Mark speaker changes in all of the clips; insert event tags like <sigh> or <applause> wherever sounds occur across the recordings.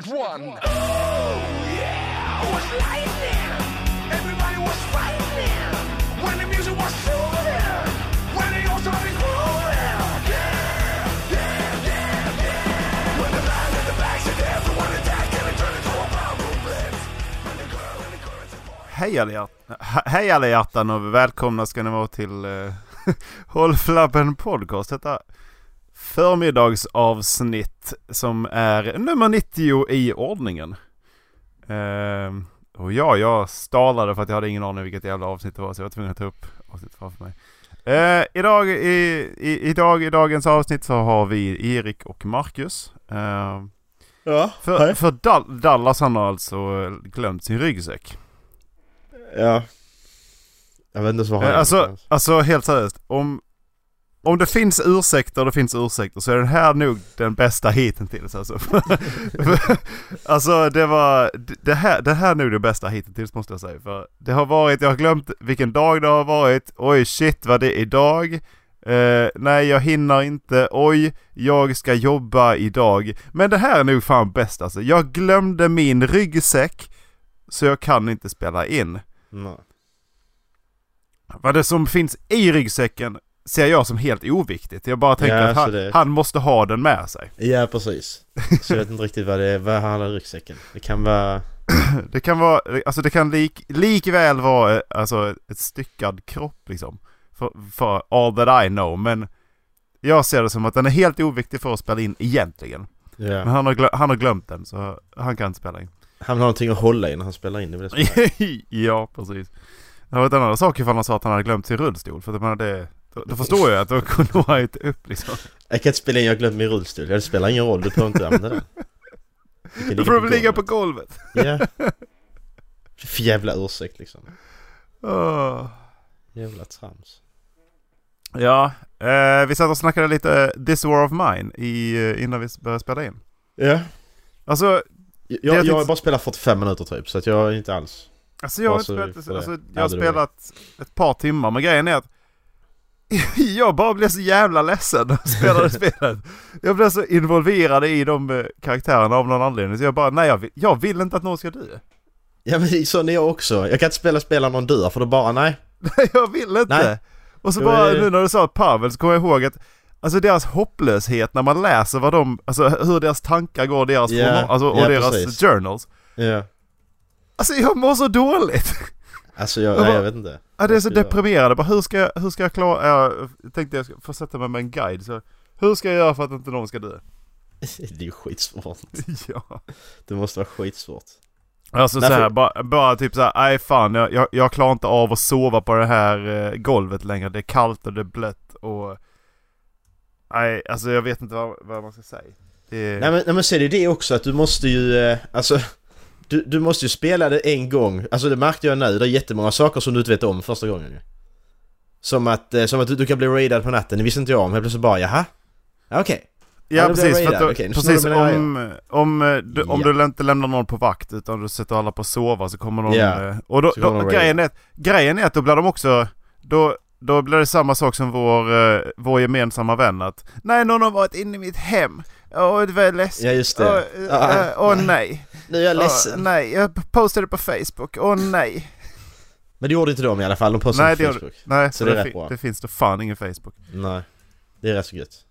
Speaker 1: passionate one. Oh, yeah, I was lightning. Everybody was fighting. When the music was soothing. When they all started grooving. Yeah, yeah, yeah, yeah. When the band and the bags and everyone attacked and it turned into a power blitz. When the girl and the boy.
Speaker 2: Hej alla, hej alla hjärtan och välkomna ska ni vara till <laughs> uh, Håll Flabben Podcast. Detta förmiddagsavsnitt som är nummer 90 i ordningen. Uh, och ja, jag stalade för att jag hade ingen aning vilket jävla avsnitt det var så jag var tvungen att ta upp avsnittet framför mig. Uh, idag, i, i, idag, I dagens avsnitt så har vi Erik och Marcus. Uh,
Speaker 3: Ja,
Speaker 2: för
Speaker 3: hej.
Speaker 2: för Dal- Dallas han har alltså glömt sin ryggsäck.
Speaker 3: Ja. Jag vet inte ens vad han
Speaker 2: Eh,
Speaker 3: är
Speaker 2: Alltså, alltså helt seriöst. Om, om det finns ursäkter, det finns ursäkter, så är den här nog den bästa hittills alltså. <laughs> alltså det var, det här, det här är nog det bästa hittills måste jag säga. För det har varit, jag har glömt vilken dag det har varit. Oj shit vad det är idag. Eh, nej jag hinner inte. Oj, jag ska jobba idag. Men det här är nog fan bäst alltså. Jag glömde min ryggsäck. Så jag kan inte spela in.
Speaker 3: Nej.
Speaker 2: Vad det som finns i ryggsäcken ser jag som helt oviktigt. Jag bara tänker
Speaker 3: Ja,
Speaker 2: att han,
Speaker 3: det-
Speaker 2: han måste ha den med sig.
Speaker 3: Ja, precis. Så jag vet inte riktigt vad det är, vad han har i ryggsäcken. Det kan vara... <clears throat>
Speaker 2: Det kan vara, alltså det kan lik, likväl vara eh, alltså ett styckad kropp liksom. För, för all that I know. Men jag ser det som att den är helt oviktig för att spela in egentligen. Men
Speaker 3: Ja.
Speaker 2: han har, glö, han har glömt den så han kan inte spela in.
Speaker 3: Han har någonting att hålla i när han spelar in, det det som är. <laughs>
Speaker 2: ja, precis. Det var ett annat sak ifall han sa att han hade glömt sin rullstol. För att menar det, då, förstår jag att då kunde han inte upp liksom.
Speaker 3: Jag kan inte spela in, jag har glömt min rullstol. Det spelar ingen roll, du behöver inte använda den. Du
Speaker 2: får väl ligga på
Speaker 3: golvet. Ja. För jävla ursäkt liksom.
Speaker 2: Åh.
Speaker 3: Jävla trams.
Speaker 2: Ja, eh, vi satt och snackade lite This War of Mine i, eh, innan vi började spela in.
Speaker 3: Ja.
Speaker 2: Alltså,
Speaker 3: Jag,
Speaker 2: jag
Speaker 3: jag, har bara spelat 45 minuter typ, så att jag är inte alls...
Speaker 2: alltså jag har, inte spelat, alltså,
Speaker 3: Ja,
Speaker 2: jag har spelat ett par timmar, men grejen är att <laughs> jag bara blev så jävla ledsen när jag spelade <laughs> spelet. Jag blev så involverad i de eh, karaktärerna av någon anledning, så jag bara, nej jag vill, jag vill inte att någon ska dö.
Speaker 3: Ja men sån är jag också. Jag kan inte spela spel när någon dör, för då bara nej. <laughs>
Speaker 2: Nej, jag vill inte!
Speaker 3: Nej.
Speaker 2: Och så bara nu när du sa Pavel så kommer jag ihåg att Alltså deras hopplöshet när man läser vad de, alltså hur deras tankar går, deras
Speaker 3: Ja,
Speaker 2: journal, alltså, och deras
Speaker 3: precis.
Speaker 2: journals.
Speaker 3: Ja.
Speaker 2: Alltså jag mår så dåligt!
Speaker 3: Alltså jag, nej,
Speaker 2: bara-
Speaker 3: jag vet inte.
Speaker 2: Ja, det är så
Speaker 3: jag
Speaker 2: deprimerande. Bara, hur, ska jag, hur ska jag klara... Jag tänkte jag ska få sätta mig med en guide. Så, hur ska jag göra för att inte någon ska dö? <laughs>
Speaker 3: Det är ju skitsvårt. <laughs>
Speaker 2: ja.
Speaker 3: Det måste vara skitsvårt.
Speaker 2: Alltså
Speaker 3: Därför-
Speaker 2: så här, bara, bara typ så här, nej fan jag, jag, jag klarar inte av att sova på det här eh, golvet längre. Det är kallt och det är blött och... Nej, alltså jag vet inte vad, vad man ska säga. Det,
Speaker 3: Nej men, nej men så är det det också att du måste ju, eh, alltså du, du måste ju spela det en gång, alltså det märkte jag nu, det är jättemånga saker som du inte vet om första gången ju. Som att, eh, som att du, du kan bli raidad på natten, det visste inte jag om, helt plötsligt bara jaha? Ja, Okej.
Speaker 2: Ja
Speaker 3: Ja, blir
Speaker 2: precis, för att du,
Speaker 3: Okej,
Speaker 2: precis
Speaker 3: du mina
Speaker 2: om, om, eh, du, om
Speaker 3: Ja.
Speaker 2: du inte lämnar någon på vakt utan du sätter alla på att sova så kommer någon...
Speaker 3: Ja,
Speaker 2: eh, Och då, då,
Speaker 3: någon
Speaker 2: grejen, är, grejen är att då blir de också... Då, då blir det samma sak som vår, eh, vår gemensamma vän att Nej, någon har varit inne i mitt hem. Åh, det var ledsen.
Speaker 3: Ja just
Speaker 2: Åh,
Speaker 3: det.
Speaker 2: eh,
Speaker 3: Ah,
Speaker 2: eh, åh nej.
Speaker 3: Nu är jag ledsen.
Speaker 2: nej, jag postade på Facebook. Åh nej.
Speaker 3: Men det gjorde inte de i alla fall, de postade
Speaker 2: Nej,
Speaker 3: på
Speaker 2: det,
Speaker 3: Facebook.
Speaker 2: nej,
Speaker 3: Så
Speaker 2: så
Speaker 3: det är
Speaker 2: det,
Speaker 3: rätt bra.
Speaker 2: det finns det fan ingen Facebook.
Speaker 3: Nej. Det är rätt så gött.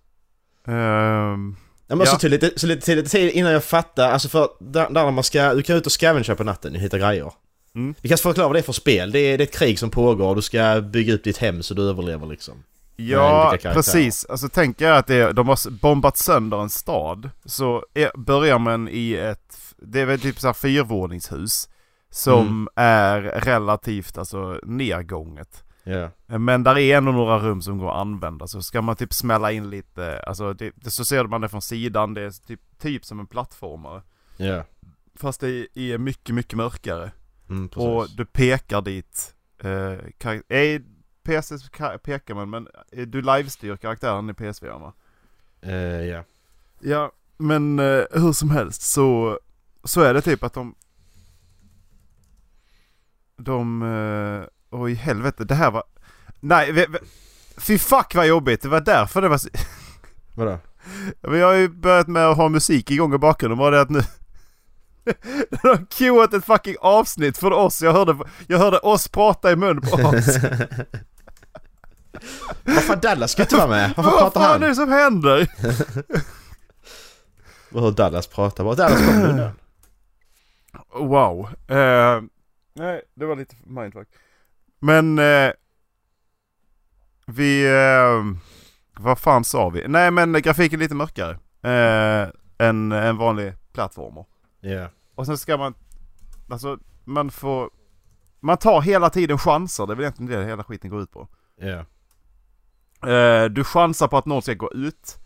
Speaker 2: Ehm,
Speaker 3: Ja, men
Speaker 2: Ja.
Speaker 3: så till lite, så lite, till lite tid innan jag fattar, alltså för där, där man ska, du kan ut och scavengea på natten, du hittar grejer.
Speaker 2: Mm.
Speaker 3: Vi kan förklara vad det är för spel. Det är, det är ett krig som pågår och du ska bygga upp ditt hem så du överlever liksom.
Speaker 2: Ja, precis. Alltså tänk er att det, de har bombat sönder en stad. Så är, börjar man i ett, det är väl typ så här fyrvåningshus. Som
Speaker 3: Mm.
Speaker 2: är relativt alltså nedgånget.
Speaker 3: Ja.
Speaker 2: Men där är ändå några rum som går att använda. Så ska man typ smälla in lite, alltså det, det, så ser man det från sidan. Det är typ, typ som en plattformare.
Speaker 3: Ja.
Speaker 2: Fast det är mycket, mycket mörkare.
Speaker 3: Mm.
Speaker 2: Och du pekar dit. Eh, I PC så ka- pekar man men eh, du livestyr karaktären i PSV va?
Speaker 3: Eh, ja.
Speaker 2: Ja, men eh, hur som helst så, så är det typ att de... De... Eh, oj helvete, det här var... Nej, vi, vi, fy fuck vad jobbigt, det var därför det var så... <laughs>
Speaker 3: Vadå?
Speaker 2: Men jag har ju börjat med att ha musik igång i bakgrunden, var det att nu... <laughs> Den har queuat ett fucking avsnitt för oss. Jag hörde, jag hörde oss prata i mun på oss. <laughs>
Speaker 3: Vad fan Dallas ska inte vara med? Varför
Speaker 2: Vad
Speaker 3: pratar
Speaker 2: fan
Speaker 3: han?
Speaker 2: är det som händer?
Speaker 3: Vad hör Dallas prata? Vad Dallas kommer nu?
Speaker 2: Wow. Eh, nej, det var lite mindfuck. Men eh, vi... Eh, vad fan sa vi? Nej men grafiken är lite mörkare. Eh, än en vanlig plattformer.
Speaker 3: Ja.
Speaker 2: Och sen ska man... Alltså man får... Man tar hela tiden chanser. Det är väl egentligen det hela skiten går ut på.
Speaker 3: Ja.
Speaker 2: Eh, du chansar på att någon ska gå ut.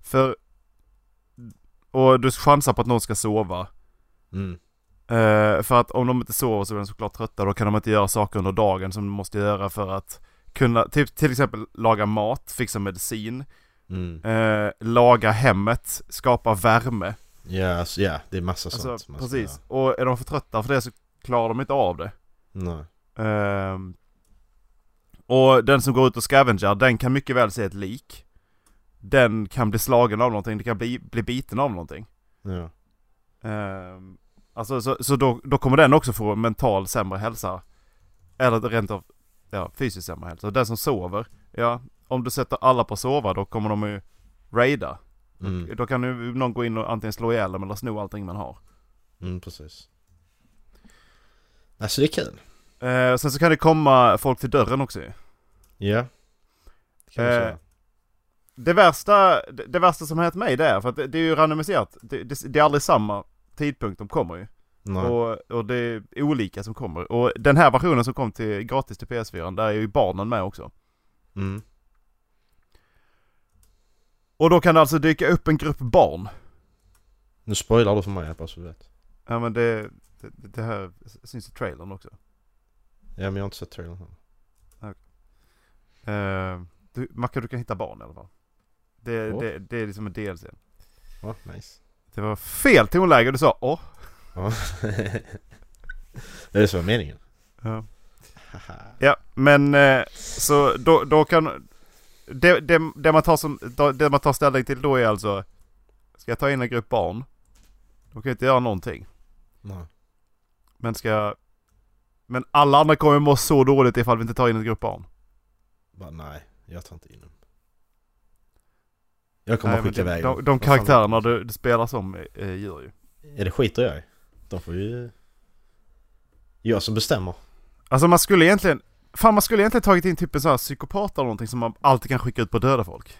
Speaker 2: För... Och du chansar på att någon ska sova.
Speaker 3: Mm.
Speaker 2: Eh, för att om de inte sover så är de såklart trötta. Då kan de inte göra saker under dagen som de måste göra för att kunna, typ, till exempel laga mat, fixa medicin,
Speaker 3: Mm.
Speaker 2: eh, laga hemmet, skapa värme.
Speaker 3: Ja, alltså, ja, det är massa
Speaker 2: Alltså,
Speaker 3: sånt. man ska
Speaker 2: precis. Och är de för trötta för det så klarar de inte av det.
Speaker 3: Nej.
Speaker 2: Ehm, och den som går ut och scavengar, den kan mycket väl se ett lik. Den kan bli slagen av någonting, det kan bli, bli biten av någonting.
Speaker 3: Ja.
Speaker 2: Alltså så, så då, då kommer den också få mental sämre hälsa. Eller rent av ja, fysiskt sämre hälsa. Den som sover, ja om du sätter alla på sova då kommer de ju raida.
Speaker 3: Mm.
Speaker 2: Då kan ju någon gå in och antingen slå ihjäl dem eller sno allting man har.
Speaker 3: Mm, precis. Alltså det är kul.
Speaker 2: Eh, sen så kan det komma folk till dörren också ju.
Speaker 3: Ja. Det kan
Speaker 2: Eh,
Speaker 3: säga.
Speaker 2: Det värsta, det, det värsta som hänt mig det är, för att det, det är ju randomiserat. Det, det, det är aldrig samma tidpunkt de kommer ju.
Speaker 3: Nej.
Speaker 2: Och, och det är olika som kommer. Och den här versionen som kom till gratis till PS4, där är ju barnen med också.
Speaker 3: Mm.
Speaker 2: Och då kan det alltså dyka upp en grupp barn.
Speaker 3: Nu spoilar du för mig bara så du vet.
Speaker 2: Ja men det, det, det här syns i trailern också.
Speaker 3: Ja men jag har inte sett trailern än.
Speaker 2: Uh, du, Macke du kan hitta barn i alla fall. Det,
Speaker 3: Ja.
Speaker 2: det, det är liksom en DLC.
Speaker 3: Ja, nice.
Speaker 2: Det var fel tonläge du sa åh.
Speaker 3: Ja. det är så var meningen.
Speaker 2: Ja. Ja, men eh, så då, då kan... Det, det, det, man tar som, det man tar ställning till då är alltså... Ska jag ta in en grupp barn? De kan ju inte göra någonting.
Speaker 3: Nej.
Speaker 2: Men ska jag... Men alla andra kommer må så dåligt ifall vi inte tar in en grupp barn.
Speaker 3: Bara, nej, jag tar inte in dem. Jag kommer
Speaker 2: Nej,
Speaker 3: skicka
Speaker 2: de,
Speaker 3: iväg
Speaker 2: de, de karaktärerna du, du spelar som eh, gör ju.
Speaker 3: Ja det skiter jag i. De får ju... Jag som bestämmer.
Speaker 2: Alltså man skulle egentligen... Fan man skulle egentligen tagit in typ en sån här psykopat eller någonting som man alltid kan skicka ut på döda folk.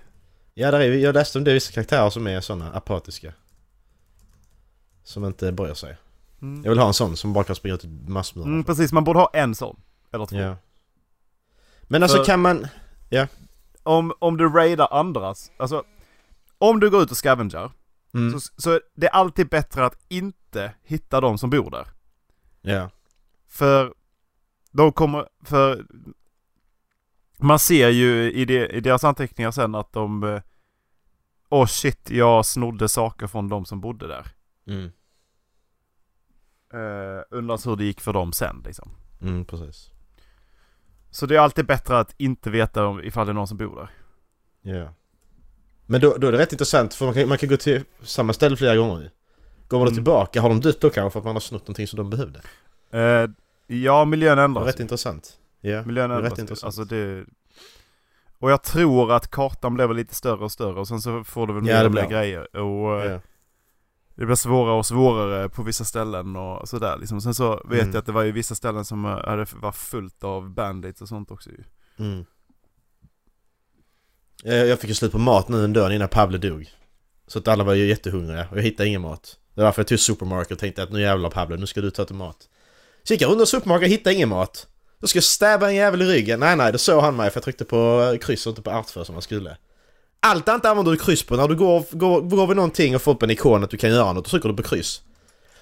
Speaker 3: Ja, där är, jag läste om det är vissa karaktärer som är sådana apatiska. Som inte bryr sig.
Speaker 2: Mm.
Speaker 3: Jag vill ha en sån som bara kan springa ut massmörda.
Speaker 2: Mm, precis, man borde ha en sån. Eller två.
Speaker 3: ja. Men alltså
Speaker 2: För-
Speaker 3: kan man...
Speaker 2: Om, om du raidar andras, alltså om du går ut och scavengar,
Speaker 3: Mm.
Speaker 2: så, så är det alltid bättre att inte hitta de som bor där.
Speaker 3: Ja.
Speaker 2: För de kommer, för man ser ju i, det, i deras anteckningar sen att de eh, Åh shit, jag snodde saker från de som bodde där.
Speaker 3: Mm.
Speaker 2: Uh, undras hur det gick för dem sen liksom.
Speaker 3: Mm, precis.
Speaker 2: Så det är alltid bättre att inte veta om, ifall det är någon som bor där.
Speaker 3: Ja. Men då, då är det rätt intressant för man kan, man kan gå till samma ställe flera gånger ju. Går man då
Speaker 2: Mm.
Speaker 3: tillbaka, har de dött då kanske för att man har snott någonting som de behövde?
Speaker 2: Eh, ja, miljön ändras.
Speaker 3: rätt intressant. Ja,
Speaker 2: Miljön
Speaker 3: är rätt
Speaker 2: ändras.
Speaker 3: intressant.
Speaker 2: Alltså det... Och jag tror att kartan blev lite större och större och sen så får du väl mer och mer grejer. Och eh,
Speaker 3: ja.
Speaker 2: det blir svårare och svårare på vissa ställen och sådär liksom. Sen så vet
Speaker 3: Mm.
Speaker 2: jag att det var ju vissa ställen som eh, hade, var fullt av bandits och sånt också ju.
Speaker 3: Mm. Eh, jag fick ju slut på mat nu en dag innan Pablo dog. Så att alla var ju jättehungriga och jag hittade ingen mat. Det var därför jag tog supermarket och tänkte att nu jävlar Pablo, nu ska du ta till mat. Så gick jag runt supermarket och hittade ingen mat. Då ska jag stäba en jävel i ryggen. Nej nej, då såg han mig för jag tryckte på eh, kryss och inte på art för som man skulle. Allt annat använder du kryss på. När du går, går, går vid någonting och får upp en ikon att du kan göra något, då trycker du på kryss.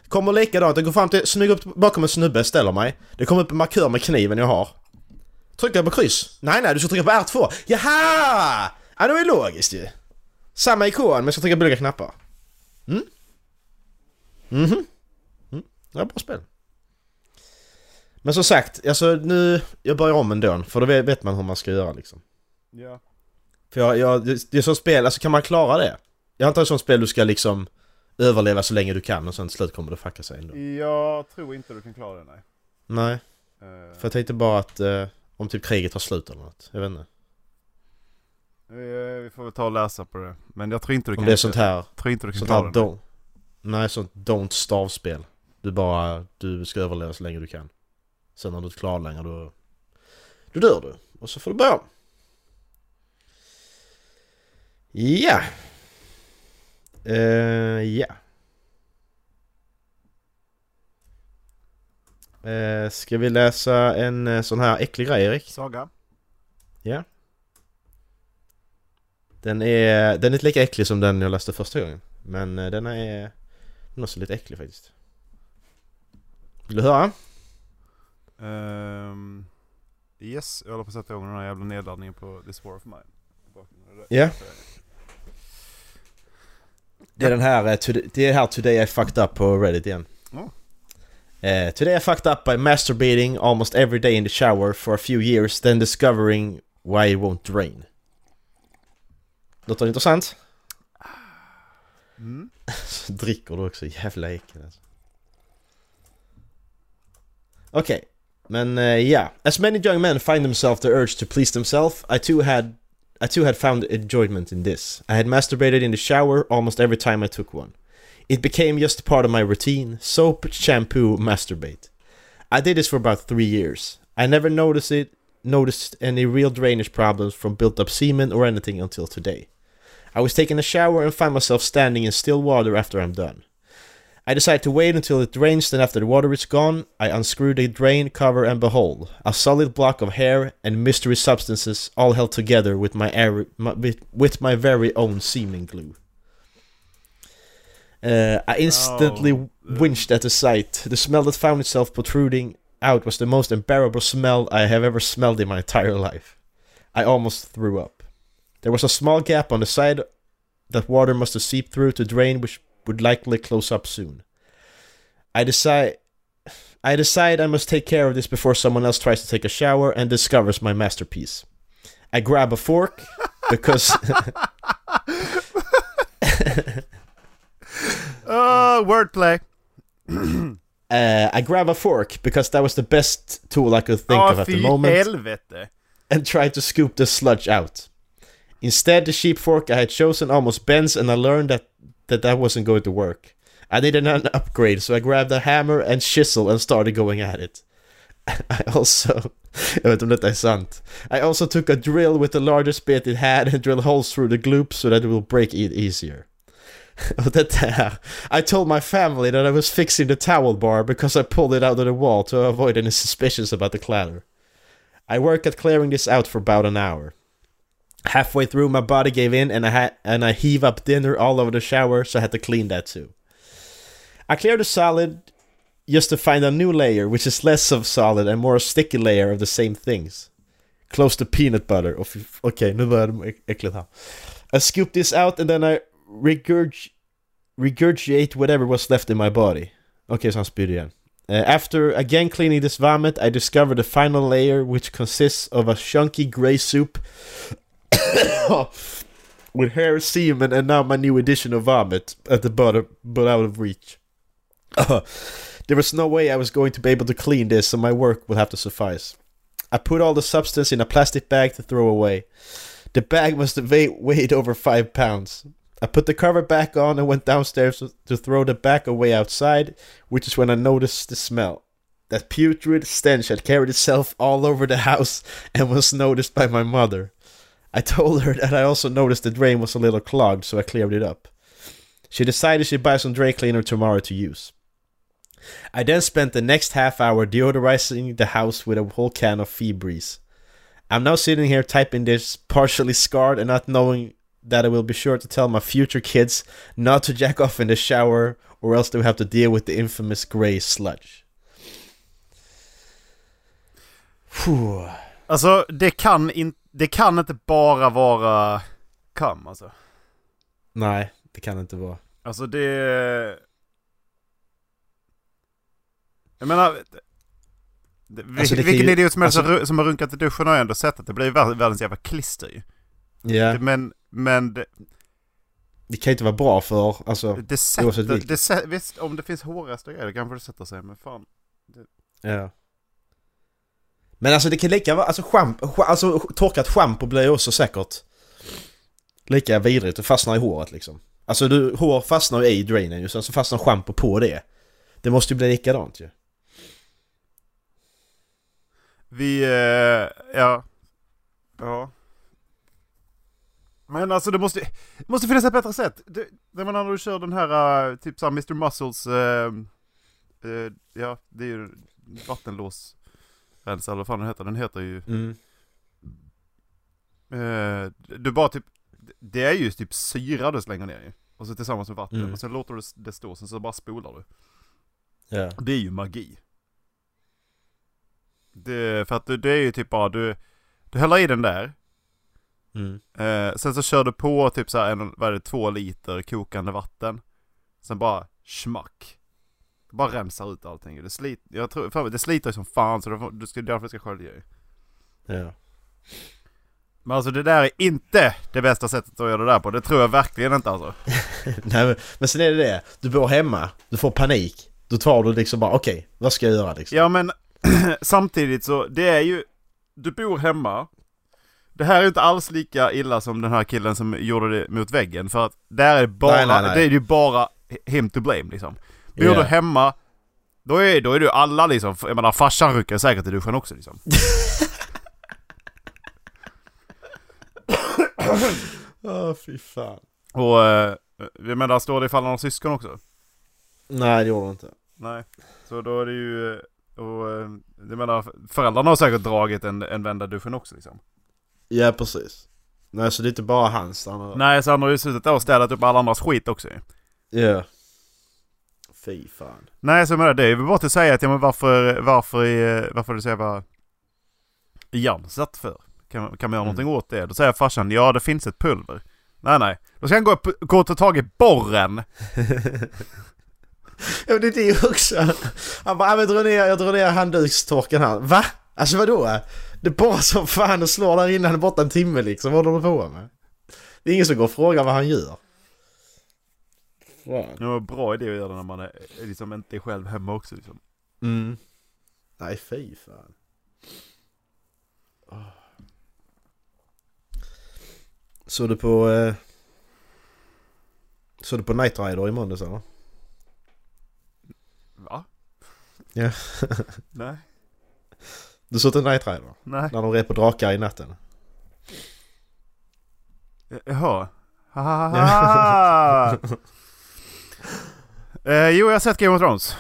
Speaker 3: Kommer likadant, jag går fram till, smyger upp bakom en snubbe, ställer mig. Det kommer upp en markör med kniven jag har. Trycker jag på kryss? Nej, nej, du ska trycka på R2. Jaha! Ja, det var ju logiskt ju. Samma ikon, men jag ska trycka på olika knappar. Mm? Mhm. Mm. Ja, bra spel. Men som sagt, alltså nu... Jag börjar om ändå, för då vet man hur man ska göra liksom.
Speaker 2: Ja.
Speaker 3: För jag, jag, det, det är som spel, alltså kan man klara det? Jag antar det är som spel du ska liksom överleva så länge du kan och sen till slut kommer det fucka sig ändå.
Speaker 2: Jag tror inte du kan klara det nej.
Speaker 3: Nej,
Speaker 2: Eh,
Speaker 3: för jag tänkte bara att eh, om typ kriget tar slut eller något. Jag vet inte.
Speaker 2: vi, vi får väl ta och läsa på det. Men jag tror inte du
Speaker 3: Om
Speaker 2: kan
Speaker 3: det är sånt här,
Speaker 2: tror inte du kan
Speaker 3: sånt här don't, nej sånt don't stavspel. Du bara, du ska överleva så länge du kan. Sen när du inte klarar längre då, då dör du. Och så får du börja om. Ja. Eh, ja. Eh, ska vi läsa en eh, sån här äcklig grej Erik?
Speaker 2: Saga?
Speaker 3: Ja. Den är, den är inte lika äcklig som den jag läste första gången. Men eh, den är, den är också lite äcklig faktiskt. Vill du höra?
Speaker 2: Ehm, yes, jag håller på att sätta igång den här jävla nedladdningen på This War of Mine.
Speaker 3: Ja. Det är den här, eh, det är här Today I fucked up på Reddit igen. Eh, today I fucked up by masturbating almost every day in the shower for a few years then discovering why it won't drain. Låter intressant?
Speaker 2: Mm.
Speaker 3: Så <laughs> dricker du också, jävla äckel alltså. Okej, men eh, ja. As many young men find themselves the urge to please themselves, I too had I too had found enjoyment in this. I had masturbated in the shower almost every time I took one. It became just a part of my routine. Soap, shampoo, masturbate. I did this for about three years. I never noticed it noticed any real drainage problems from built up semen or anything until today. I was taking a shower and find myself standing in still water after I'm done. I decide to wait until it drains, then after the water is gone, I unscrew the drain cover and behold, a solid block of hair and mystery substances all held together with my, air, my with my very own semen glue. Uh, I instantly
Speaker 2: Oh,
Speaker 3: winched at the sight. The smell that found itself protruding out was the most unbearable smell I have ever smelled in my entire life. I almost threw up. There was a small gap on the side that water must have seeped through to drain, which would likely close up soon. I decide. I decide I must take care of this before someone else tries to take a shower and discovers my masterpiece. I grab a fork because <laughs> <laughs> <laughs>
Speaker 2: Oh, wordplay!
Speaker 3: uh, <clears throat> I grab a fork because that was the best tool I could think
Speaker 2: Ja,
Speaker 3: of at the moment.
Speaker 2: helvete!
Speaker 3: and tried to scoop the sludge out. Instead, the sheep fork I had chosen almost bends, and I learned that that, that wasn't going to work. I needed an upgrade, so I grabbed a hammer and chisel and started going at it. <laughs> I also, <laughs> jag vet inte om detta är sant. I also took a drill with the largest bit it had and <laughs> drilled holes through the gloop so that it will break it easier. Och detta här. I told my family that I was fixing the towel bar because I pulled it out of the wall to avoid any suspicions about the clatter. I worked at clearing this out for about an hour. Halfway through, my body gave in, and I had and I heave up dinner all over the shower, so I had to clean that too. I cleared the solid just to find a new layer, which is less of solid and more a sticky layer of the same things. Close to peanut butter. Okej, nu börjar det äck- äckligt här. I scooped this out and then I regurg- regurgitate whatever was left in my body. Så han spydde igen. Uh, after again cleaning this vomit, I discovered the final layer, which consists of a chunky gray soup <coughs> with hair, semen, and now my new addition of vomit at the bottom, but out of reach. <coughs> there was no way I was going to be able to clean this, so my work would have to suffice. I put all the substance in a plastic bag to throw away. The bag must have weighed over five pounds. I put the cover back on and went downstairs to, throw the bag away outside, which is when I noticed the smell. That putrid stench had carried itself all over the house <laughs> and was noticed by my mother. I told her that I also noticed the drain was a little clogged, so I cleared it up. She decided she'd buy some drain cleaner tomorrow to use. I then spent the next half hour deodorizing the house with a whole can of Febreze. I'm now sitting here typing this, partially scarred and not knowing that I will be sure to tell my future kids not to jack off in the shower or else they'll have to deal with the infamous grey sludge. Phew.
Speaker 2: Alltså, det kan, in, det kan inte bara vara kam alltså.
Speaker 3: Nej, det kan det inte vara.
Speaker 2: Alltså det... Jag menar... Det,
Speaker 3: Alltså, det kan
Speaker 2: vilken
Speaker 3: ju-
Speaker 2: idiot som helst
Speaker 3: alltså-
Speaker 2: som har runkat i duschen har ju ändå sett att det blir vär- världens jävla klister ju. Det- Men, men det,
Speaker 3: Det kan inte vara bra för, alltså...
Speaker 2: Det sätter, det sä- visst om det finns hårrester grejer kanske det sätter sig men fan.
Speaker 3: Ja. Men alltså det kan lika vara, alltså, schamp, sch- alltså torkat schampo blir också säkert lika vidrigt och fastnar i håret liksom. Alltså du, hår fastnar ju i drainen ju, sen så fastnar schampo på det. Det måste ju bli likadant ju.
Speaker 2: Vi, eh, ja. Ja. Men alltså det måste, det måste finnas ett bättre sätt. Det, det menar när du kör den här eh, typ såhär Mr Muscles, eh, eh, ja det är ju vattenlåsrensare eller vad fan den heter. Den heter ju,
Speaker 3: Mm.
Speaker 2: eh, du bara typ, det är ju typ syra du slänger ner i. Och så tillsammans med vatten
Speaker 3: Mm.
Speaker 2: och sen låter du det stå, sen så bara spolar du.
Speaker 3: Ja.
Speaker 2: Det är ju magi. Det, för att det, det är ju typ bara du, du häller i den där.
Speaker 3: Mm.
Speaker 2: Eh, sen så kör du på typ så här en, vad är det, två liter kokande vatten. Sen bara schmack. Det bara rensar ut allting. Det, slit, jag tror, för, det sliter som fan så det, du ska, därför det ska skölja ju.
Speaker 3: Ja.
Speaker 2: Men alltså det där är inte det bästa sättet att göra det där på. Det tror jag verkligen inte alltså. <laughs>
Speaker 3: Nej, men, men sen är det det, du bor hemma, du får panik. Då tar du liksom bara okej, vad ska jag göra liksom?
Speaker 2: Ja men <clears throat> samtidigt så, det är ju, du bor hemma. Det här är inte alls lika illa som den här killen som gjorde det mot väggen. För att där är det bara,
Speaker 3: Nej, nej, nej.
Speaker 2: det är ju bara him to blame liksom. Bor
Speaker 3: Ja.
Speaker 2: du hemma, då är, då är du alla liksom, jag menar farsan rycker säkert i duschen också liksom.
Speaker 3: Åh <laughs> fy fan.
Speaker 2: Och eh, jag menar, står det ifall han har syskon också?
Speaker 3: Nej det gjorde du inte.
Speaker 2: Nej. Så då är det ju, eh, och eh, jag menar föräldrarna har säkert dragit en, en vända duschen också liksom.
Speaker 3: Ja precis. Nej så det är inte bara hans han har...
Speaker 2: Nej så han har ju suttit och städat upp alla andras skit också.
Speaker 3: Ja. Fy fan.
Speaker 2: Nej, så jag menar, det är väl bara att säga att, ja men varför, varför, är- varför du säger vad Jamsat för? Kan, kan man göra
Speaker 3: Mm.
Speaker 2: någonting åt det? Då säger farsan, ja det finns ett pulver. Nej nej, då ska han gå, upp, gå och ta tag i borren. <laughs>
Speaker 3: Ja men det är det också. Han bara, "Ja, men dra ner, jag drar ner handdukstorken här. Va? Alltså vadå? Det är bara som fan och slår där är borta en timme liksom. Vad håller du på med? Det är ingen som går och frågar vad han gör. Fan.
Speaker 2: Det var en bra idé att göra det när man är, liksom inte är själv hemma också liksom.
Speaker 3: Mm. Nej fy fan. Åh. Såg du på... Eh... Såg du på Night Rider i måndags eller?
Speaker 2: Va?
Speaker 3: Ja.
Speaker 2: nej, <laughs>
Speaker 3: Du såg till Night Rider?
Speaker 2: nej.
Speaker 3: När de red på drakar i natten?
Speaker 2: Jaha. Hahaha. <laughs> eh, jo, jag har sett Game of Thrones.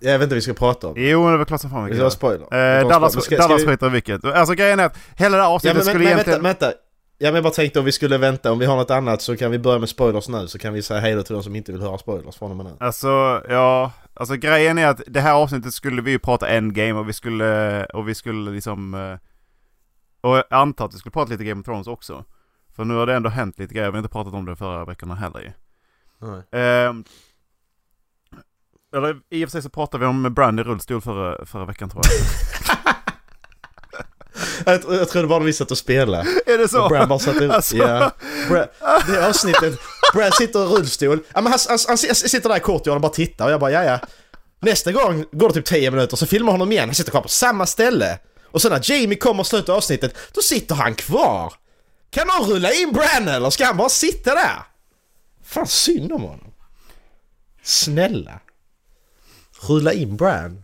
Speaker 3: Jag vet inte vad vi ska prata om.
Speaker 2: Jo, det är väl klart som fan vi
Speaker 3: Vi
Speaker 2: kan
Speaker 3: ska ha spoiler.
Speaker 2: Eh,
Speaker 3: Vi
Speaker 2: Dallas.
Speaker 3: Ska-
Speaker 2: Dallas
Speaker 3: ska vi-
Speaker 2: skiter i vilket. Alltså grejen är att hela det här
Speaker 3: Ja
Speaker 2: avsnittet
Speaker 3: men, men,
Speaker 2: skulle
Speaker 3: men
Speaker 2: egentligen...
Speaker 3: vänta, vänta. Ja men jag bara tänkte om vi skulle vänta, om vi har något annat så kan vi börja med spoilers nu så kan vi säga hejdå till de som inte vill höra spoilers från och med nu.
Speaker 2: Alltså, ja. Alltså grejen är att det här avsnittet skulle vi ju prata endgame och vi skulle, och vi skulle liksom... eh, Och jag antar att vi skulle prata lite Game of Thrones också. För nu har det ändå hänt lite grejer, vi har inte pratat om det förra veckorna heller ju.
Speaker 3: Nej.
Speaker 2: Ehm, eller i och för sig så pratade vi om Brand i rullstol förra, förra veckan tror jag. <laughs>
Speaker 3: Jag, jag trodde bara vi satt och spelade.
Speaker 2: är det så?
Speaker 3: Och bara satt ut.
Speaker 2: Alltså.
Speaker 3: Ja. Brad, det avsnittet. Brad sitter i rullstol. Ja, men han, han, han sitter där i korthörnan och bara tittar och jag bara ja ja. Nästa gång går det typ 10 minuter så filmar honom igen. Han sitter kvar på samma ställe. Och sen när Jamie kommer och slutar avsnittet, då sitter han kvar. Kan någon rulla in Bran eller ska han bara sitta där? Fan synd om honom. Snälla. Rulla in Bran.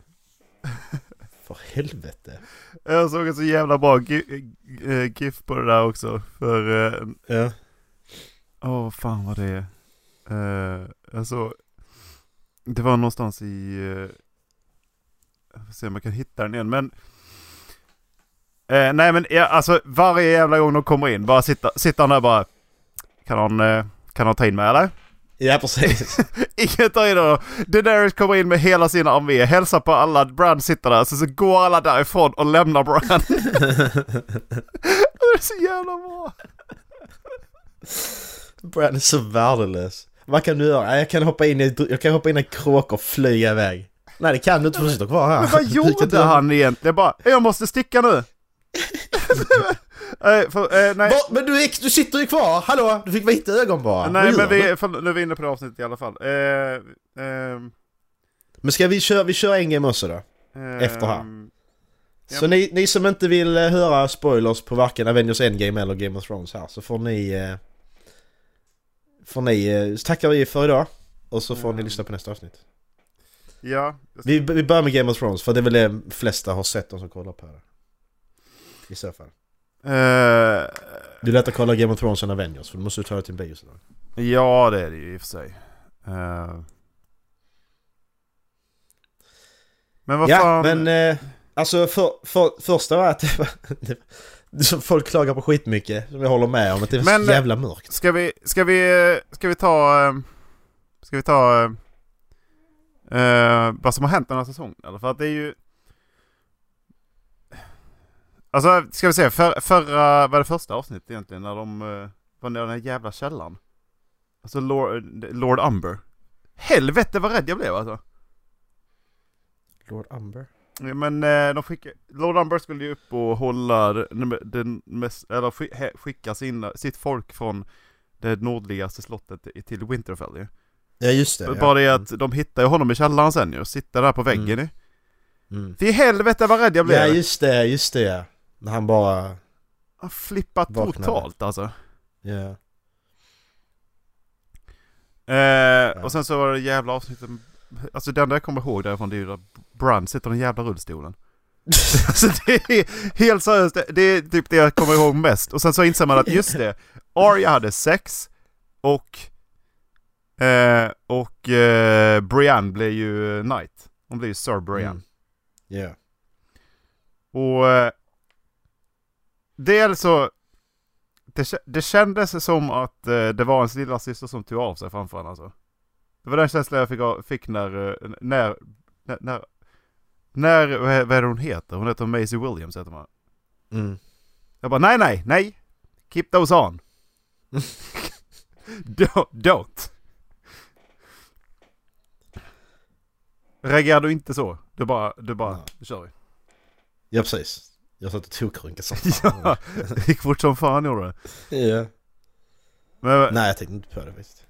Speaker 3: <laughs> För helvete.
Speaker 2: Jag såg en så jävla bra gi- eh, GIF på det där också. För... eh,
Speaker 3: Ja.
Speaker 2: Åh, fan vad det är. Uh, alltså, det var någonstans i... Uh, jag får se om jag kan hitta den igen, men... eh, nej men ja, alltså varje jävla gång de kommer in, bara sitta, sitter han där bara... Kan han, uh, kan han ta in mig eller?
Speaker 3: Ja precis. <laughs>
Speaker 2: Ingen tar in honom. Daenerys kommer in med hela sin armé, hälsar på alla, Bran sitter där, så, så går alla därifrån och lämnar Bran. <laughs> det är så jävla bra.
Speaker 3: Bran är så värdelös. Vad kan du göra? "Nej, Jag kan hoppa in i, jag kan hoppa in i en kråka och flyga iväg. Nej det kan du inte för du sitter kvar här.
Speaker 2: Men vad gjorde han egentligen? Jag bara, jag måste sticka nu. <laughs> Nej, för, eh, nej.
Speaker 3: Va? Men du, du sitter ju kvar! Hallå? Du fick vita ögon bara!
Speaker 2: Nej men vi, för, nu är vi inne på det avsnittet i alla fall. Eh, ehm,
Speaker 3: Men ska vi köra, vi kör en game också då?
Speaker 2: ehm,
Speaker 3: Efter här.
Speaker 2: Ja,
Speaker 3: Så ni, ni som inte vill eh, höra spoilers på varken Avengers Endgame eller Game of Thrones här så får ni... Eh, får ni... Eh, så tackar vi för idag. Och så får ni
Speaker 2: Mm.
Speaker 3: lyssna på nästa avsnitt.
Speaker 2: Ja,
Speaker 3: Vi, vi börjar med Game of Thrones för det är väl det de flesta har sett de som kollar på det. I så fall.
Speaker 2: Eh,
Speaker 3: Det är lätt att kolla Game of Thrones än Avengers för då måste du ta det till en bio sådär.
Speaker 2: ja det är det ju i och för sig. Eh, men vad
Speaker 3: Ja,
Speaker 2: fan.
Speaker 3: men eh, alltså för, för, första var att det var, <laughs> det, folk klagar på skitmycket, som jag håller med om, att det är
Speaker 2: Men,
Speaker 3: så jävla mörkt.
Speaker 2: Ska vi, ska vi, eh, ska vi ta... eh, Ska vi ta... eh, eh, vad som har hänt den här säsongen? Eller? För att det är ju... Alltså, ska vi se. För, förra... Vad är det första avsnittet egentligen? När de eh, var nere i den här jävla källaren. Alltså Lord, Lord Umber. Helvete vad rädd jag blev alltså.
Speaker 3: Lord Umber?
Speaker 2: Ja, Men eh, de skickade, Lord Umber skulle ju upp och hålla den, mest, eller skicka sina, sitt folk från det nordligaste slottet till Winterfell ju.
Speaker 3: Ja just det.
Speaker 2: Bara
Speaker 3: ja.
Speaker 2: det att de hittar ju honom i källaren sen ju, sitter där på väggen ju.
Speaker 3: Mm.
Speaker 2: Fy helvete vad rädd jag blev!
Speaker 3: Ja just det, just det ja. När han bara...
Speaker 2: Han flippat
Speaker 3: Vaknade.
Speaker 2: totalt alltså.
Speaker 3: Ja.
Speaker 2: Eh, Och sen så var det jävla avsnittet, alltså det enda jag kommer ihåg därifrån det är ju där Bran sitter i den jävla rullstolen. <laughs> alltså det är helt seriöst, det, är typ det jag kommer ihåg mest. Och sen så inser man att just det, Arya hade sex och eh, och eh, Brienne blev ju knight. Hon blev ju Sir Brienne.
Speaker 3: Mm. Ja.
Speaker 2: Och det är alltså det, det kändes som att eh, det var ens lilla syster som tog av sig framför henne alltså. Det var den känslan jag fick, fick när, eh, när, när, när, när, vad vad är det hon heter? Hon heter Maisie Williams heter man.
Speaker 3: Mm.
Speaker 2: Jag bara nej nej nej! Keep those on! <laughs> don't, don't! Reagerar du inte så? Du bara, du bara, nu kör vi.
Speaker 3: Ja precis. Jag satt och tokrunkade som <laughs>
Speaker 2: Ja,
Speaker 3: fan.
Speaker 2: det gick fort som fan gjorde det.
Speaker 3: ja.
Speaker 2: Men,
Speaker 3: Nej jag tänkte inte på det faktiskt.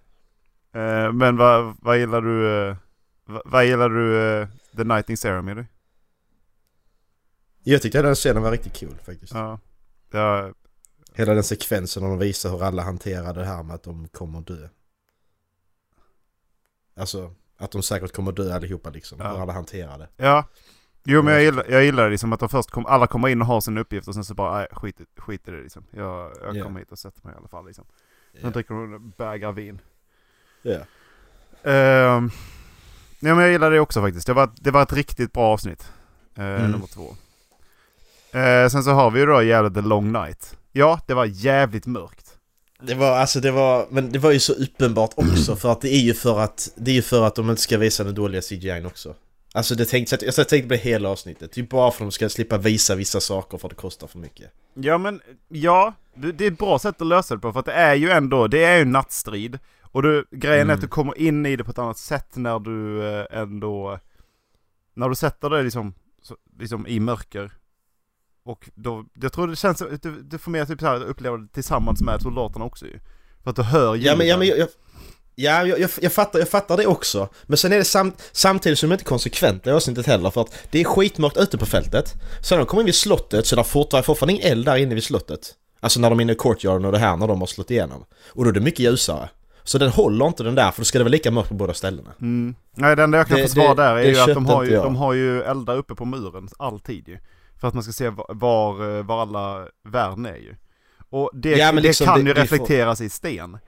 Speaker 2: eh, men vad, vad gillar du, eh, vad, vad gillar du eh, The Nighting Ceremony?
Speaker 3: Jag tyckte den scenen var riktigt cool faktiskt.
Speaker 2: Ja. ja.
Speaker 3: Hela den sekvensen när de visar hur alla hanterar det här med att de kommer dö. Alltså, att de säkert kommer dö allihopa liksom.
Speaker 2: Ja.
Speaker 3: Hur alla hanterar det.
Speaker 2: ja. Jo men jag gillar, jag gillar liksom att de först kom, alla kommer in och har sin uppgift och sen så bara, nej skit, skit i det liksom. Jag, jag
Speaker 3: Ja.
Speaker 2: kommer hit och sätter mig i alla fall liksom.
Speaker 3: Ja.
Speaker 2: Sen dricker de en bägare vin.
Speaker 3: Ja.
Speaker 2: Ehm, ja men jag gillar det också faktiskt. Det var, det var ett riktigt bra avsnitt. Uh,
Speaker 3: Mm.
Speaker 2: Nummer två. Eh, sen så har vi ju då jävla The Long Night. Ja, det var jävligt mörkt.
Speaker 3: Det var, alltså det var, men det var ju så uppenbart <clears throat> också för att det är ju för att, det är ju för att de inte ska visa den dåliga CGI också. Alltså det tänkte, alltså jag tänkte på hela avsnittet, typ bara för att de ska slippa visa vissa saker för att det kostar för mycket.
Speaker 2: Ja men, ja, det, det är ett bra sätt att lösa det på för att det är ju ändå, det är ju en nattstrid. Och du, grejen är
Speaker 3: Mm.
Speaker 2: att du kommer in i det på ett annat sätt när du eh, ändå, när du sätter dig liksom, liksom i mörker. Och då, jag tror det känns, du, du får mer typ så här uppleva det tillsammans med soldaterna också ju. För att du hör
Speaker 3: Ja men, ja, men
Speaker 2: ljuden.
Speaker 3: jag, jag, ja, jag, jag, jag, fattar, jag fattar det också. Men sen är det sam, samtidigt som det inte är konsekvent i avsnittet heller för att det är skitmörkt ute på fältet. Sen när de kommer in vid slottet så är det fortfarande, fortfarande ingen eld där inne vid slottet. Alltså när de är inne i courtyarden och det här när de har slått igenom. Och då är det mycket ljusare. Så den håller inte den där för då ska det vara lika mörkt på båda ställena.
Speaker 2: Mm. Nej det enda jag kan
Speaker 3: Det-
Speaker 2: försvara
Speaker 3: det-
Speaker 2: där är ju att de har ju, de har ju eldar uppe på muren alltid ju. För att man ska se var, var, eh, var alla värden är ju. Och det,
Speaker 3: Ja, men
Speaker 2: det
Speaker 3: liksom,
Speaker 2: kan ju
Speaker 3: det får-
Speaker 2: reflekteras i sten.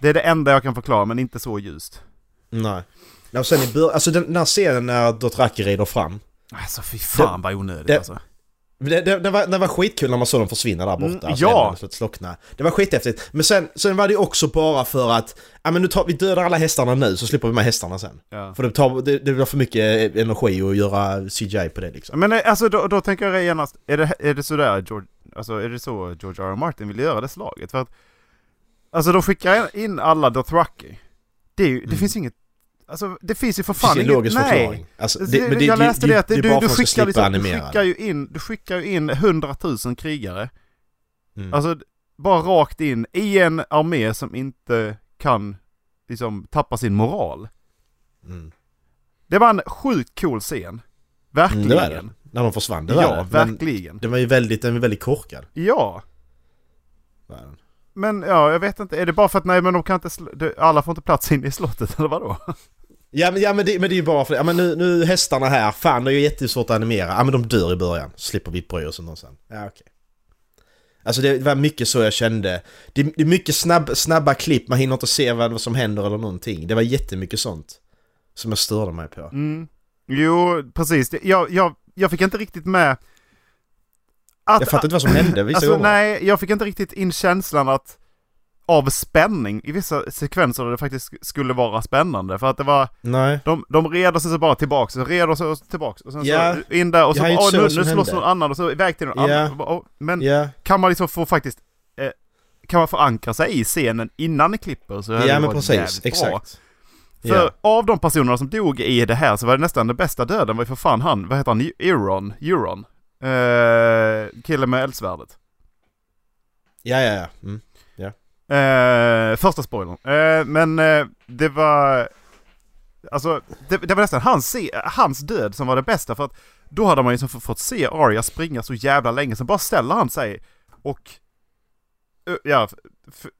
Speaker 2: Det är det enda jag kan förklara men inte så ljust.
Speaker 3: Nej. Och sen i början, alltså den, här scenen när Dothraki rider fram.
Speaker 2: Alltså fy fan vad onödigt
Speaker 3: det-
Speaker 2: alltså.
Speaker 3: Det, det, det, var, det var skitkul när man såg dem försvinna där borta.
Speaker 2: Mm, ja.
Speaker 3: slockna. Det var skithäftigt. Men sen, sen var det också bara för att, ja men nu tar, vi dödar alla hästarna nu så slipper vi med hästarna sen.
Speaker 2: Ja.
Speaker 3: För det, tar, det, det blir för mycket energi att göra CGI på det liksom.
Speaker 2: Men eh, alltså då, då tänker jag genast, är det, är det sådär George, alltså är det så George R. R. Martin vill göra det slaget? För att, alltså de skickar in alla Dothraki. Det, ju, det
Speaker 3: Mm.
Speaker 2: finns inget, alltså det finns ju för
Speaker 3: Det finns
Speaker 2: fan
Speaker 3: ingen
Speaker 2: inget, nej.
Speaker 3: förklaring. Alltså, det, men det,
Speaker 2: jag
Speaker 3: det-
Speaker 2: läste
Speaker 3: det,
Speaker 2: det, att
Speaker 3: det,
Speaker 2: du, du, skickar liksom, du skickar
Speaker 3: det.
Speaker 2: ju in, du skickar ju in 100 000 krigare
Speaker 3: Mm.
Speaker 2: Alltså bara rakt in i en armé som inte kan liksom tappa sin moral.
Speaker 3: Mm.
Speaker 2: Det var en sjukt cool scen. Verkligen.
Speaker 3: Mm, det var det. När de försvann, det var
Speaker 2: ja,
Speaker 3: det.
Speaker 2: Verkligen.
Speaker 3: den var ju väldigt, den var väldigt korkad.
Speaker 2: Ja.
Speaker 3: var den.
Speaker 2: Men ja, jag vet inte. Är det bara för att nej men de kan inte, sl- alla får inte plats in i slottet <laughs> eller vadå?
Speaker 3: Ja men, ja, men, det, men det är ju bara för ja, men nu, nu hästarna här, fan det är ju jättesvårt att animera. Ja men de dör i början, slipper vi bry oss om dem sen. Ja okej. Alltså det var mycket så jag kände. Det, det är mycket snabb, snabba klipp, man hinner inte se vad, som händer eller någonting. Det var jättemycket sånt. Som jag störde mig på.
Speaker 2: Mm. Jo, precis. Jag, jag, jag fick inte riktigt med... Att,
Speaker 3: Jag fattar inte vad som hände vissa
Speaker 2: Alltså
Speaker 3: gånger.
Speaker 2: nej, jag fick inte riktigt in känslan att av spänning i vissa sekvenser där det faktiskt skulle vara spännande. För att det var,
Speaker 3: Nej.
Speaker 2: de, de reder sig så bara tillbaks, reder sig tillbaks och sen
Speaker 3: Ja.
Speaker 2: så in där och så "Åh, nu, nu slåss någon annan och så iväg till någon
Speaker 3: Ja.
Speaker 2: annan. Och Men
Speaker 3: Ja,
Speaker 2: kan man liksom få faktiskt, eh, kan man förankra sig i scenen innan ni klipper så hade
Speaker 3: ja
Speaker 2: det
Speaker 3: men precis,
Speaker 2: jävligt bra.
Speaker 3: exakt.
Speaker 2: För
Speaker 3: Ja.
Speaker 2: av de personerna som dog i det här så var det nästan den bästa döden var ju för fan han, vad heter han, Euron? Euron? Eh, killen med eldsvärdet.
Speaker 3: ja, ja, ja. Mm.
Speaker 2: Eh, första spoilern. Eh, men eh, det var... Alltså, det, det var nästan hans, hans död som var det bästa för att då hade man ju liksom fått se Arya springa så jävla länge, sen bara ställer han sig och ja,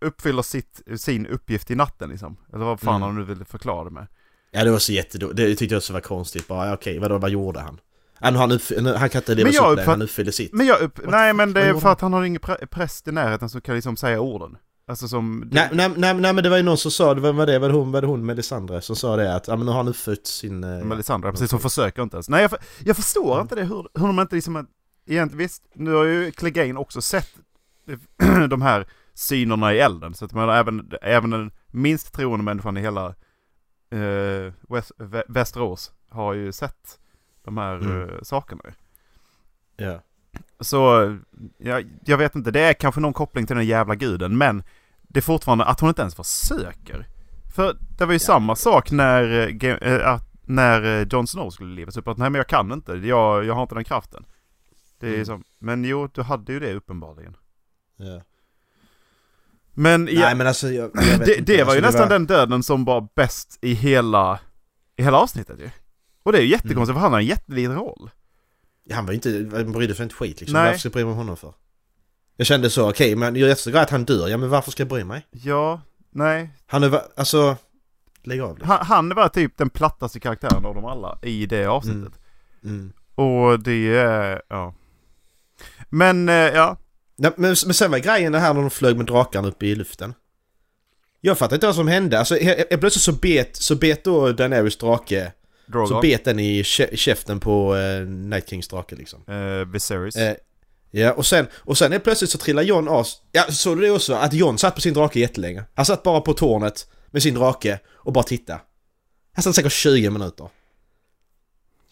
Speaker 2: uppfyller sitt, sin uppgift i natten liksom. Eller vad fan
Speaker 3: Mm.
Speaker 2: han nu ville förklara det med.
Speaker 3: Ja det var så jättedåligt, det tyckte jag också var konstigt bara, okej vadå, vad gjorde han? Ja, nu han, nu, han kan inte leva upp det, han uppfyllde sitt.
Speaker 2: Men jag upp, nej men det är för att han har ingen präst i närheten som kan liksom säga orden. Alltså som...
Speaker 3: Nej, nej, nej, nej men det var ju någon som sa, det var, det, var det hon, var det hon Melisandre som sa det att, ja men nu har han uppfyllt sin... eh,
Speaker 2: Melisandre, precis, hon försöker inte ens. Nej jag, jag förstår
Speaker 3: Mm.
Speaker 2: inte det, hur, hur de inte liksom... Egentligen, visst, nu har ju Clegane också sett <clears throat> de här synerna i elden. Så att man även, även den minst troende människan i hela eh, West, Vä- Västerås har ju sett de här
Speaker 3: Mm.
Speaker 2: eh, sakerna.
Speaker 3: Ja.
Speaker 2: Så, jag, jag vet inte, det är kanske någon koppling till den jävla guden, men det är fortfarande att hon inte ens försöker. För det var ju
Speaker 3: Ja.
Speaker 2: samma sak när, att, när Jon Snow skulle livas upp, att nej men jag kan inte, jag, jag har inte den kraften. Det är
Speaker 3: Mm.
Speaker 2: som, men jo, du hade ju det uppenbarligen.
Speaker 3: ja.
Speaker 2: Men, ja,
Speaker 3: Nej men alltså jag, jag
Speaker 2: det, det var ju
Speaker 3: alltså,
Speaker 2: nästan den döden som var bäst i hela, i hela avsnittet ju. Och det är ju jättekonstigt
Speaker 3: Mm.
Speaker 2: för han har en jätteliten roll.
Speaker 3: Han var ju inte, han brydde sig inte skit liksom.
Speaker 2: Nej.
Speaker 3: Varför ska jag bry mig om honom för? Jag kände så, okej men jag är att han dör, ja men varför ska jag bry mig?
Speaker 2: Ja, nej,
Speaker 3: Han är, alltså... Lägg av det.
Speaker 2: han, han var typ den plattaste karaktären av dem alla i det avsnittet.
Speaker 3: Mm.
Speaker 2: Och det är, ja. Men, eh, ja.
Speaker 3: Nej, men, men sen var grejen det här när de flög med drakarna uppe i luften. Jag fattar inte vad som hände. Alltså he- he- plötsligt så bet, så bet då Daenerys drake, så
Speaker 2: Drogon.
Speaker 3: bet den i kä- käften på eh, Night Kings drake liksom.
Speaker 2: Eh, Viserys.
Speaker 3: Eh, ja, och sen, och sen är plötsligt så trillar Jon av. Ja, såg du det också? Att Jon satt på sin drake jättelänge. Han satt bara på tornet med sin drake och bara tittade. Han satt säkert 20 minuter.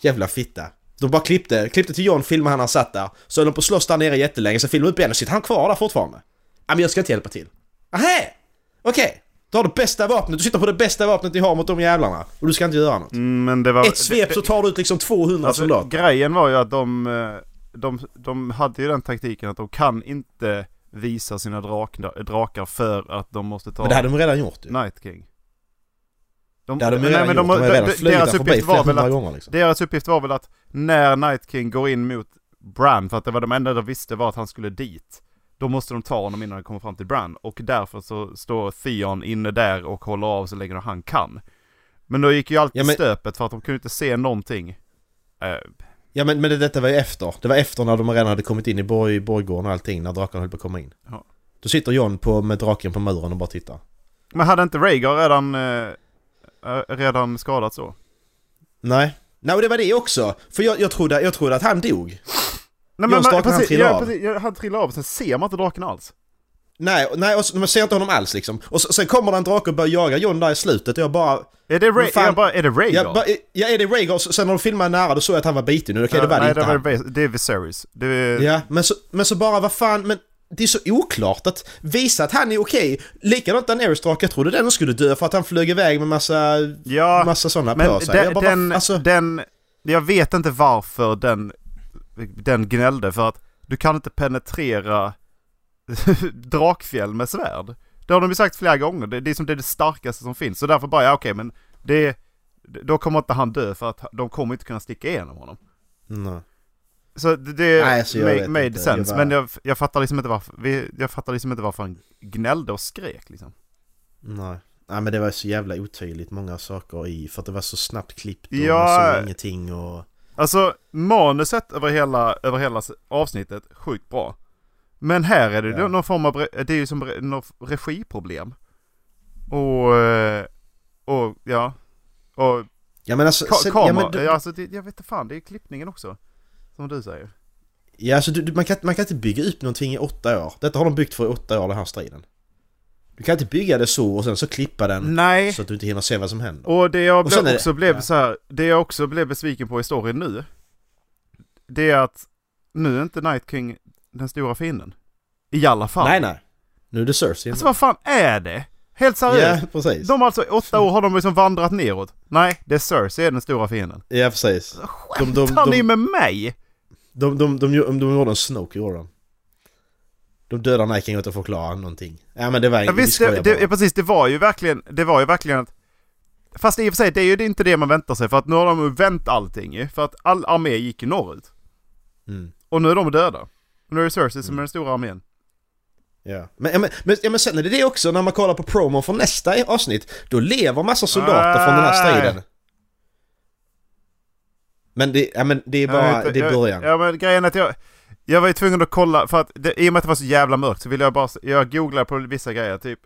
Speaker 3: Jävla fitta. De bara klippte, klippte till Jon, filmade han han satt där. Så höll de på att slåss där nere jättelänge, så filmade de upp igen och sitter han kvar där fortfarande? Ja men jag ska inte hjälpa till. Ahä! Okej. Du har det bästa vapnet, du sitter på det bästa vapnet ni har mot de jävlarna. Och du ska inte göra något.
Speaker 2: Mm, var...
Speaker 3: Ett svep så tar du ut liksom 200
Speaker 2: alltså,
Speaker 3: soldater.
Speaker 2: grejen var ju att de, eh, de, de hade ju den taktiken att de kan inte visa sina drak, drakar för att de måste ta
Speaker 3: Men det hade de redan gjort ju.
Speaker 2: Night King. De,
Speaker 3: Det hade de
Speaker 2: nej,
Speaker 3: redan
Speaker 2: men
Speaker 3: gjort, de, har redan flugit
Speaker 2: deras uppgift var väl att
Speaker 3: gånger liksom.
Speaker 2: Deras uppgift var väl att när Night King går in mot Bran, för att det var de enda de visste var att han skulle dit. Då måste de ta honom innan han kommer fram till Bran. Och därför så står Theon inne där och håller av så länge han kan. Men då gick ju allt
Speaker 3: Ja, men-
Speaker 2: stöpet för att de kunde inte se någonting. Eh,
Speaker 3: Ja men, men det, detta var ju efter. Det var efter när de redan hade kommit in i borg, borggården och allting, när drakarna höll på att komma in.
Speaker 2: Ja.
Speaker 3: Då sitter John på, med draken på muren och bara tittar.
Speaker 2: men hade inte Rhaegar redan, eh, eh, redan skadats så?
Speaker 3: Nej. Nej och det var det också! För jag, jag, trodde, jag trodde att han dog.
Speaker 2: Nej men,
Speaker 3: han
Speaker 2: precis,
Speaker 3: trillar
Speaker 2: ja, precis, ja, han trillar av, sen ser man inte draken alls.
Speaker 3: Nej, och- nej och så, man ser inte honom alls liksom. Och så, sen kommer det en drake och börjar jaga John där i slutet och jag bara...
Speaker 2: Är det, Ra-
Speaker 3: Men fan-
Speaker 2: jag bara, är det Rhaegar?
Speaker 3: Jag, bara ja är det Rhaegar? Sen när de filmade nära då såg jag att han var biten nu. Okej det var det
Speaker 2: nej,
Speaker 3: inte
Speaker 2: det,
Speaker 3: han.
Speaker 2: var, Vis- det är Viserys. Det,
Speaker 3: Ja, men så, men så bara vad fan, men det är så oklart att visa att han är okej. Likadant Daenerys drake, jag trodde den skulle dö för att han flög iväg med massa,
Speaker 2: ja,
Speaker 3: massa sådana
Speaker 2: Men
Speaker 3: på sig.
Speaker 2: den,
Speaker 3: jag bara,
Speaker 2: den,
Speaker 3: alltså,
Speaker 2: den, jag vet inte varför den, den gnällde för att du kan inte penetrera <laughs> drakfjäll med svärd. Det har de ju sagt flera gånger. Det, det är som det, är det starkaste som finns. Så därför bara, ja okej men det... Då kommer inte han dö för att de kommer inte kunna sticka igenom honom.
Speaker 3: Nej.
Speaker 2: Så det, det
Speaker 3: Nej, så jag
Speaker 2: made,
Speaker 3: vet
Speaker 2: made
Speaker 3: inte.
Speaker 2: sense.
Speaker 3: Jag bara-
Speaker 2: Men jag, jag fattar liksom inte varför, jag fattar liksom inte varför han gnällde och skrek liksom.
Speaker 3: Nej. Nej men det var så jävla otydligt många saker i för att det var så snabbt klippt och
Speaker 2: Ja.
Speaker 3: man såg ingenting och...
Speaker 2: Alltså manuset över hela, över hela avsnittet, sjukt bra. Men här är det
Speaker 3: Ja.
Speaker 2: någon form av, det är ju som något regiproblem. Och, eh, och ja. Och
Speaker 3: Ja men alltså...
Speaker 2: ka-
Speaker 3: sen-
Speaker 2: kamera,
Speaker 3: ja, men, du-
Speaker 2: alltså det, jag vet inte fan, det är klippningen också. Som du säger.
Speaker 3: ja alltså du, man, kan, man kan inte bygga upp någonting i åtta år. Detta har de byggt för i åtta år den här striden. Du kan inte bygga det så och sen så klippa den
Speaker 2: Nej.
Speaker 3: så att du inte hinner se vad som händer.
Speaker 2: Och det jag
Speaker 3: Och
Speaker 2: blev
Speaker 3: är det-
Speaker 2: också blev
Speaker 3: ja.
Speaker 2: så här, det jag också blev besviken på i storyn nu. Det är att nu är inte Night King den stora fienden. I alla fall.
Speaker 3: Nej nej. Nu är det Cersei.
Speaker 2: Alltså vad fan är det? Helt seriöst.
Speaker 3: ja precis.
Speaker 2: De har alltså i åtta år har de liksom vandrat neråt. Nej, det är Cersei är den stora fienden.
Speaker 3: Ja precis. De, de,
Speaker 2: Skämtar ni
Speaker 3: de,
Speaker 2: med mig?
Speaker 3: de, de, de, de, de gjorde en Snoke gjorde de. De dödar King utan att förklara någonting. Ja men det var
Speaker 2: Ja,
Speaker 3: vi
Speaker 2: visst, det, det, ja, precis, det var ju verkligen, det var ju verkligen att Fast i och för sig, det är ju inte det man väntar sig för att nu har de vänt allting ju. För att all armé gick ju norrut.
Speaker 3: Mm.
Speaker 2: Och nu är de döda. Nu är det Cersei som är den stora armén.
Speaker 3: Ja. Men, men, men, ja, men sen är det det också när man kollar på promo för nästa avsnitt. Då lever massa soldater från den här striden. Men det, ja, men det är bara, det är början.
Speaker 2: Ja men grejen är att jag, jag var ju tvungen att kolla för att det, i och med att det var så jävla mörkt så ville jag bara, jag googlade på vissa grejer typ.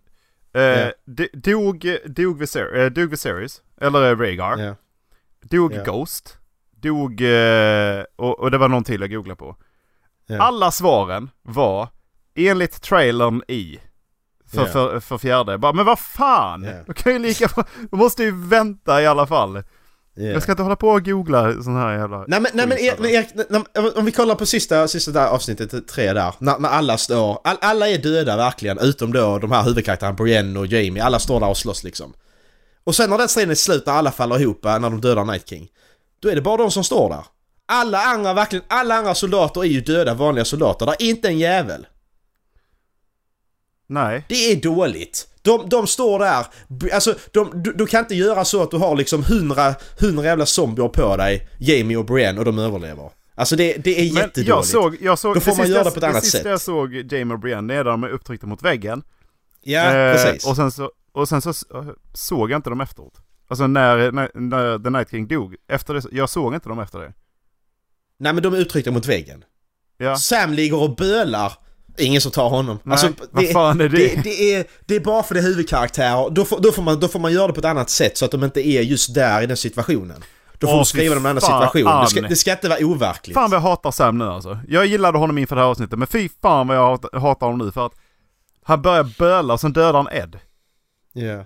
Speaker 2: Eh, d- Dog, dog, Viser, eh, dog Viserys, eller eh, Rhaegar.
Speaker 3: Ja.
Speaker 2: Dog
Speaker 3: Ja.
Speaker 2: Ghost. Dog, eh, och, och det var någon till jag googlade på.
Speaker 3: Ja.
Speaker 2: Alla svaren var enligt trailern i. För, för, för fjärde. Bara, men vad fan!
Speaker 3: Ja.
Speaker 2: Då kan ju lika De måste ju vänta i alla fall.
Speaker 3: Ja.
Speaker 2: Jag ska inte hålla på och googla sån här jävla...
Speaker 3: Nej men, nej, men, Erik, när- om vi kollar på sista, sista där avsnittet, tre där, när, när alla står, all, alla är döda verkligen, utom då de här huvudkaraktärerna Brienne och Jamie, alla står där och slåss liksom. Och sen när den striden är slut, när alla faller ihop, när de dödar Night King, då är det bara de som står där. Alla andra, verkligen, alla andra soldater är ju döda, vanliga soldater, där är inte en jävel.
Speaker 2: Nej.
Speaker 3: Det är dåligt. De, de står där, alltså de, du, du kan inte göra så att du har liksom hundra, hundra jävla zombier på dig, Jamie och Brienne, och de överlever. Alltså det, det är
Speaker 2: Men
Speaker 3: jättedåligt.
Speaker 2: jag såg, jag såg,
Speaker 3: Då får man göra det på ett annat
Speaker 2: Det sista
Speaker 3: sätt.
Speaker 2: jag såg Jamie och Brienne, det är där de är upptryckta mot väggen.
Speaker 3: Ja,
Speaker 2: Eh,
Speaker 3: precis.
Speaker 2: och sen så, och sen så såg jag inte dem efteråt. Alltså när, när, när The Night King dog. Efter det, jag såg inte dem efter det.
Speaker 3: Nej men de är uttryckta mot väggen.
Speaker 2: Ja.
Speaker 3: Sam ligger och bölar. Ingen som tar honom.
Speaker 2: Nej,
Speaker 3: Alltså,
Speaker 2: vad fan är det?
Speaker 3: Det, det, är, det är bara för det är huvudkaraktärer. Då får, då, får man, då får man göra det på ett annat sätt så att de inte är just där i den situationen. Då får
Speaker 2: Åh,
Speaker 3: du skriva dem i en annan situation. Det ska, det ska inte vara overkligt.
Speaker 2: Fan vad jag hatar Sam nu alltså. Jag gillade honom inför det här avsnittet, men fy fan vad jag hat- hatar honom nu för att han börjar böla och sen dödar han Ed.
Speaker 3: Ja.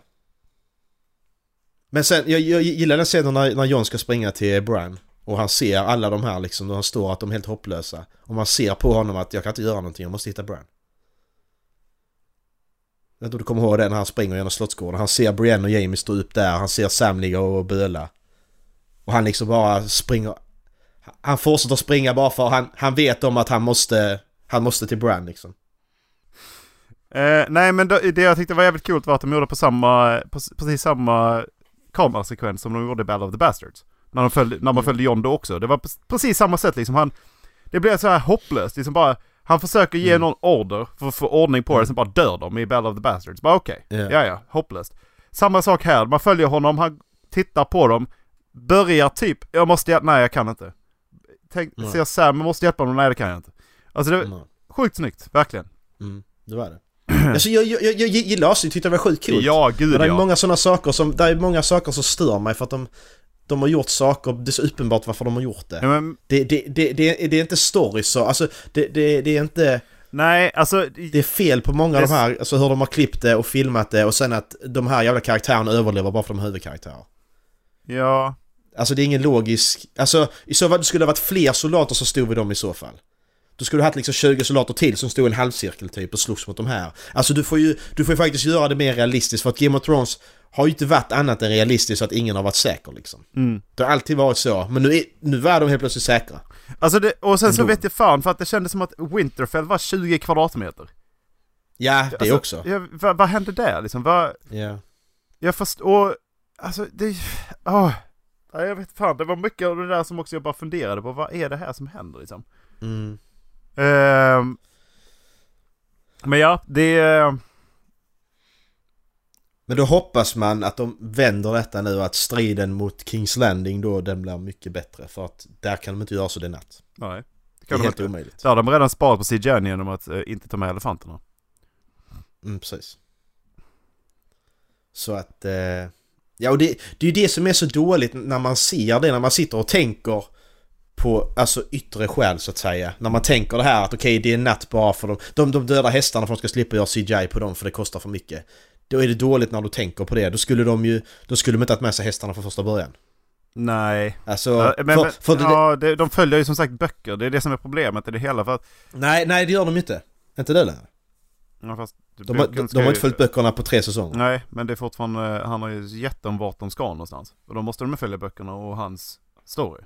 Speaker 3: Men sen, jag, jag gillar den scenen när, när John ska springa till Bran. Och han ser alla de här liksom, och han står att de är helt hopplösa. Och man ser på honom att jag kan inte göra någonting, jag måste hitta Bran. Jag tror du kommer ihåg det när han springer genom Slottsgården. Han ser Brienne och Jamie stå upp där, han ser Sam ligga och böla. Och han liksom bara springer... Han fortsätter springa bara för han, han vet om att han måste... Han måste till Bran liksom.
Speaker 2: Eh, nej men det, det jag tyckte var jävligt coolt var att de gjorde på samma, på, precis samma kamerasekvens som de gjorde i Battle of the Bastards. När, de följde, när man följde John då också. Det var precis samma sätt liksom. Han, det blev så här hopplöst. Liksom bara, han försöker ge
Speaker 3: Mm.
Speaker 2: någon order för att få ordning på det, sen bara dör de i Battle of the Bastards. Bara okej,
Speaker 3: Ja.
Speaker 2: ja ja, hopplöst. Samma sak här, man följer honom, han tittar på dem, börjar typ, jag måste hjälpa, nej jag kan inte. Tänk,
Speaker 3: Nej.
Speaker 2: ser Sam, jag måste hjälpa honom, nej det kan jag inte. Alltså det var
Speaker 3: Mm.
Speaker 2: sjukt snyggt, verkligen.
Speaker 3: Mm, det var det. <clears throat> alltså jag, jag, jag, jag gillar avsnittet, tyckte det var sjukt coolt.
Speaker 2: Ja, gud
Speaker 3: Men det är
Speaker 2: ja.
Speaker 3: många sådana saker som, det är många saker som stör mig för att de, de har gjort saker, det är så uppenbart varför de har gjort det.
Speaker 2: ja men,
Speaker 3: Det, det, det, det, det är inte story så, alltså det, det, det är inte,
Speaker 2: nej, alltså...
Speaker 3: det är fel på många av
Speaker 2: Det-
Speaker 3: de här, alltså hur de har klippt det och filmat det och sen att de här jävla karaktärerna överlever bara för de är huvudkaraktärer.
Speaker 2: Ja,
Speaker 3: Alltså det är ingen logisk, alltså i så fall det skulle ha varit fler soldater som stod vid dem i så fall. Då skulle du haft liksom 20 soldater till som stod i en halvcirkel typ och slogs mot de här. Alltså du får ju, du får ju faktiskt göra det mer realistiskt för att Game of Thrones har ju inte varit annat än realistiskt så att ingen har varit säker liksom.
Speaker 2: mm.
Speaker 3: Det har alltid varit så, men nu, är, nu var de helt plötsligt säkra.
Speaker 2: Alltså det, och sen så
Speaker 3: Ändå.
Speaker 2: vet jag fan för att det kändes som att Winterfell var 20 kvadratmeter.
Speaker 3: Ja, det
Speaker 2: Alltså,
Speaker 3: också.
Speaker 2: Ja, vad, vad hände där liksom? Vad,
Speaker 3: Ja.
Speaker 2: jag förstår, alltså det, åh. Ja, jag vet fan, det var mycket av det där som också jag bara funderade på. Vad är det här som händer liksom?
Speaker 3: Mm.
Speaker 2: Ehm, men ja, det...
Speaker 3: Men då hoppas man att de vänder detta nu att striden mot Kings Landing då den blir mycket bättre för att där kan de inte göra så det natt.
Speaker 2: Nej. Det
Speaker 3: Det
Speaker 2: kan
Speaker 3: är
Speaker 2: de
Speaker 3: helt
Speaker 2: inte.
Speaker 3: omöjligt.
Speaker 2: Där har de redan sparat på CGI genom att eh, inte ta med elefanterna.
Speaker 3: Mm, precis. Så att... Eh, ja och det, det är ju det som är så dåligt när man ser det, när man sitter och tänker på alltså yttre skäl så att säga. När man tänker det här att okej det är natt bara för dem. De, de döda hästarna för att de ska slippa göra CGI på dem för det kostar för mycket. Då är det dåligt när du tänker på det. Då skulle de ju... Då skulle de inte ha med sig hästarna från första början.
Speaker 2: Nej.
Speaker 3: Alltså...
Speaker 2: Ja, men,
Speaker 3: för, för
Speaker 2: ja, det, de följer ju som sagt böcker. Det är det som är problemet i det hela. För att,
Speaker 3: nej, nej det gör de inte. Inte det längre.
Speaker 2: ja, fast
Speaker 3: De, har- de, de har inte följt böckerna på tre säsonger.
Speaker 2: Nej, men det är fortfarande, han har ju gett dem vart de ska någonstans. Och då måste de följa böckerna och hans story.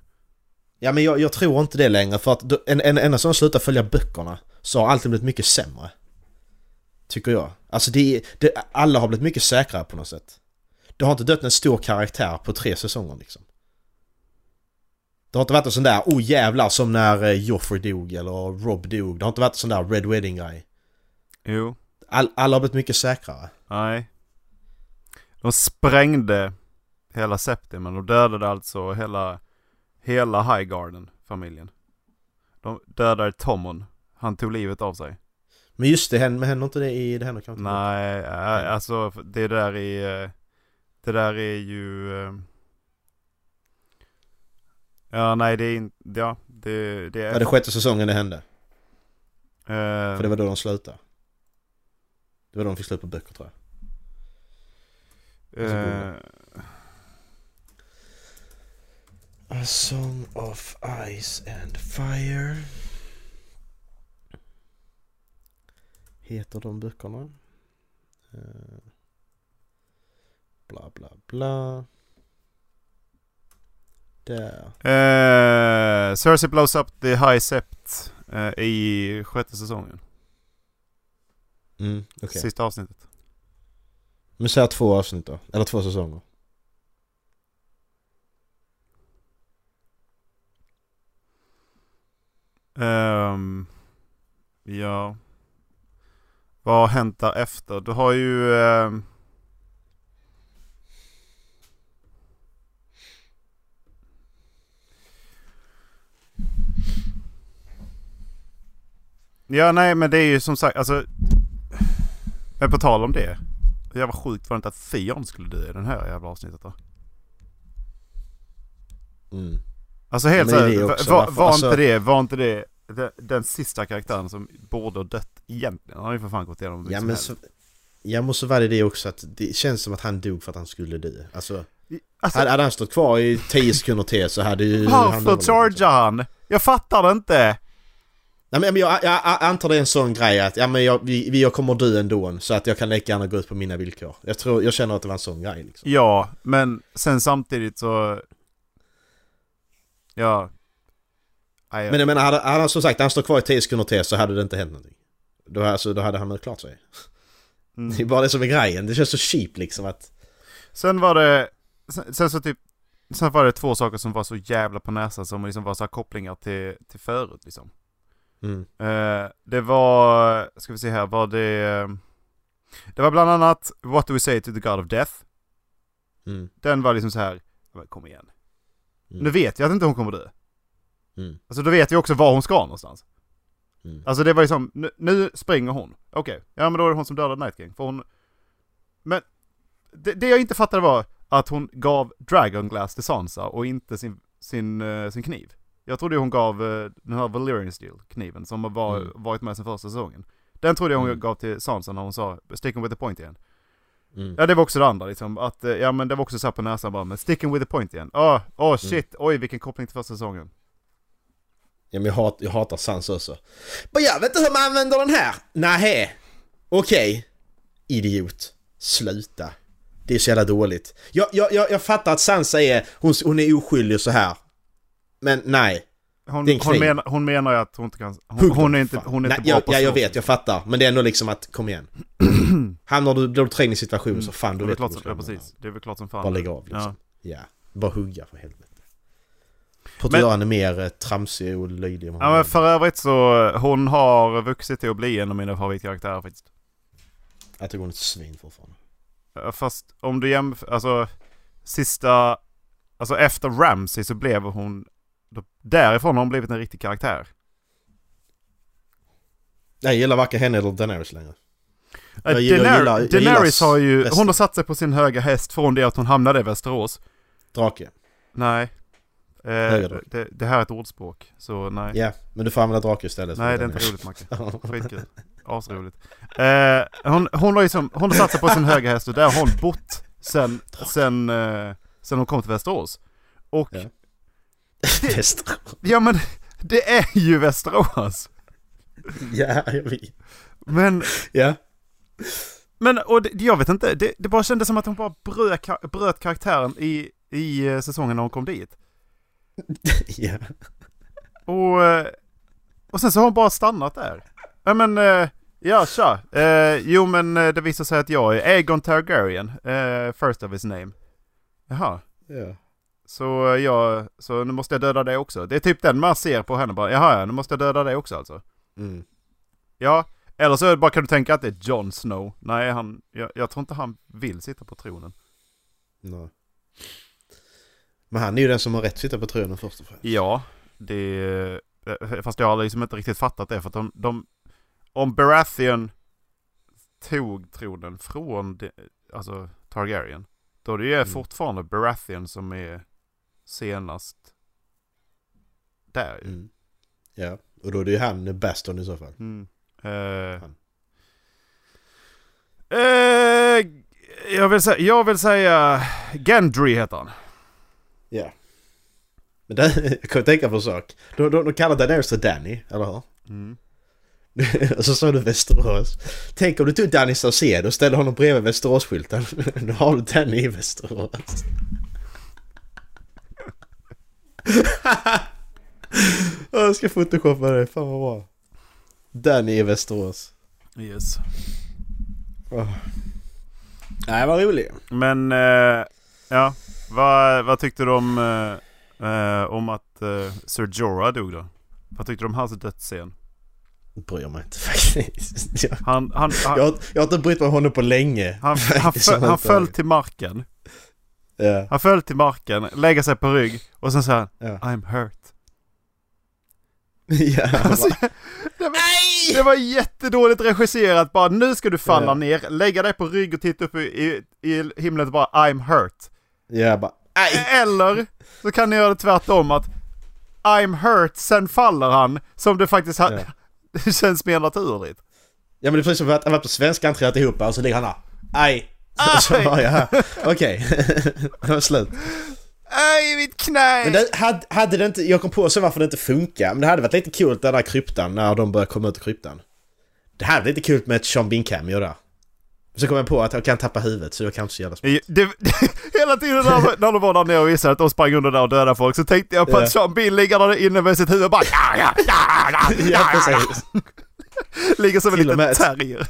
Speaker 3: Ja men jag, jag tror inte det längre för att en, en, enda som slutar följa böckerna så har allting blivit mycket sämre. Tycker jag. Alltså det, det, alla har blivit mycket säkrare på något sätt. Det har inte dött en stor karaktär på tre säsonger liksom. Det har inte varit en sån där oh jävlar som när eh, Joffrey dog eller Rob dog. Det har inte varit en sån där Red Wedding grej.
Speaker 2: Jo,
Speaker 3: All, alla har blivit mycket säkrare.
Speaker 2: nej. De sprängde hela Septimen och dödade alltså hela, hela Highgarden-familjen. De dödade Tomon. Han tog livet av sig.
Speaker 3: Men just det, händer, inte det i... Det händer kanske.
Speaker 2: Nej, äh, alltså det där är... eh, Det där är ju... eh, Ja, nej det är inte... Ja, det, det är...
Speaker 3: Ja, det sjätte säsongen det hände.
Speaker 2: eh,
Speaker 3: För det var då de slutade. Det var då de fick slut på böcker tror jag.
Speaker 2: eh,
Speaker 3: A Song of Ice and Fire Heter de böckerna? Eh, Bla bla bla Där
Speaker 2: eh, Cersei blows up the high sept eh, i sjätte säsongen.
Speaker 3: mm, okej
Speaker 2: Sista avsnittet.
Speaker 3: Men säg två avsnitt då, eller två säsonger
Speaker 2: Ehm, ja. Vad har hänt därefter? Du har ju... ehm, Ja, nej men det är ju som sagt, alltså... Men på tal om det. Jävla sjukt var det inte att Theon skulle dö i den här jävla avsnittet då?
Speaker 3: mm.
Speaker 2: Alltså helt såhär, var, var,
Speaker 3: varför-
Speaker 2: var
Speaker 3: alltså-
Speaker 2: inte det, var inte det den, den sista karaktären som borde ha dött egentligen? Han har ju för fan gått igenom
Speaker 3: Ja men så, Ja men så var det också att det känns som att han dog för att han skulle dö Alltså.
Speaker 2: Alltså,
Speaker 3: hade, hade han stått kvar i 10 sekunder till så hade ju
Speaker 2: varför chargear han? Jag fattar det inte!
Speaker 3: Nej men jag, jag, jag antar det är en sån grej att ja, men jag, vi, vi- jag kommer dö ändå så att jag kan lika gärna gå ut på mina villkor. Jag, tror, jag känner att det var en sån grej liksom.
Speaker 2: Ja, men sen samtidigt så... Ja...
Speaker 3: Men jag menar, hade, hade som sagt han står kvar i 10 sekunder till så hade det inte hänt någonting. Då, alltså, då hade han nog klart sig.
Speaker 2: mm.
Speaker 3: Det är bara det som är grejen. Det känns så cheap liksom att...
Speaker 2: Sen var det... Sen, sen så typ... Sen var det två saker som var så jävla på näsan som liksom var så här kopplingar till, till förut liksom.
Speaker 3: Mm.
Speaker 2: Eh, det var, ska vi se här, var det... Det var bland annat What do we say to the God of Death?
Speaker 3: Mm.
Speaker 2: Den var liksom så här, kom igen.
Speaker 3: Mm.
Speaker 2: Nu vet jag att inte hon kommer dö.
Speaker 3: Mm.
Speaker 2: Alltså då vet vi också var hon ska någonstans.
Speaker 3: Mm.
Speaker 2: Alltså det var ju som, nu, nu springer hon. Okej, ja men då är det hon som dödade Night King. För hon... Men det, det jag inte fattade var att hon gav Dragon Glass till Sansa och inte sin, sin, eh, sin kniv. Jag trodde hon gav eh, den här Valyrian Steel kniven som var,
Speaker 3: Mm.
Speaker 2: varit med sen första säsongen. Den trodde jag hon
Speaker 3: Mm.
Speaker 2: gav till Sansa när hon sa 'sticking with the point' igen.
Speaker 3: Mm.
Speaker 2: Ja det var också det andra liksom, att eh, ja men det var också så här på näsan bara, men 'sticking with the point' igen. Åh, oh, oh, shit, oj vilken koppling till första säsongen.
Speaker 3: Ja, men jag, hat, jag hatar Sans också. Men jag vet inte hur man använder den här! Nähä! Okej. Idiot. Sluta. Det är så jävla dåligt. Jag, jag, jag, jag fattar att Sansa är, hon, hon är oskyldig så här. Men nej.
Speaker 2: hon,
Speaker 3: Det är en
Speaker 2: hon,
Speaker 3: kniv.
Speaker 2: menar, hon menar ju att hon inte kan... Hon, hon är inte, hon är
Speaker 3: Nej,
Speaker 2: inte bra
Speaker 3: jag,
Speaker 2: på
Speaker 3: Ja, jag vet, jag fattar. Men det är ändå liksom att, kom igen. <clears throat> Hamnar du, blir du trängd i situation så fan,
Speaker 2: Det
Speaker 3: du
Speaker 2: är väl
Speaker 3: vet
Speaker 2: klart som, ja, precis. Det är väl klart som fan.
Speaker 3: Bara lägga av liksom.
Speaker 2: Ja.
Speaker 3: Ja. Bara hugga för helvete. På att
Speaker 2: Men-
Speaker 3: göra henne mer eh, tramsig och vad
Speaker 2: Ja men för övrigt så, hon har vuxit till att bli en av mina favoritkaraktärer faktiskt.
Speaker 3: Jag tycker hon är ett svin fortfarande.
Speaker 2: Fast om du jämför, alltså sista, alltså efter Ramsey så blev hon, därifrån har hon blivit en riktig karaktär.
Speaker 3: Jag gillar varken henne eller Daenerys längre.
Speaker 2: Jag,
Speaker 3: Jag gillar-
Speaker 2: Daener-
Speaker 3: jag gillar- jag
Speaker 2: Daenerys har ju,
Speaker 3: Väster-
Speaker 2: hon har satt sig på sin höga häst från det att hon hamnade i Västerås.
Speaker 3: Drake.
Speaker 2: Nej. Eh, det, det här är ett ordspråk, så nej.
Speaker 3: Ja, men du får använda drake istället.
Speaker 2: nej det är inte roligt Macke. <laughs> Skitkul. Asroligt. Eh, hon, hon, har ju som, hon har satt sig på sin höga häst och där har hon bott sen, sen, eh, sen hon kom till Västerås. Och
Speaker 3: Ja. <laughs> Väster.
Speaker 2: Ja men det är ju Västerås.
Speaker 3: ja, jag vet.
Speaker 2: Men,
Speaker 3: Ja.
Speaker 2: men och det, jag vet inte, det, det bara kändes som att hon bara bröt, bröt karaktären i, i eh, säsongen när hon kom dit. <laughs>
Speaker 3: ja.
Speaker 2: Och, eh, och sen så har hon bara stannat där. Ja men, eh, ja tja. Eh, jo men det visar sig att jag är Aegon Targaryen, first of his name. Jaha.
Speaker 3: ja.
Speaker 2: Så jag, så nu måste jag döda dig också. Det är typ den man ser på henne bara, jaha ja, nu måste jag döda dig också alltså.
Speaker 3: Mm.
Speaker 2: Ja, eller så bara kan du tänka att det är Jon Snow. Nej, han, jag, jag tror inte han vill sitta på tronen.
Speaker 3: Nej. Men han är ju den som har rätt att sitta på tronen först och främst.
Speaker 2: Ja, det... eh, Fast jag har liksom inte riktigt fattat det för att de... de om Baratheon tog tronen från de, alltså Targaryen. Då är det ju
Speaker 3: Mm.
Speaker 2: fortfarande Baratheon som är senast där ju.
Speaker 3: Mm. Ja, och då är det ju han Baston i så fall.
Speaker 2: Mm. Eh,
Speaker 3: Han.
Speaker 2: eh, jag, vill säga, jag vill säga Gendry heter han.
Speaker 3: Ja. Men där, <laughs> jag kan tänka på en sak. De, de, de kallar Daenerys för Danny, eller hur?
Speaker 2: Mm. <laughs>
Speaker 3: och så sa du Västerås. Tänk om du tog Danny Saucedo och ställde honom bredvid Västeråsskylten. <laughs> Då har du Danny i Västerås. Jag ska photoshoppa det, fan vad bra. Danny i Västerås.
Speaker 2: Yes.
Speaker 3: Oh. Nej, vad roligt.
Speaker 2: Men, eh, ja. Vad, vad tyckte du om, eh, eh, om att eh, Sir Jorah dog då? Vad tyckte du om hans dödsscen?
Speaker 3: Bryr mig inte <laughs> faktiskt. Jag,
Speaker 2: Han, han, han,
Speaker 3: jag, jag har inte brytt mig om honom på länge.
Speaker 2: han, <laughs> han, föll, han föll till marken.
Speaker 3: Ja,
Speaker 2: Han föll till marken, lägger sig på rygg och sen säger han I'm hurt. <laughs>
Speaker 3: ja
Speaker 2: Alltså, det, var, det var jättedåligt regisserat bara nu ska du falla
Speaker 3: Ja.
Speaker 2: ner, lägga dig på rygg och titta upp i, i, i himlen och bara I'm hurt.
Speaker 3: Ja, bara, aj!
Speaker 2: Eller så kan ni göra det tvärtom att I'm hurt, sen faller han som det faktiskt ha,
Speaker 3: Ja.
Speaker 2: det <laughs> känns mer naturligt.
Speaker 3: Ja men det är precis som att han var på svenska, han trillat ihop och så ligger han där. Aj!
Speaker 2: Aj!
Speaker 3: Så okej. <laughs> det var slut.
Speaker 2: Aj, mitt knä!
Speaker 3: Men det, hade, hade det inte, jag kom på så varför det inte funkar, men det hade varit lite kul den där kryptan när de började komma ut ur kryptan. Det hade varit lite kul med ett Sean Bean cameo där. Så kom jag på att jag kan tappa huvudet så det var kanske så jävla smart.
Speaker 2: det, <laughs> hela tiden när, när de var där nere och visade att de sprang under där och dödade folk så tänkte jag på att Sean Bean ligger där inne med sitt huvud och bara ja, ja, ja, ja,
Speaker 3: Ja precis.
Speaker 2: Ligger som en
Speaker 3: Till och
Speaker 2: liten
Speaker 3: med-
Speaker 2: terrier.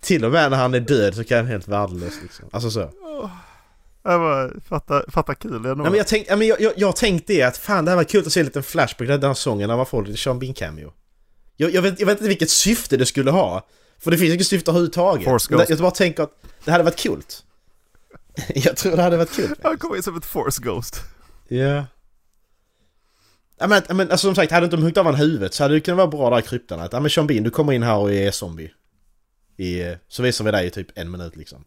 Speaker 3: Till och med när han är död så kan han helt värdelös liksom. Alltså så.
Speaker 2: Jag bara, fatta, fatta kul ändå.
Speaker 3: Nej, men jag, tänk, men jag, jag, jag tänkte det att fan det här var kul att se en liten flashback där den här sången när man får lite Sean Bean cameo. Jag, jag, vet, jag vet inte vilket syfte det skulle ha. För det finns inget syfte överhuvudtaget. Jag bara tänker att det hade varit kul. <laughs> jag tror det hade varit kul.
Speaker 2: Han kommer in som ett force ghost.
Speaker 3: Ja. Ja men, men alltså som sagt, hade inte de huggit av han huvudet så hade det kunnat vara bra där i kryptan att ja men Sean Bean, du kommer in här och är zombie. I, så visar vi dig i typ en minut liksom.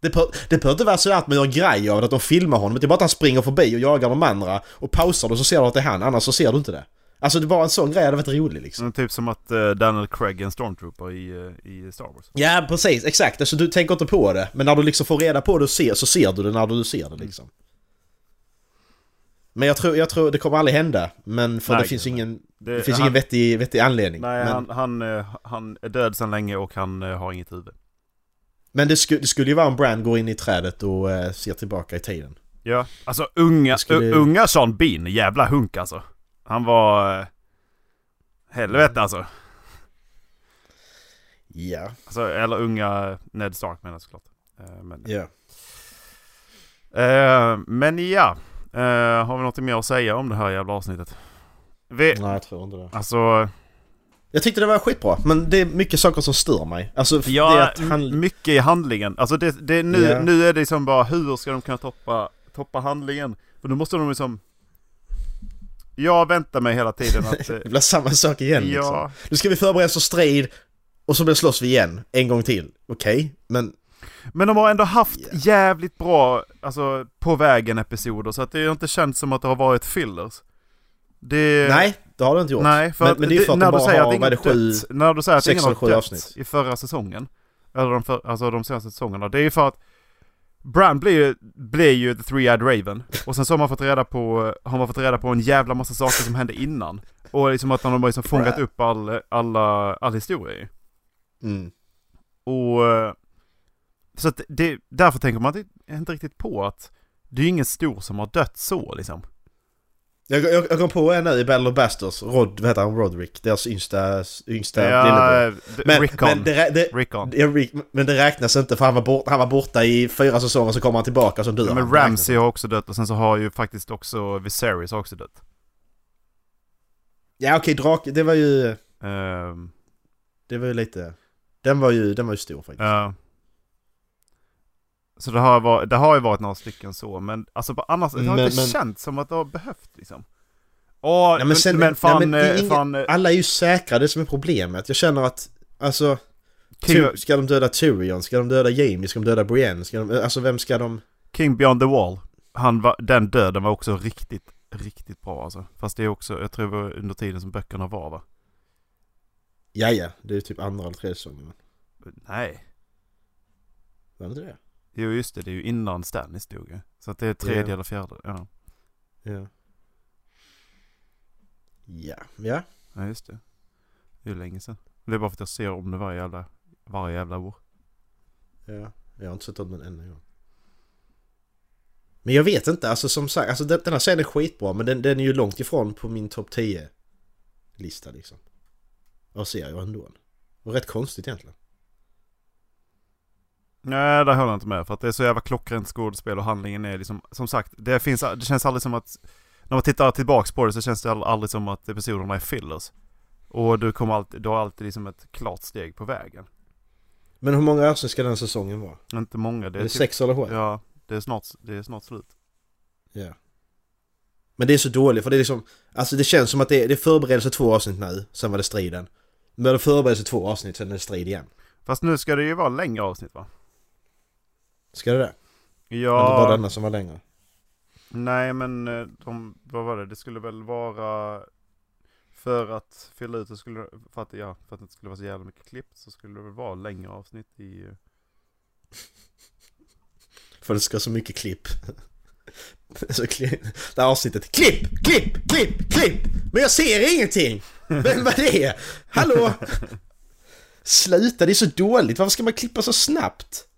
Speaker 3: Det behöver det behöver inte vara så att man gör grej av det, att de filmar honom. Det är bara att han springer förbi och jagar de andra och pausar det så ser du att det är han, annars så ser du inte det. Alltså det var en sån grej hade varit rolig liksom.
Speaker 2: Mm, Typ som att eh, Daniel Craig är en stormtrooper i, eh, i Star Wars.
Speaker 3: Ja precis, exakt. Alltså du tänker inte på det. Men när du liksom får reda på det och ser så ser du det när du ser det liksom. Men jag tror, jag tror det kommer aldrig hända. Men för
Speaker 2: Nej,
Speaker 3: det finns
Speaker 2: nej.
Speaker 3: ingen,
Speaker 2: Det,
Speaker 3: det finns
Speaker 2: han,
Speaker 3: ingen vettig, vettig anledning.
Speaker 2: Nej,
Speaker 3: men
Speaker 2: han, han, eh, han är död sedan länge och han har inget huvud.
Speaker 3: men det, sku, det skulle ju vara om Brand går in i trädet och eh, ser tillbaka i tiden.
Speaker 2: Ja, alltså unga,
Speaker 3: skulle-
Speaker 2: unga Sean Bean, jävla hunk alltså. Han var... eh, Helvete alltså.
Speaker 3: Ja.
Speaker 2: alltså. Eller unga Ned Stark menar jag såklart. Eh, Men,
Speaker 3: Ja.
Speaker 2: eh, men ja. Eh, har vi något mer att säga om det här jävla avsnittet? Vi,
Speaker 3: Nej, jag tror inte det.
Speaker 2: alltså,
Speaker 3: Jag tyckte det var skitbra, men det är mycket saker som stör mig. Alltså, det
Speaker 2: ja,
Speaker 3: att han...
Speaker 2: mycket i handlingen. Alltså det, det, nu,
Speaker 3: Ja.
Speaker 2: nu är det liksom bara hur ska de kunna toppa, toppa handlingen? För då måste de liksom... Jag väntar mig hela tiden att... <laughs> eh,
Speaker 3: Det blir samma sak igen liksom.
Speaker 2: ja,
Speaker 3: Nu ska vi förbereda oss för strid och så blir slåss vi igen, en gång till. Okej, men...
Speaker 2: Men de har ändå haft
Speaker 3: Ja.
Speaker 2: jävligt bra, alltså på vägen episoder så att det har inte känts som att det har varit fillers. Det...
Speaker 3: Nej, det har det inte gjort.
Speaker 2: Nej, för
Speaker 3: men,
Speaker 2: att
Speaker 3: men det är för att
Speaker 2: när
Speaker 3: de
Speaker 2: du
Speaker 3: bara
Speaker 2: säger
Speaker 3: har,
Speaker 2: att
Speaker 3: vad är det, sju...
Speaker 2: när du säger att ingen har dött
Speaker 3: avsnitt.
Speaker 2: i förra säsongen, eller de, för, alltså de senaste säsongerna, det är ju för att Bran blir ju, blir ju the three-eyed raven, och sen så har man fått reda på, har man fått reda på en jävla massa saker som hände innan. Och liksom att de har liksom fångat upp all, alla, all historia.
Speaker 3: Mm.
Speaker 2: Och... eh, Så att det, därför tänker man inte, riktigt på att det är ju ingen stor som har dött så liksom.
Speaker 3: Jag, jag, jag kom på en nu i Battle of Bastards, Rod, vad heter han, Roderick, deras yngsta, yngsta lillebror.
Speaker 2: Ja, d-
Speaker 3: Men,
Speaker 2: Rickon.
Speaker 3: men, det, det,
Speaker 2: Rickon.
Speaker 3: ja, Rick, men det räknas inte för han var, bort, han var borta i fyra säsonger så kommer han tillbaka som dör
Speaker 2: Ja, men Ramsey har också dött och sen så har ju faktiskt också Viserys också dött.
Speaker 3: Ja okej, drak, det var ju...
Speaker 2: Ehm,
Speaker 3: Det var ju lite... Den var ju, den var ju stor faktiskt.
Speaker 2: ja. Så det har, varit, det har ju varit några stycken så, men alltså på annars, det har
Speaker 3: Men-
Speaker 2: inte
Speaker 3: men-
Speaker 2: känts som att det har behövt liksom. Åh,
Speaker 3: men
Speaker 2: men,
Speaker 3: sen-
Speaker 2: men, fan,
Speaker 3: nej, men
Speaker 2: eh,
Speaker 3: ingen-
Speaker 2: fan eh,
Speaker 3: Alla är ju säkra, det är som är problemet. Jag känner att, alltså...
Speaker 2: King,
Speaker 3: Ska de döda Tyrion? Ska de döda Jamie? Ska de döda Brienne? Ska de, alltså vem ska de...
Speaker 2: King Beyond the Wall, han var, den döden var också riktigt, riktigt bra alltså. Fast det är också, jag tror det var under tiden som böckerna var va?
Speaker 3: Ja, ja, det är typ andra eller tredje säsongen.
Speaker 2: Nej.
Speaker 3: Var det inte det?
Speaker 2: Jo just det, det är ju innan Stannis dog ju. Så att det är tredje
Speaker 3: Ja.
Speaker 2: eller fjärde, ja.
Speaker 3: Ja. Ja, ja.
Speaker 2: Ja just det. Det är ju länge sedan. Det är bara för att jag ser om det varje jävla, varje jävla år.
Speaker 3: Ja, jag har inte sett om den än en gång. Men jag vet inte, alltså som sagt, alltså den, den här serien är skitbra men den, den är ju långt ifrån på min topp 10 lista liksom. Av serier ändå. Och rätt konstigt egentligen.
Speaker 2: Nej, det håller jag inte med. För att det är så jävla klockrent skådespel och handlingen är liksom, som sagt, det, finns, det känns aldrig som att, när man tittar tillbaks på det så känns det ald- aldrig som att episoderna är fillers. Och du kommer alltid, du har alltid liksom ett klart steg på vägen.
Speaker 3: Men hur många avsnitt ska den säsongen vara?
Speaker 2: Inte många, det
Speaker 3: Är
Speaker 2: är,
Speaker 3: det
Speaker 2: typ,
Speaker 3: sex eller sju?
Speaker 2: Ja, det är snart, det är snart slut.
Speaker 3: Ja. Men det är så dåligt för det är liksom, alltså det känns som att det är, det är förberedelse två avsnitt nu, sen var det striden. Men det förberedelse två avsnitt, sen är det strid igen.
Speaker 2: Fast nu ska det ju vara längre avsnitt va?
Speaker 3: Ska det det?
Speaker 2: Ja,
Speaker 3: bara denna som var längre?
Speaker 2: nej men eh, de, vad var det? Det skulle väl vara för att fylla ut det skulle, för att, ja, för att det inte skulle vara så jävla mycket klippt så skulle det väl vara längre avsnitt i eh,
Speaker 3: För det ska så mycket klipp. <laughs> Så klipp, det här avsnittet, klipp, klipp, klipp, klipp! Men jag ser ingenting! Vem var det? Hallå? <laughs> Sluta, det är så dåligt, varför ska man klippa så snabbt?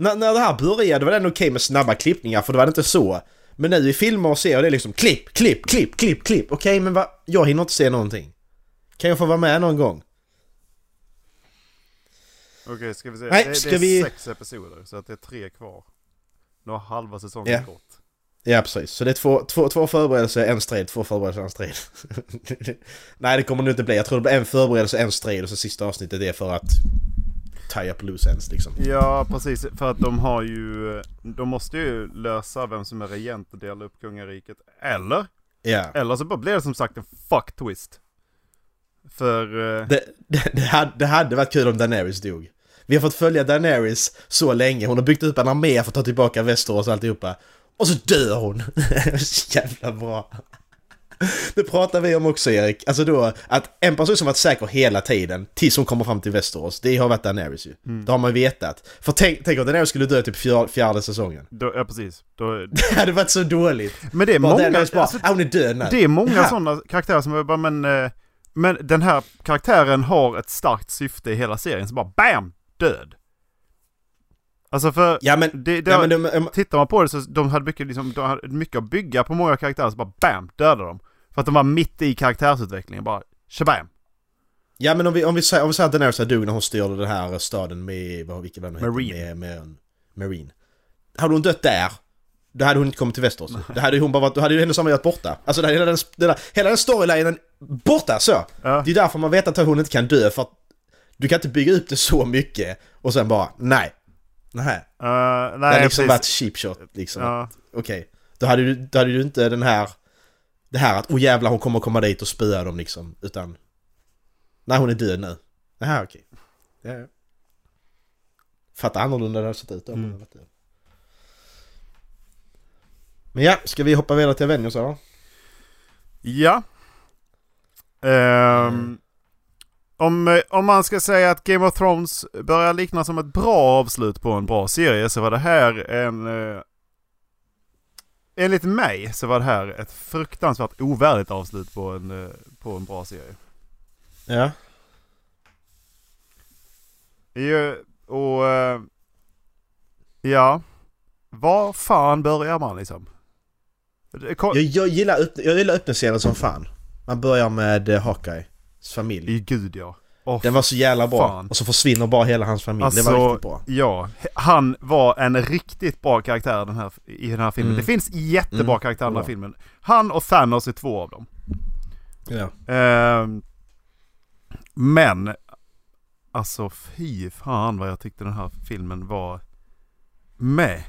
Speaker 3: När, när det här började var det ändå okej med snabba klippningar för det var inte så. Men nu i filmer och serier det är liksom klipp, klipp, klipp, klipp, klipp. Okej men va? Jag hinner inte se någonting. Kan jag få vara med någon gång?
Speaker 2: Okej, ska vi se.
Speaker 3: Nej,
Speaker 2: det,
Speaker 3: ska
Speaker 2: det är
Speaker 3: vi-
Speaker 2: sex episoder, så att det är tre kvar. Nu har halva säsongen
Speaker 3: Ja.
Speaker 2: gått.
Speaker 3: Ja precis, så det är två, två, två förberedelser, en strid, två förberedelser, en strid. <laughs> Nej det kommer det inte bli, jag tror det blir en förberedelse, en strid och så sista avsnittet är för att tie up loose ends liksom.
Speaker 2: Ja, precis. För att de har ju... De måste ju lösa vem som är regent och dela upp kungariket. Eller?
Speaker 3: Ja.
Speaker 2: Eller så bara blir det som sagt en fuck twist. För... eh,
Speaker 3: Det, det, det, hade, det hade varit kul om Daenerys dog. Vi har fått följa Daenerys så länge, hon har byggt upp en armé för att ta tillbaka Västerås och alltihopa. Och så dör hon! <laughs> så jävla bra. <laughs> Det pratar vi om också Erik, alltså då att en person som varit säker hela tiden tills hon kommer fram till Västerås, det har varit Daenerys ju. Det har man vetat. För tänk, tänk om Daenerys skulle dö typ fjär, fjärde säsongen.
Speaker 2: då, ja, precis. Då, <laughs>
Speaker 3: Det hade varit så dåligt.
Speaker 2: men det är
Speaker 3: Bara
Speaker 2: många...
Speaker 3: Bara,
Speaker 2: Alltså,
Speaker 3: ah, hon är död nu.
Speaker 2: det är många
Speaker 3: Ja.
Speaker 2: sådana karaktärer som är bara, men... eh, Men den här karaktären har ett starkt syfte i hela serien, så bara BAM! Död! Alltså för...
Speaker 3: Ja men,
Speaker 2: Det, det,
Speaker 3: ja, men de,
Speaker 2: Tittar man på det så de hade mycket, liksom, de hade mycket att bygga på många karaktärer så bara BAM! Dödar de. För att de var mitt i karaktärsutvecklingen bara. Shabam!
Speaker 3: Ja men om vi, om vi säger, om vi säger att Daenerys dog när hon styrde den här staden med, vad, vilken var det?
Speaker 2: Marine.
Speaker 3: Med, med, Marine. Hade hon dött där, då hade hon inte kommit till Västerås. Då hade hon bara varit, då hade ju hennes familj varit borta. Alltså det, hela den, den, hela den storylinen borta så!
Speaker 2: Ja.
Speaker 3: Det är därför man vet att hon inte kan dö för att du kan inte bygga upp det så mycket och sen bara, nej. Nej.
Speaker 2: Uh,
Speaker 3: Det har
Speaker 2: nej,
Speaker 3: liksom
Speaker 2: precis.
Speaker 3: varit cheap shot liksom.
Speaker 2: Ja.
Speaker 3: Okej. Då hade du, då hade du inte den här... Det här att oh jävlar hon kommer komma dit och spöa dem liksom. Utan... Nej hon är död nu. Jaha okej. Ja, ja. Fattar annorlunda det hade sett ut då. om hon hade varit död. Men ja, ska vi hoppa vidare till Avengers då?
Speaker 2: Ja. Ehm, om, eh, om man ska säga att Game of Thrones börjar likna som ett bra avslut på en bra serie så var det här en... Enligt mig så var det här ett fruktansvärt ovärdigt avslut på en, eh, på en bra serie.
Speaker 3: Ja.
Speaker 2: Ju, och... eh, ja. Var fan börjar man liksom? Kom-
Speaker 3: Jag, jag gillar, upp, jag gillar öppningsscenen som fan. Man börjar med uh, Hawkeyes familj.
Speaker 2: I gud ja. Åh,
Speaker 3: Den var så jävla bra.
Speaker 2: fan.
Speaker 3: Och så försvinner bara hela hans familj. det var
Speaker 2: Alltså,
Speaker 3: riktigt bra.
Speaker 2: Ja, han var en riktigt bra karaktär den här, i den här filmen.
Speaker 3: Mm.
Speaker 2: Det finns jättebra
Speaker 3: Mm,
Speaker 2: karaktärer i den här filmen. Han och Thanos är två av dem.
Speaker 3: Ja.
Speaker 2: Ehm, men, alltså fy fan vad jag tyckte den här filmen var med.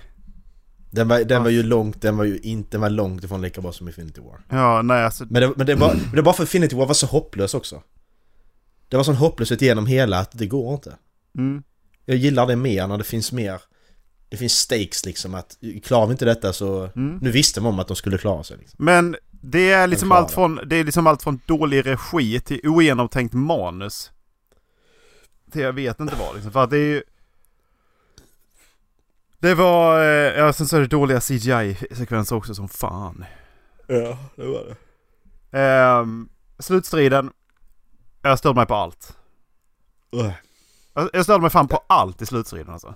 Speaker 3: Den var, den var ju långt, den var ju inte, den var långt ifrån lika bra som Infinity War.
Speaker 2: Ja, nej alltså.
Speaker 3: Men det, men det, var, men det var för Infinity War var så hopplös också. Det var sån hopplöshet genom hela att det går inte.
Speaker 2: Mm,
Speaker 3: Jag gillar det mer när det finns mer... Det finns stakes liksom att klarar vi inte detta så...
Speaker 2: mm.
Speaker 3: Nu visste man om att de skulle klara sig liksom.
Speaker 2: Men det är liksom allt
Speaker 3: det.
Speaker 2: från, det är liksom allt från dålig regi till ogenomtänkt manus. Till jag vet inte vad liksom. För att det är ju... Det var, eh, ja sen så är det dåliga CGI-sekvenser också som fan.
Speaker 3: Ja, det var det.
Speaker 2: Ehm, slutstriden. Jag störde mig på allt. Jag jag störde mig fan på allt i slutstriden alltså.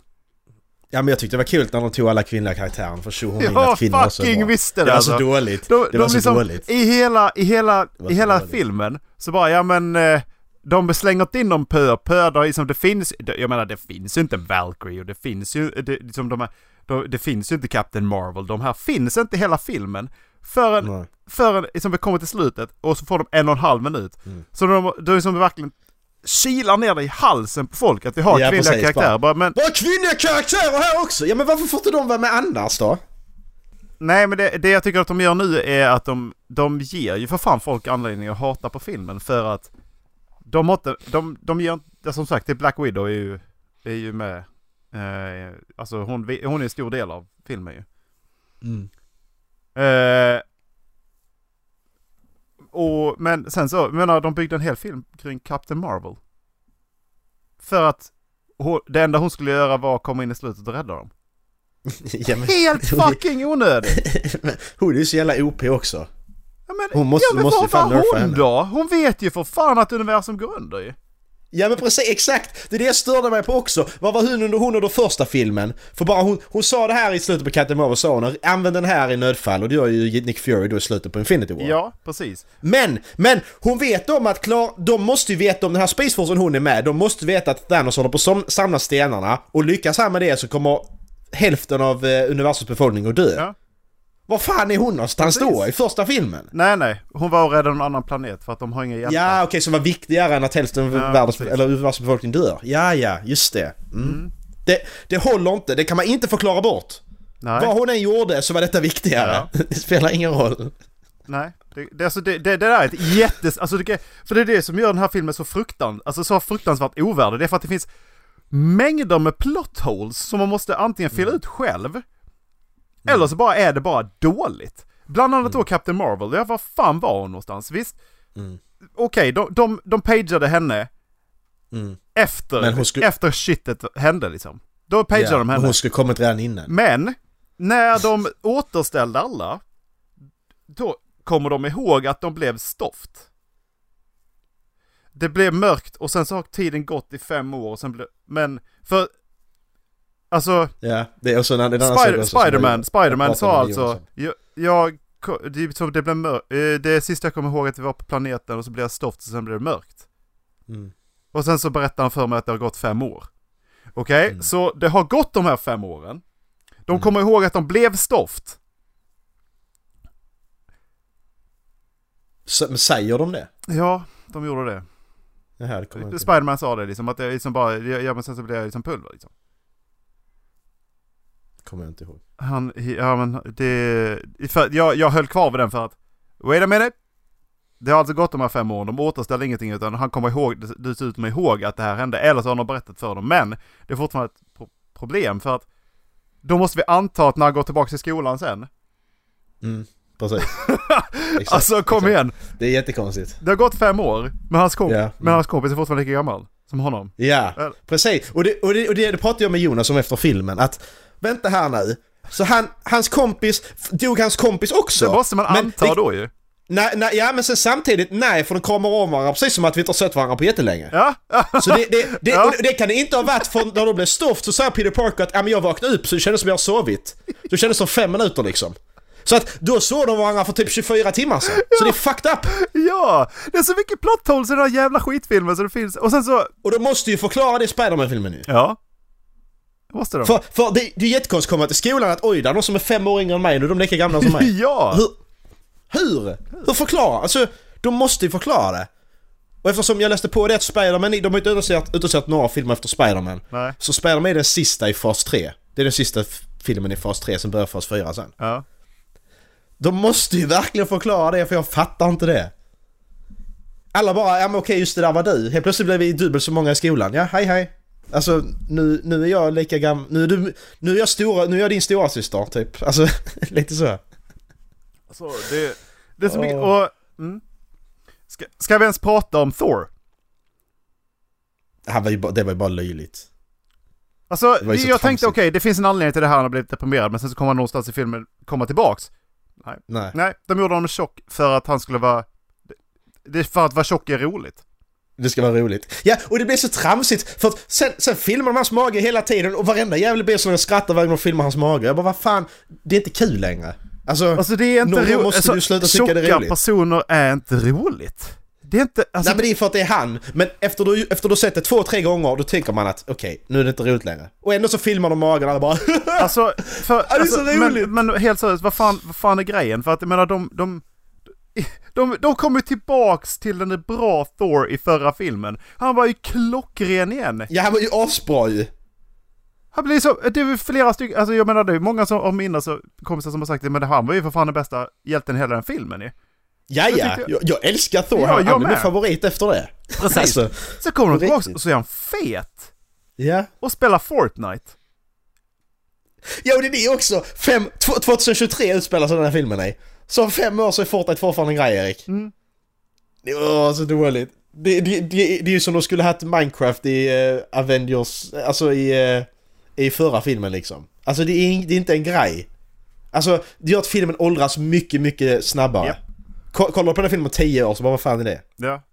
Speaker 3: Ja men jag tyckte det var kul när de tog alla kvinnliga karaktärer för tjo hon
Speaker 2: Jag
Speaker 3: att kvinnor var så
Speaker 2: fucking visste
Speaker 3: Det
Speaker 2: det
Speaker 3: var
Speaker 2: alltså.
Speaker 3: så dåligt.
Speaker 2: De,
Speaker 3: Det
Speaker 2: de
Speaker 3: var så
Speaker 2: liksom,
Speaker 3: dåligt.
Speaker 2: I hela, i hela, i hela
Speaker 3: dåligt.
Speaker 2: filmen så bara, ja men eh, de slänger in dem pö pö, där liksom det finns, jag menar det finns ju inte Valkyrie och det finns ju, det, liksom de här, de, det finns ju inte Captain Marvel, de här finns inte hela filmen. Förrän,
Speaker 3: Nej.
Speaker 2: Förrän liksom vi kommer till slutet och så får de en och en halv minut.
Speaker 3: Mm.
Speaker 2: Så de, de liksom verkligen kilar ner det i halsen på folk att vi har
Speaker 3: Ja,
Speaker 2: kvinnliga
Speaker 3: precis,
Speaker 2: karaktärer. Bara, men
Speaker 3: Var kvinnliga karaktärer här också? Ja men varför får inte de vara med annars då?
Speaker 2: Nej men det, det jag tycker att de gör nu är att de, de ger ju för fan folk anledning att hata på filmen för att de har inte, de, de ger inte, som sagt det är Black Widow är ju, är ju med. Eh, alltså hon, hon är en stor del av filmen ju.
Speaker 3: Mm.
Speaker 2: Eh, och, men sen så, jag menar de byggde en hel film kring Captain Marvel. För att hon, det enda hon skulle göra var att komma in i slutet och rädda dem. <laughs>
Speaker 3: ja, men,
Speaker 2: Helt <laughs> fucking onödigt! <laughs>
Speaker 3: hon är ju så jävla OP också.
Speaker 2: Ja, men,
Speaker 3: Hon måste-
Speaker 2: ja, men
Speaker 3: måste
Speaker 2: vad var hon
Speaker 3: henne.
Speaker 2: då? Hon vet ju för fan att universum går under ju.
Speaker 3: Ja men precis, exakt! Det är det jag störde mig på också. Vad var hon under, hon under första filmen? För bara hon, hon sa det här i slutet på Captain Marvel, sa hon använd den här i nödfall och det gör ju Nick Fury då i slutet på Infinity War.
Speaker 2: Ja, precis.
Speaker 3: Men, men hon vet om att klar, de måste ju veta om den här Space Forcen hon är med, de måste veta att Thanos håller på att samla stenarna och lyckas han med det så kommer hälften av eh, universums befolkning att dö.
Speaker 2: Ja.
Speaker 3: Var fan är hon någonstans då
Speaker 2: Precis.
Speaker 3: i första filmen?
Speaker 2: Nej, nej. Hon var och räddade en annan planet för att de har inga hjältar.
Speaker 3: Ja okej, som var viktigare än att hälften av
Speaker 2: Ja,
Speaker 3: världens, eller befolkning dör. Ja, ja, just det. Mm. Det, det håller inte, det kan man inte förklara bort.
Speaker 2: nej.
Speaker 3: Vad hon än gjorde så var detta viktigare. <laughs> det spelar ingen roll.
Speaker 2: nej. Det, det, alltså, det, det, det där är ett jättes... Alltså, det, för det är det som gör den här filmen så fruktan, alltså, så fruktansvärt ovärdig. Det är för att det finns mängder med plot holes som man måste antingen fylla
Speaker 3: Mm.
Speaker 2: ut själv. Eller så bara är det bara dåligt. Bland annat då Captain Marvel. Ja, var fan var hon någonstans? Visst?
Speaker 3: Mm.
Speaker 2: Okej, de, de, de pageade henne
Speaker 3: Mm.
Speaker 2: efter,
Speaker 3: skulle-
Speaker 2: efter shitet hände liksom. Då pageade
Speaker 3: Ja,
Speaker 2: de
Speaker 3: men
Speaker 2: henne.
Speaker 3: hon skulle kommit redan innan.
Speaker 2: Men, när de återställde alla, då kommer de ihåg att de blev stoft. Det blev mörkt och sen så har tiden gått i fem år och sen blev, men för, alltså,
Speaker 3: Ja, det är också en, annan
Speaker 2: Spider, Spiderman, Spiderman sa alltså, jag, jag det, blev mörkt. Det sista jag kommer ihåg att vi var på planeten och så blev jag stoft och sen blev det mörkt.
Speaker 3: Mm.
Speaker 2: Och sen så berättar han för mig att det har gått fem år. Okej,
Speaker 3: Mm.
Speaker 2: så det har gått de här fem åren. De
Speaker 3: Mm.
Speaker 2: kommer ihåg att de blev stoft.
Speaker 3: Men säger de det?
Speaker 2: Ja, de gjorde det.
Speaker 3: Det
Speaker 2: Spiderman sa det liksom, att det liksom bara, ja men sen så blev jag liksom pulver liksom.
Speaker 3: Kommer jag inte ihåg.
Speaker 2: Han, ja men det, för, jag, jag höll kvar vid den för att, wait a minute. Det har alltså gått de här fem åren, de återställer ingenting utan han kommer ihåg, dessutom ihåg att det här hände, eller så har de berättat för dem. Men det är fortfarande ett pro- problem för att då måste vi anta att när han går tillbaka till skolan sen.
Speaker 3: Mm, precis. <laughs> Exakt,
Speaker 2: alltså kom
Speaker 3: exakt.
Speaker 2: igen,
Speaker 3: Det är jättekonstigt.
Speaker 2: det har gått fem år, men hans, komp-
Speaker 3: mm.
Speaker 2: men hans kompis är fortfarande lika gammal som honom.
Speaker 3: Ja,
Speaker 2: Eller-
Speaker 3: precis. Och det, och, det, och det, det pratade jag med Jonas om efter filmen, att vänta här nu. Så han, hans kompis, dog hans kompis också?
Speaker 2: Det måste man
Speaker 3: Men
Speaker 2: anta
Speaker 3: det-
Speaker 2: då ju.
Speaker 3: Nej, nej, ja men sen samtidigt, nej för de kommer om varandra precis som att vi inte har sett varandra på jättelänge.
Speaker 2: Ja,
Speaker 3: Så det, det, det,
Speaker 2: Ja.
Speaker 3: det kan det inte ha varit för när de blev stoft så sa Peter Parker att ja, men jag vaknade upp så det kändes som jag har sovit. Det kändes som fem minuter liksom. Så att då såg de varandra för typ 24 timmar sedan. Så det är fucked up!
Speaker 2: ja, det är så mycket plot holes i den här jävla skitfilmen så det finns, och sen så,
Speaker 3: Och de måste ju förklara det i Spiderman-filmen ju.
Speaker 2: ja. Måste de.
Speaker 3: För, för det, det är jättekonstigt att komma till skolan att oj, det är någon som är fem år yngre än mig nu, de är lika gamla som <laughs> mig.
Speaker 2: ja!
Speaker 3: Hur? Hur? Hur förklara? Alltså, de måste ju förklara det. Och eftersom jag läste på det att Spiderman, de har inte utannonserat utannonserat några filmer efter Spiderman.
Speaker 2: Nej.
Speaker 3: Så Spiderman är den sista i fas 3. Det är den sista filmen i fas 3 som börjar fas 4 sen.
Speaker 2: Ja.
Speaker 3: De måste ju verkligen förklara det för jag fattar inte det. Alla bara, ja men okej just det där var du. Helt plötsligt blev vi dubbelt så många i skolan. Ja, hej hej. Alltså nu, nu är jag lika gammal, nu är du, nu är jag stora, nu är jag din stora syster typ. Alltså <laughs> lite så.
Speaker 2: Så det, det är så mycket, och... Mm. Ska, ska vi ens prata om Thor?
Speaker 3: Det, här var ju bara, det var ju bara löjligt.
Speaker 2: Alltså, jag tänkte okej,
Speaker 3: tramsigt.
Speaker 2: det finns en anledning till det här, han har blivit deprimerad, men sen så kommer han någonstans i filmen komma tillbaks.
Speaker 3: Nej.
Speaker 2: Nej, de gjorde honom tjock för att han skulle vara... Det är för att vara tjock är roligt.
Speaker 3: Det ska vara roligt. Ja, och det blir så tramsigt för att sen, sen filmar de hans mage hela tiden och varenda jävel blir så jag skrattar varje gång de filmar hans mage. Jag bara, vad fan, det är inte kul längre. Alltså,
Speaker 2: Alltså det är inte roligt.
Speaker 3: måste
Speaker 2: Alltså,
Speaker 3: du sluta tycka det är roligt.
Speaker 2: personer är inte roligt. Det är inte, alltså,
Speaker 3: nej men det är för att det är han. Men efter du, efter du sett det två, tre gånger då tänker man att okej, nu är det inte roligt längre. Och ändå så filmar de magen och alla bara <laughs>
Speaker 2: Alltså, för,
Speaker 3: det är
Speaker 2: alltså,
Speaker 3: så roligt.
Speaker 2: men, men helt seriöst, vad fan, vad fan är grejen? För att jag menar de, de, <laughs> de, de kommer tillbaks till den bra Thor i förra filmen. Han var ju klockren igen.
Speaker 3: Ja, han var ju asbra ju.
Speaker 2: Han blir så, det är flera stycken, alltså jag menar det är många som, av mina så, kompisar som har sagt det, men han var ju för fan den bästa hjälten i hela den filmen ju.
Speaker 3: Ja, ja. Jag, jag älskar Thor.
Speaker 2: Ja,
Speaker 3: han han är min favorit efter det.
Speaker 2: Precis.
Speaker 3: Alltså,
Speaker 2: Så kommer de tillbaks och så är han fet.
Speaker 3: ja.
Speaker 2: Och spelar Fortnite.
Speaker 3: Ja, och det är det också. Fem, tw- 2023 utspelar sig den här filmen i. Så om fem år så är Fortnite fortfarande en grej, Erik.
Speaker 2: Mm.
Speaker 3: Åh, så dåligt. Det, det, det, det är ju som de skulle haft Minecraft i uh, Avengers, alltså i, uh, i förra filmen liksom. Alltså det är, det är inte en grej. Alltså, det gör att filmen åldras mycket, mycket snabbare.
Speaker 2: Ja.
Speaker 3: Ko- Kollar du på den här filmen om 10 år så bara vad fan är det?
Speaker 2: Ja.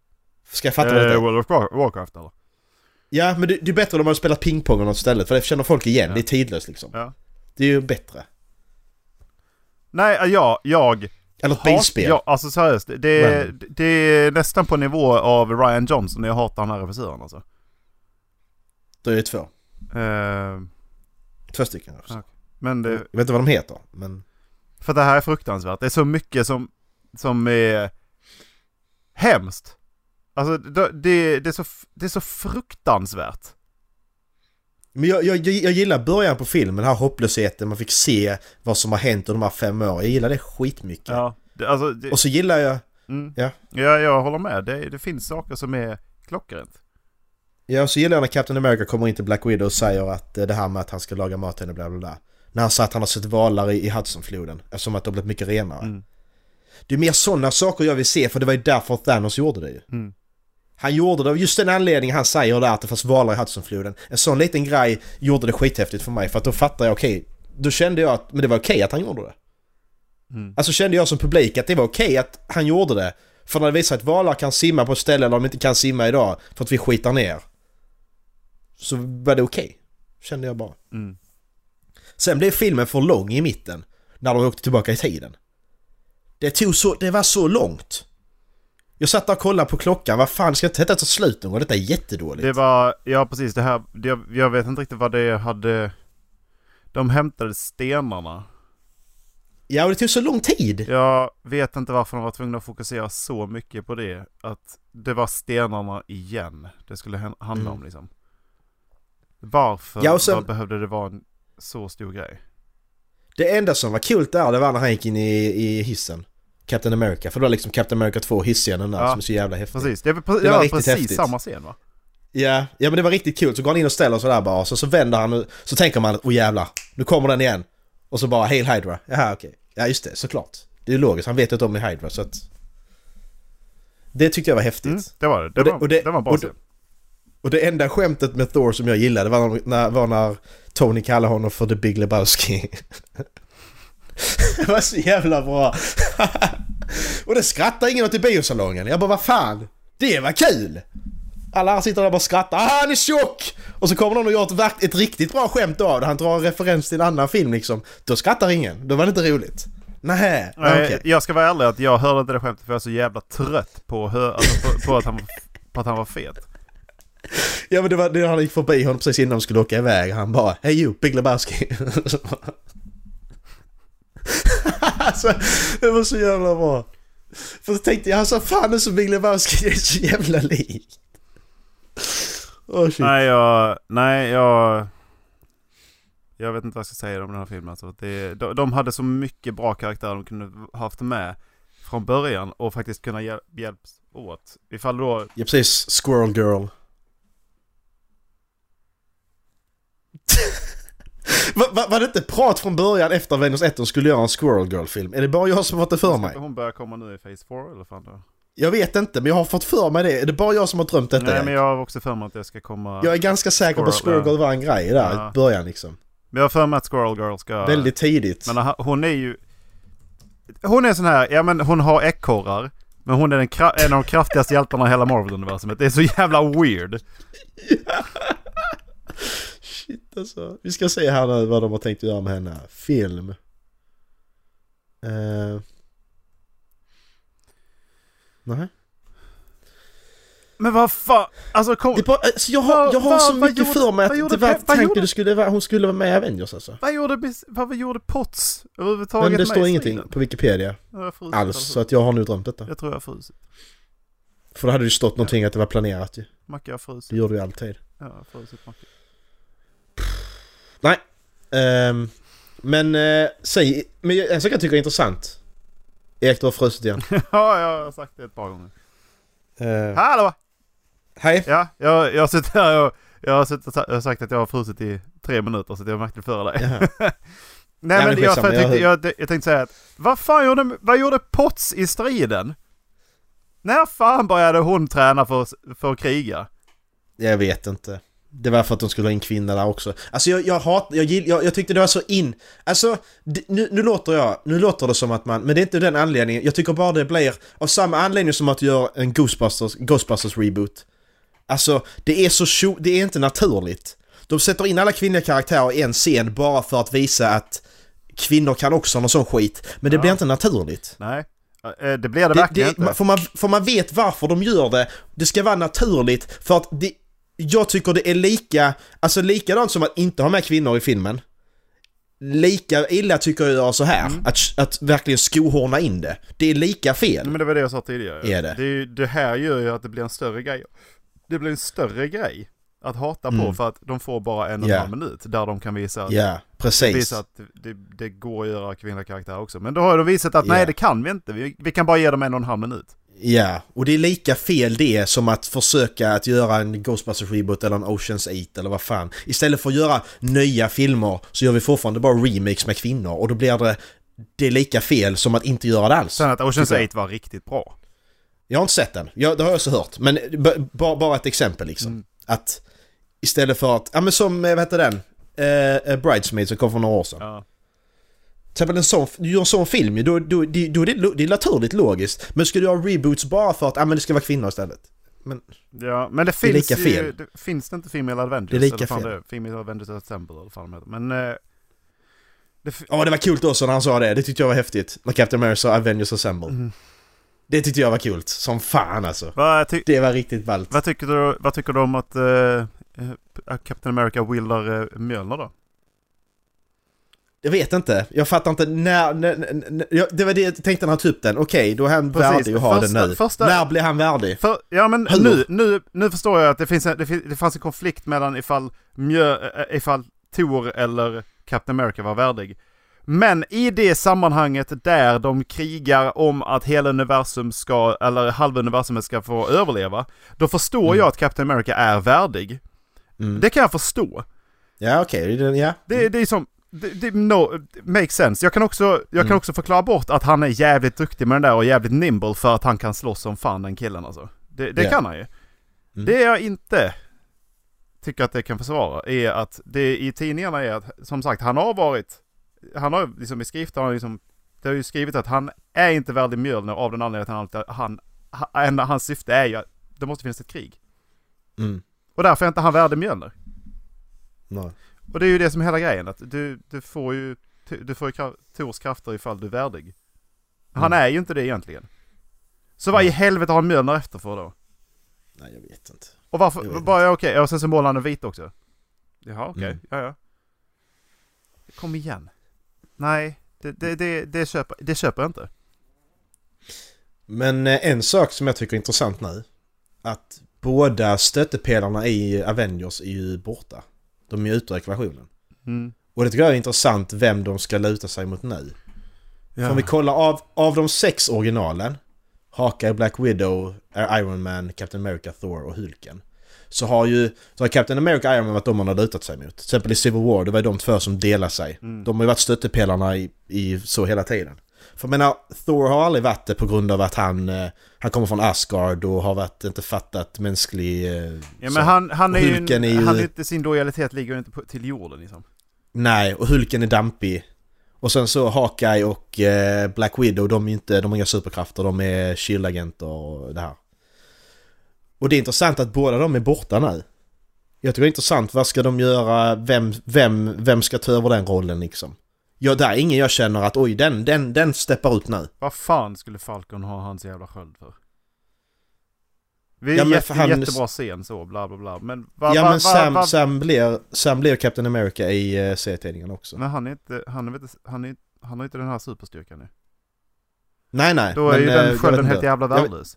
Speaker 3: Ska jag fatta det
Speaker 2: Eh,
Speaker 3: är?
Speaker 2: World of War- Warcraft eller?
Speaker 3: Ja, men det, det är bättre om man har spelat pingpong eller något istället för det känner folk igen.
Speaker 2: Ja.
Speaker 3: Det är tidlöst liksom.
Speaker 2: Ja.
Speaker 3: Det är ju bättre.
Speaker 2: Nej, äh, ja, jag...
Speaker 3: Eller ett bilspel.
Speaker 2: Ja, alltså seriöst. Det, det,
Speaker 3: Random.
Speaker 2: det är nästan på nivå av Ryan Johnson. Jag hatar den här regissören alltså.
Speaker 3: Då är det två.
Speaker 2: Eh,
Speaker 3: Två stycken.
Speaker 2: Ja. men det,
Speaker 3: Jag vet inte vad de heter, men...
Speaker 2: för det här är fruktansvärt. Det är så mycket som, som är hemskt. Alltså det, det, är så, det är så fruktansvärt.
Speaker 3: Men jag, jag, jag gillar början på filmen, den här hopplösheten, man fick se vad som har hänt under de här fem åren. Jag gillar det skitmycket.
Speaker 2: Ja. Det, alltså, det,
Speaker 3: Och så gillar jag...
Speaker 2: mm,
Speaker 3: ja.
Speaker 2: ja, jag håller med. Det, det finns saker som är klockrent.
Speaker 3: Ja, och så gillar jag när Captain America kommer in till Black Widow och säger att eh, det här med att han ska laga mat till henne, bla bla bla. När han sa att han har sett valar i, i Hudsonfloden, eftersom att de har blivit mycket renare.
Speaker 2: Mm.
Speaker 3: Det är mer sådana saker jag vill se, för det var ju därför Thanos gjorde det ju.
Speaker 2: Mm.
Speaker 3: Han gjorde det av just den anledningen han säger där att det fanns valar i Hudsonfloden. En sån liten grej gjorde det skithäftigt för mig, för att då fattade jag, okej, då kände jag att, men det var okej att han gjorde det.
Speaker 2: Mm.
Speaker 3: Alltså kände jag som publik att det var okej att han gjorde det. För när det visar att valar kan simma på ett ställe eller de inte kan simma idag för att vi skitar ner. Så var det okej. Kände jag bara.
Speaker 2: Mm.
Speaker 3: Sen blev filmen för lång i mitten. När de åkte tillbaka i tiden. Det tog så, det var så långt. Jag satt och kollade på klockan, vad fan ska detta ta slut någon gång? Detta är jättedåligt.
Speaker 2: Det var, ja precis det här, jag, jag vet inte riktigt vad det hade... De hämtade stenarna.
Speaker 3: Ja, och det tog så lång tid.
Speaker 2: Jag vet inte varför de var tvungna att fokusera så mycket på det. Att det var stenarna igen det skulle handla
Speaker 3: Mm.
Speaker 2: om liksom. Varför
Speaker 3: Ja, sen-
Speaker 2: behövde det vara en så stor grej?
Speaker 3: Det enda som var kul där, det var när han gick in i, i hissen. Captain America, för det var liksom Captain America 2 hissscenen där
Speaker 2: Ja,
Speaker 3: som är så jävla häftig.
Speaker 2: Precis, det, var
Speaker 3: Det var
Speaker 2: precis
Speaker 3: häftigt.
Speaker 2: samma scen va?
Speaker 3: Ja, ja men det var riktigt kul. Så går han in och ställer sig där bara, så, så vänder han och så tänker man att åh jävlar, nu kommer den igen. Och så bara Hail Hydra. Jaha okej. Ja just det, såklart. Det är logiskt, han vet ju att de är Hydra så att... Det tyckte jag var häftigt.
Speaker 2: Mm, det var det. Det,
Speaker 3: Och det-
Speaker 2: var,
Speaker 3: och det-
Speaker 2: det var en bra
Speaker 3: och
Speaker 2: scen.
Speaker 3: Och det enda skämtet med Thor som jag gillade var när, var när Tony kallade honom för The Big Lebowski. <laughs> det var så jävla bra. Och det skrattade ingen åt i biosalongen. Jag bara vad fan, det var kul! Alla sitter där och bara skrattar. Ah, han är tjock! Och så kommer någon och gör ett, ett riktigt bra skämt av det. Han drar en referens till en annan film liksom. Då skrattar ingen. Då var det inte roligt. Nähä,
Speaker 2: Nej,
Speaker 3: okej.
Speaker 2: Jag ska vara ärlig att jag hörde inte det skämtet för jag är så jävla trött på, hö- alltså på, på, att, han, på att han var fet.
Speaker 3: Ja men det var det han gick förbi honom precis innan de skulle åka iväg. Han bara Hey you, Big Lebowski. <laughs> alltså, det var så jävla bra. För så tänkte jag, alltså fan är så Big Lebowski, det är så jävla likt. Åh shit.
Speaker 2: Nej, jag... Nej, jag... Jag vet inte vad jag ska säga om den här filmen. Alltså, det, de, de hade så mycket bra karaktärer de kunde haft med från början och faktiskt kunna hjäl- hjälps åt. Ifall då...
Speaker 3: Ja precis, Squirrel Girl. Va, va, var det inte prat från början efter Avengers 1 de skulle göra en Squirrel Girl-film? Är det bara jag som har fått det för mig?
Speaker 2: Ska hon börja komma nu i Phase 4 eller fan då?
Speaker 3: Jag vet inte, men jag har fått för mig det. Är det bara jag som har drömt detta?
Speaker 2: Nej men jag har också för mig att det ska komma...
Speaker 3: Jag är ganska säker på att
Speaker 2: Squirrel,
Speaker 3: Squirrel Girl var en grej där
Speaker 2: Ja.
Speaker 3: i början liksom.
Speaker 2: Men jag har för mig att Squirrel Girl ska...
Speaker 3: Väldigt tidigt.
Speaker 2: Men hon är ju... Hon är sån här, ja men hon har ekorrar. Men hon är den en av de kraftigaste hjältarna i hela Marvel-universumet. Det är så jävla weird. <laughs>
Speaker 3: Shit alltså. Vi ska se här nu vad de har tänkt göra med henne. Film. Uh... Nej.
Speaker 2: Men vad fan, alltså kom...
Speaker 3: Det bara, alltså, jag har, jag har
Speaker 2: Vad-
Speaker 3: så
Speaker 2: vad
Speaker 3: mycket
Speaker 2: gjorde-
Speaker 3: för mig att
Speaker 2: gjorde
Speaker 3: det var tanken skulle vara, hon skulle vara med i Avengers alltså.
Speaker 2: Vad gjorde, vad, vad gjorde Potts överhuvudtaget
Speaker 3: Men det står ingenting
Speaker 2: striden?
Speaker 3: på Wikipedia
Speaker 2: frusit,
Speaker 3: alls,
Speaker 2: alltså.
Speaker 3: så att jag har nu drömt detta.
Speaker 2: Jag tror jag har frusit.
Speaker 3: För då hade det ju stått någonting att det var planerat ju.
Speaker 2: Macke har frusit.
Speaker 3: Det gjorde det ju alltid.
Speaker 2: Ja, jag har frusit Macke.
Speaker 3: Nej. Ehm, men uh, säg, men en sak jag tycker är intressant. Erik, du har frusit igen. <laughs>
Speaker 2: ja, jag har sagt det ett par gånger.
Speaker 3: Uh,
Speaker 2: Hallå!
Speaker 3: hej!
Speaker 2: Ja, jag, jag suttit här och jag har, suttit, jag har sagt att jag har frusit i tre minuter så att <laughs> jag märkte det före dig. Nej men,
Speaker 3: men
Speaker 2: jag, jag,
Speaker 3: jag-
Speaker 2: jag, jag tänkte säga att vad fan gjorde, vad gjorde Potts i striden? När fan började hon träna för, för att kriga?
Speaker 3: Jag vet inte. Det var för att de skulle ha in kvinnor där också. Alltså jag, jag hat, jag, jag, jag tyckte det var så in... Alltså, det, nu, nu låter jag, nu låter det som att man, men det är inte den anledningen. Jag tycker bara det blir av samma anledning som att du gör en Ghostbusters, Ghostbusters reboot. Alltså, det är så tjo, det är inte naturligt. De sätter in alla kvinnliga karaktärer i en scen bara för att visa att kvinnor kan också någon sån skit. Men det
Speaker 2: Ja.
Speaker 3: blir inte naturligt.
Speaker 2: Nej, eh, det blev det,
Speaker 3: Det,
Speaker 2: verkligen
Speaker 3: det,
Speaker 2: inte.
Speaker 3: för, man, för man vet varför de gör det. Det ska vara naturligt för att det, jag tycker det är lika, alltså likadant som att inte ha med kvinnor i filmen. Lika illa tycker jag så här,
Speaker 2: Mm.
Speaker 3: att, att verkligen skohorna in det. Det är lika fel.
Speaker 2: Men det var det jag sa tidigare.
Speaker 3: Är det?
Speaker 2: Det, det här gör ju att det blir en större grej. Det blir en större grej att hata på
Speaker 3: Mm.
Speaker 2: för att de får bara en och en
Speaker 3: Ja.
Speaker 2: halv minut där de kan visa att,
Speaker 3: Ja, precis.
Speaker 2: visa att det, det går att göra kvinnliga karaktärer också. Men då har de visat att
Speaker 3: Ja.
Speaker 2: nej det kan vi inte. Vi, vi kan bara ge dem en och en halv minut.
Speaker 3: Ja, och det är lika fel det som att försöka att göra en Ghostbusters reboot eller en Oceans 8 eller vad fan. Istället för att göra nya filmer så gör vi fortfarande bara remakes med kvinnor och då blir det det är lika fel som att inte göra det alls.
Speaker 2: Sen att Ocean's
Speaker 3: Tycker jag.
Speaker 2: 8 var riktigt bra.
Speaker 3: Jag har inte sett den, jag, det har jag också hört. Men bara, bara ett exempel liksom.
Speaker 2: Mm.
Speaker 3: Att istället för att, ja men som, eh, vad heter den? Eh, Bridesmaids som kom för några år sedan.
Speaker 2: Ja.
Speaker 3: Till exempel en sån, du gör en sån film ju, då, då, då, då är det, det naturligt logiskt. Men ska du ha reboots bara för att, ja men det ska vara kvinnor istället? Men,
Speaker 2: Ja, men det
Speaker 3: Det
Speaker 2: finns
Speaker 3: lika
Speaker 2: ju,
Speaker 3: fel.
Speaker 2: det, finns det inte Female Avengers?
Speaker 3: Det är lika
Speaker 2: eller fan
Speaker 3: fel.
Speaker 2: Det? Female Avengers Assemble eller fan heter. Men eh, Det,
Speaker 3: Ja, det var kul också när han sa det. Det tyckte jag var häftigt. När Captain America sa Avengers Assemble.
Speaker 2: Mm.
Speaker 3: Det tyckte jag var kul. Som fan alltså. Det var riktigt ballt.
Speaker 2: vad, tycker du, vad tycker du om att eh, eh, Captain America wieldar uh, Mjölner då?
Speaker 3: Jag vet inte. Jag fattar inte när... när, när, det var det jag tänkte när han upp den. Okej, då är han
Speaker 2: Precis.
Speaker 3: värdig att ha den nu.
Speaker 2: första-
Speaker 3: När blir han värdig?
Speaker 2: För, ja men
Speaker 3: Hur?
Speaker 2: nu, nu, nu förstår jag att det, finns en, det, det fanns en konflikt mellan ifall, Mjö, äh, ifall Thor eller Captain America var värdig. Men i det sammanhanget där de krigar om att hela universum ska, eller halva universumet ska få överleva, då förstår
Speaker 3: Mm.
Speaker 2: jag att Captain America är värdig.
Speaker 3: Mm.
Speaker 2: Det kan jag förstå.
Speaker 3: Ja, okej. det- Ja.
Speaker 2: Det, det är som, det, det no, makes sense. Jag kan, också, jag kan
Speaker 3: Mm.
Speaker 2: också förklara bort att han är jävligt duktig med den där och jävligt nimble för att han kan slåss som fan den killen alltså. Det, det
Speaker 3: Ja.
Speaker 2: kan han ju.
Speaker 3: Mm.
Speaker 2: Det jag inte tycker att det kan försvara är att det i tidningarna är att, som sagt, han har varit, han har liksom i skrift, han har liksom, det har ju skrivit att han är inte värdig Mjölner av den anledningen att han, han, han, hans syfte är ju att det måste finnas ett krig.
Speaker 3: Mm.
Speaker 2: Och därför är inte han värdig Mjölner.
Speaker 3: Nej.
Speaker 2: Och det är ju det som är hela grejen, att du, du får ju, du får ju Tors krafter ifall du är värdig. Han
Speaker 3: Mm.
Speaker 2: är ju inte det egentligen. Så vad i helvete har Mjölner efter för då?
Speaker 3: Nej, jag vet inte.
Speaker 2: Och varför, bara ja, okej, och sen så målar han den vit också. Jaha okej,
Speaker 3: Mm.
Speaker 2: ja ja. Kom igen. Nej, det, det, det, det, köper, det köper jag inte.
Speaker 3: Men eh, en sak som jag tycker är intressant nu. Att båda stöttepelarna i Avengers är ju borta. De är ute ur ekvationen.
Speaker 2: Mm.
Speaker 3: Och det tycker jag är intressant vem de ska luta sig mot nu. För
Speaker 2: Ja.
Speaker 3: om vi kollar av, av de sex originalen Hawkeye, Black Widow, Iron Man, Captain America, Thor och Hulken. Så har ju så har Captain America och Iron Man varit de man har lutat sig mot. Till exempel i Civil War, det var ju de två som delade sig.
Speaker 2: Mm.
Speaker 3: De har ju varit stöttepelarna i, i så hela tiden. För jag menar, Thor har aldrig varit det på grund av att han, eh, han kommer från Asgard och har varit, inte fattat mänsklig... Eh,
Speaker 2: Ja men
Speaker 3: så.
Speaker 2: han, han är ju,
Speaker 3: Hulken är
Speaker 2: en,
Speaker 3: ju-
Speaker 2: han är inte, sin lojalitet ligger inte på, till jorden liksom.
Speaker 3: Nej, och Hulken är dampig. Och sen så Hawkeye och eh, Black Widow, de, är inte, de har inga superkrafter, de är Shield-agenter och det här. Och det är intressant att båda de är borta nu. Jag tycker det är intressant, vad ska de göra, vem, vem, vem ska ta över den rollen liksom? Ja, där är ingen jag känner att oj, den, den, den steppar ut nu.
Speaker 2: Vad fan skulle Falcon ha hans jävla sköld för? Vi är
Speaker 3: Ja,
Speaker 2: jätte,
Speaker 3: han-
Speaker 2: jättebra scen så, bla bla bla. Men vad...
Speaker 3: ja
Speaker 2: va,
Speaker 3: men Sam,
Speaker 2: va,
Speaker 3: Sam, blir, Sam blir Captain America i uh, serietidningen också.
Speaker 2: Men han är inte, han är, han är, han har inte den här superstyrkan nu.
Speaker 3: Nej nej.
Speaker 2: Då är
Speaker 3: men,
Speaker 2: ju
Speaker 3: eh, jag
Speaker 2: den skölden helt jävla
Speaker 3: Jag
Speaker 2: värdelös.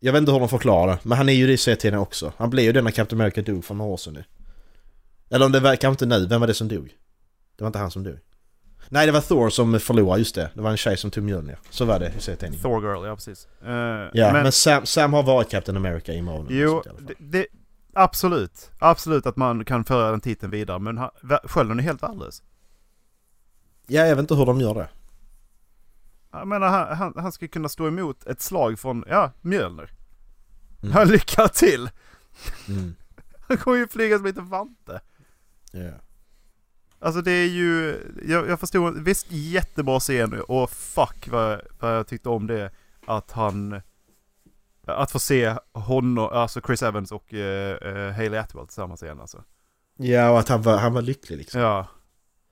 Speaker 3: Jag vet inte hur de förklarar det, men han är ju det i serietidningen också. Han blev ju det när Captain America dog för några år sedan nu. Eller om det var, kanske inte nu, vem var det som dog? Det var inte han som dog. Nej, det var Thor som förlorade, just det. Det var en tjej som tog Mjölnir. Så var det i serietidningen.
Speaker 2: Thor Girl, ja precis. Eh,
Speaker 3: Ja, men,
Speaker 2: men,
Speaker 3: Sam, Sam har varit Captain America i Marvel.
Speaker 2: jo,
Speaker 3: fall.
Speaker 2: det, det, absolut. Absolut att man kan föra den titeln vidare, men vä- skölden är helt värdelös.
Speaker 3: Ja, jag vet inte hur de gör det.
Speaker 2: Jag menar, han, han, han ska kunna stå emot ett slag från, ja, Mjölner.
Speaker 3: Mm.
Speaker 2: Han lycka till!
Speaker 3: Mm. <laughs>
Speaker 2: Han kommer ju flyga som en liten vante.
Speaker 3: Ja.
Speaker 2: Alltså det är ju, jag, jag förstod, visst jättebra scen och fuck vad, vad jag tyckte om det. Att han, att få se honom, alltså Chris Evans och uh, Hailey Atwell tillsammans igen alltså.
Speaker 3: ja, och att han var, han var lycklig liksom.
Speaker 2: Ja.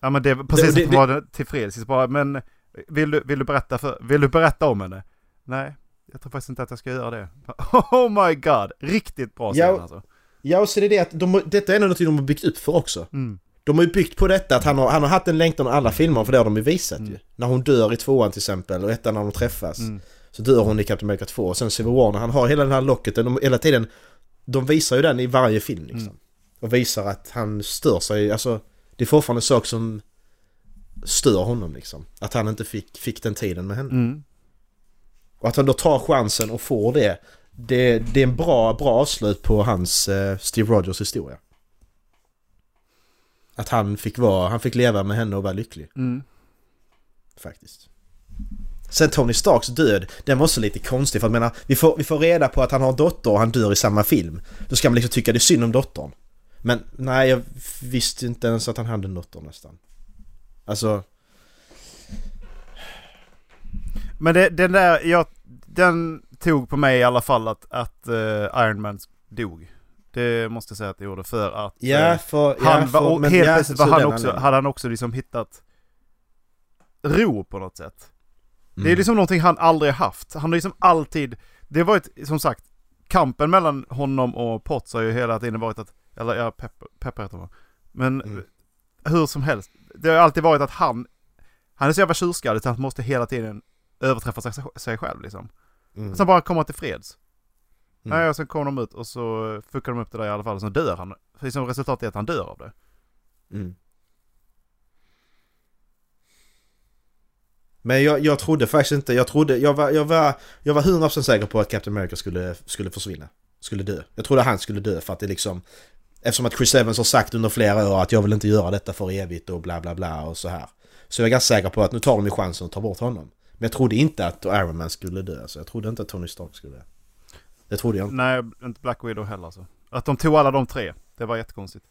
Speaker 2: Ja men det, precis
Speaker 3: det-
Speaker 2: att han var tillfreds. Så Bara, men vill du, vill du berätta för, vill du berätta om henne? Nej, jag tror faktiskt inte att jag ska göra det. <laughs> Oh my god, riktigt bra scen
Speaker 3: Ja.
Speaker 2: alltså.
Speaker 3: Ja, och så är det det att de, detta är något de har byggt upp för också.
Speaker 2: Mm.
Speaker 3: De har ju byggt på detta att han har, han har haft en längtan i alla filmer, för det har de ju visat
Speaker 2: Mm.
Speaker 3: ju. När hon dör i tvåan till exempel, och ettan när de träffas.
Speaker 2: Mm.
Speaker 3: Så dör hon i Captain America 2 och sen Civil War när han har hela den här locket, de, hela tiden De visar ju den i varje film liksom.
Speaker 2: Mm.
Speaker 3: Och visar att han stör sig, alltså Det är fortfarande en sak som Stör honom liksom. Att han inte fick, fick den tiden med henne.
Speaker 2: Mm.
Speaker 3: Och att han då tar chansen och får det Det, det är en bra, bra avslut på hans eh, Steve Rogers historia. Att han fick vara, han fick leva med henne och vara lycklig.
Speaker 2: Mm.
Speaker 3: Faktiskt. Sen Tony Starks död, den var också lite konstig för att menar, vi får, vi får reda på att han har en dotter och han dör i samma film. Då ska man liksom tycka det är synd om dottern. Men nej, jag visste inte ens att han hade en dotter nästan. Alltså,
Speaker 2: Men det, den där, jag, den tog på mig i alla fall att, att eh, Iron Man dog. Det måste jag säga att det gjorde för att
Speaker 3: ja
Speaker 2: eh,
Speaker 3: för...
Speaker 2: han
Speaker 3: ja,
Speaker 2: var,
Speaker 3: för,
Speaker 2: och
Speaker 3: men
Speaker 2: helt plötsligt var han också, hade han också liksom hittat ro på något sätt. Det är
Speaker 3: Mm.
Speaker 2: liksom någonting han aldrig haft. Han har liksom alltid, det har varit som sagt, kampen mellan honom och Potts har ju hela tiden varit att, eller ja, Pepper, Pepper heter hon. Men
Speaker 3: Mm.
Speaker 2: hur som helst, det har alltid varit att han, han är så jävla tjurskallig så han måste hela tiden överträffa sig, sig själv liksom.
Speaker 3: Mm.
Speaker 2: Sen bara komma till freds.
Speaker 3: Mm.
Speaker 2: Nej, och sen kommer de ut och så fuckar de upp det där i alla fall och så dör han. Liksom resultatet är att han dör av det.
Speaker 3: Mm. Men jag, jag trodde faktiskt inte, jag trodde, jag var, jag var, jag var 100% säker på att Captain America skulle, skulle försvinna. Skulle dö. Jag trodde han skulle dö för att det liksom Eftersom att Chris Evans har sagt under flera år att jag vill inte göra detta för evigt och bla bla bla och så här. Så jag är ganska säker på att nu tar de ju chansen att ta bort honom. Men jag trodde inte att Iron Man skulle dö. Alltså, jag trodde inte att Tony Stark skulle dö. Det trodde jag inte.
Speaker 2: Nej, inte Black Widow heller alltså. Att de tog alla de tre, det var jättekonstigt.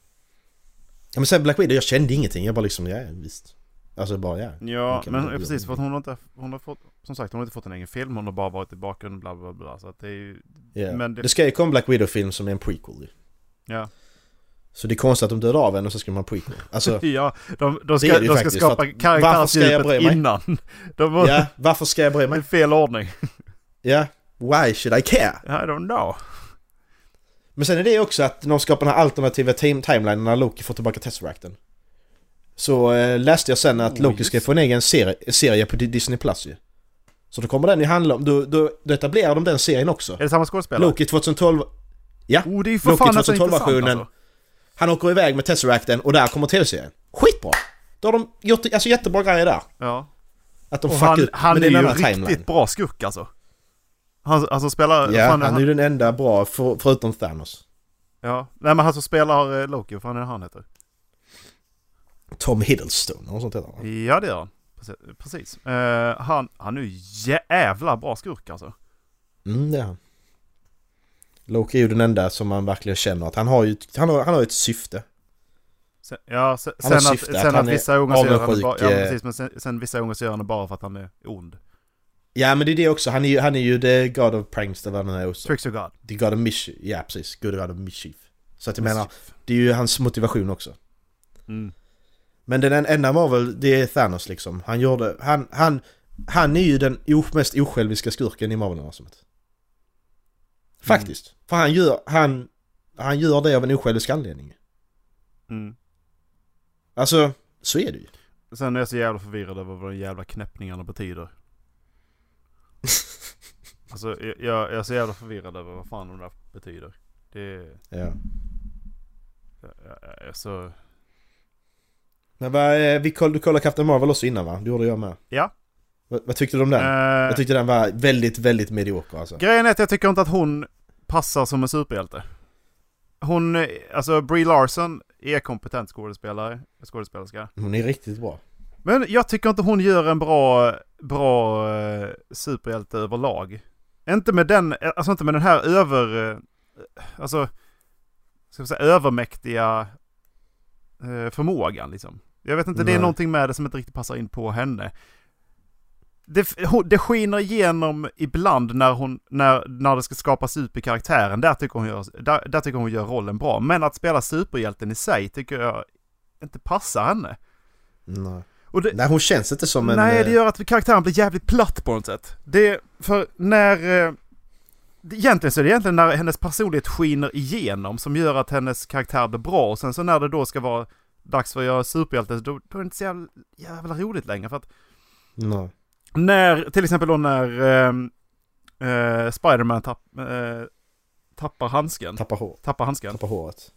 Speaker 3: Ja, men sen Black Widow, jag kände ingenting. Jag bara liksom, ja visst. Alltså bara ja.
Speaker 2: Ja, men precis för att hon har inte, hon har fått, som sagt hon har inte fått en egen film, hon har bara varit i bakgrunden bla bla bla. Så att det är ju,
Speaker 3: Ja.
Speaker 2: Men det-
Speaker 3: det... ska ju komma Black Widow-film som är en prequel ju.
Speaker 2: ja.
Speaker 3: Så det är konstigt att de dödar av en och så ska man prequel. Alltså, <laughs>
Speaker 2: Ja, de, de ska, de ska skapa karaktärsdjupet innan. <laughs> De var
Speaker 3: ja, varför ska jag bry <laughs>
Speaker 2: i
Speaker 3: mig?
Speaker 2: fel ordning.
Speaker 3: Ja, why should I care?
Speaker 2: I don't know.
Speaker 3: Men sen är det också att de skapar den här alternativa team timelinen när Loki får tillbaka Tesseracten. Så eh, läste jag sen att
Speaker 2: Oh,
Speaker 3: Loki ska få en egen serie, serie på Di- Disney Plus ju. Så då kommer den ju handla om, då, då, då etablerar de den serien också.
Speaker 2: Är det samma skådespelare?
Speaker 3: Loki 2012, ja.
Speaker 2: Oh, det är ju för
Speaker 3: Loki
Speaker 2: fan nästan
Speaker 3: 2012-versionen.
Speaker 2: intressant alltså.
Speaker 3: Han åker iväg med Tesseracten och där kommer tv-serien. Skitbra! Då har de gjort alltså, jättebra grejer där.
Speaker 2: Ja.
Speaker 3: Att de
Speaker 2: Och
Speaker 3: fuckar
Speaker 2: han,
Speaker 3: upp.
Speaker 2: han är
Speaker 3: det
Speaker 2: ju riktigt
Speaker 3: timeline.
Speaker 2: bra skurk alltså. Han, han som spelar...
Speaker 3: Ja,
Speaker 2: fan,
Speaker 3: han är ju den enda bra för, förutom Thanos.
Speaker 2: Ja, nej men han som spelar eh, Loki, vad fan är det han heter?
Speaker 3: Tom Hiddleston, eller sånt heter han.
Speaker 2: Ja det gör han. Precis. Eh, han, han är ju jävla bra skurk alltså.
Speaker 3: Mm, det är han. Loki är ju den enda som man verkligen känner att han har ju han har, han har ett syfte.
Speaker 2: Sen, ja, sen,
Speaker 3: Han
Speaker 2: sen, att,
Speaker 3: syfte, att
Speaker 2: sen att,
Speaker 3: han är
Speaker 2: vissa gånger så gör han det bara,
Speaker 3: avundsjuk,
Speaker 2: ja,
Speaker 3: eh,
Speaker 2: precis, men sen, sen vissa gånger så gör han det bara för att han är ond.
Speaker 3: Ja men det är det också, han är ju, han är ju the God of Pranks, eller vad han är också.
Speaker 2: Tricks your God.
Speaker 3: The God of Mischief, ja precis, Good God of Mischief. Så att jag menar, det är ju hans motivation också.
Speaker 2: Mm.
Speaker 3: Men den enda Marvel, det är Thanos liksom. Han gjorde, han, han, han är ju den mest osjälviska skurken i Marvel-universumet. Faktiskt. För han gör, han, han gör det av en osjälvisk anledning.
Speaker 2: Mm.
Speaker 3: Alltså, så är det ju.
Speaker 2: Sen är jag så jävla förvirrad över vad de jävla knäppningarna betyder. <laughs> alltså jag, jag är så jävla förvirrad över vad fan de där betyder. Det är...
Speaker 3: Ja.
Speaker 2: Jag, är så...
Speaker 3: Men vad, eh, vi koll, du kollade Captain Marvel också innan va? Det gjorde jag med.
Speaker 2: Ja.
Speaker 3: Vad, vad tyckte du om den?
Speaker 2: Eh,
Speaker 3: Jag tyckte den var väldigt, väldigt medioker alltså.
Speaker 2: Grejen är att jag tycker inte att hon passar som en superhjälte. Hon, eh, alltså Brie Larson är kompetent skådespelare, skådespelerska.
Speaker 3: Hon är riktigt bra.
Speaker 2: Men jag tycker inte hon gör en bra, bra eh, superhjälte överlag. Inte med den, alltså inte med den här över, eh, alltså, ska säga övermäktiga eh, förmågan liksom. Jag vet inte, det är
Speaker 3: Nej.
Speaker 2: någonting med det som inte riktigt passar in på henne. Det, det skiner igenom ibland när, hon, när, när det ska skapas upp i karaktären. Där tycker, hon gör, där, där tycker hon gör rollen bra. Men att spela superhjälten i sig tycker jag inte passar henne.
Speaker 3: Nej.
Speaker 2: Det,
Speaker 3: Nej hon känns inte som en...
Speaker 2: Nej,
Speaker 3: eh,
Speaker 2: det gör att karaktären blir jävligt platt på något sätt. Det, för när... eh, Egentligen så är det egentligen när hennes personlighet skiner igenom som gör att hennes karaktär blir bra. Och sen så när det då ska vara dags för att göra superhjälte, då, då är det inte så jävla, jävla roligt längre. För att
Speaker 3: Nej.
Speaker 2: när, till exempel då när eh, eh, Spiderman tapp, eh, tappar handsken.
Speaker 3: Tappar hår.
Speaker 2: Tappar handsken.
Speaker 3: Tappar håret.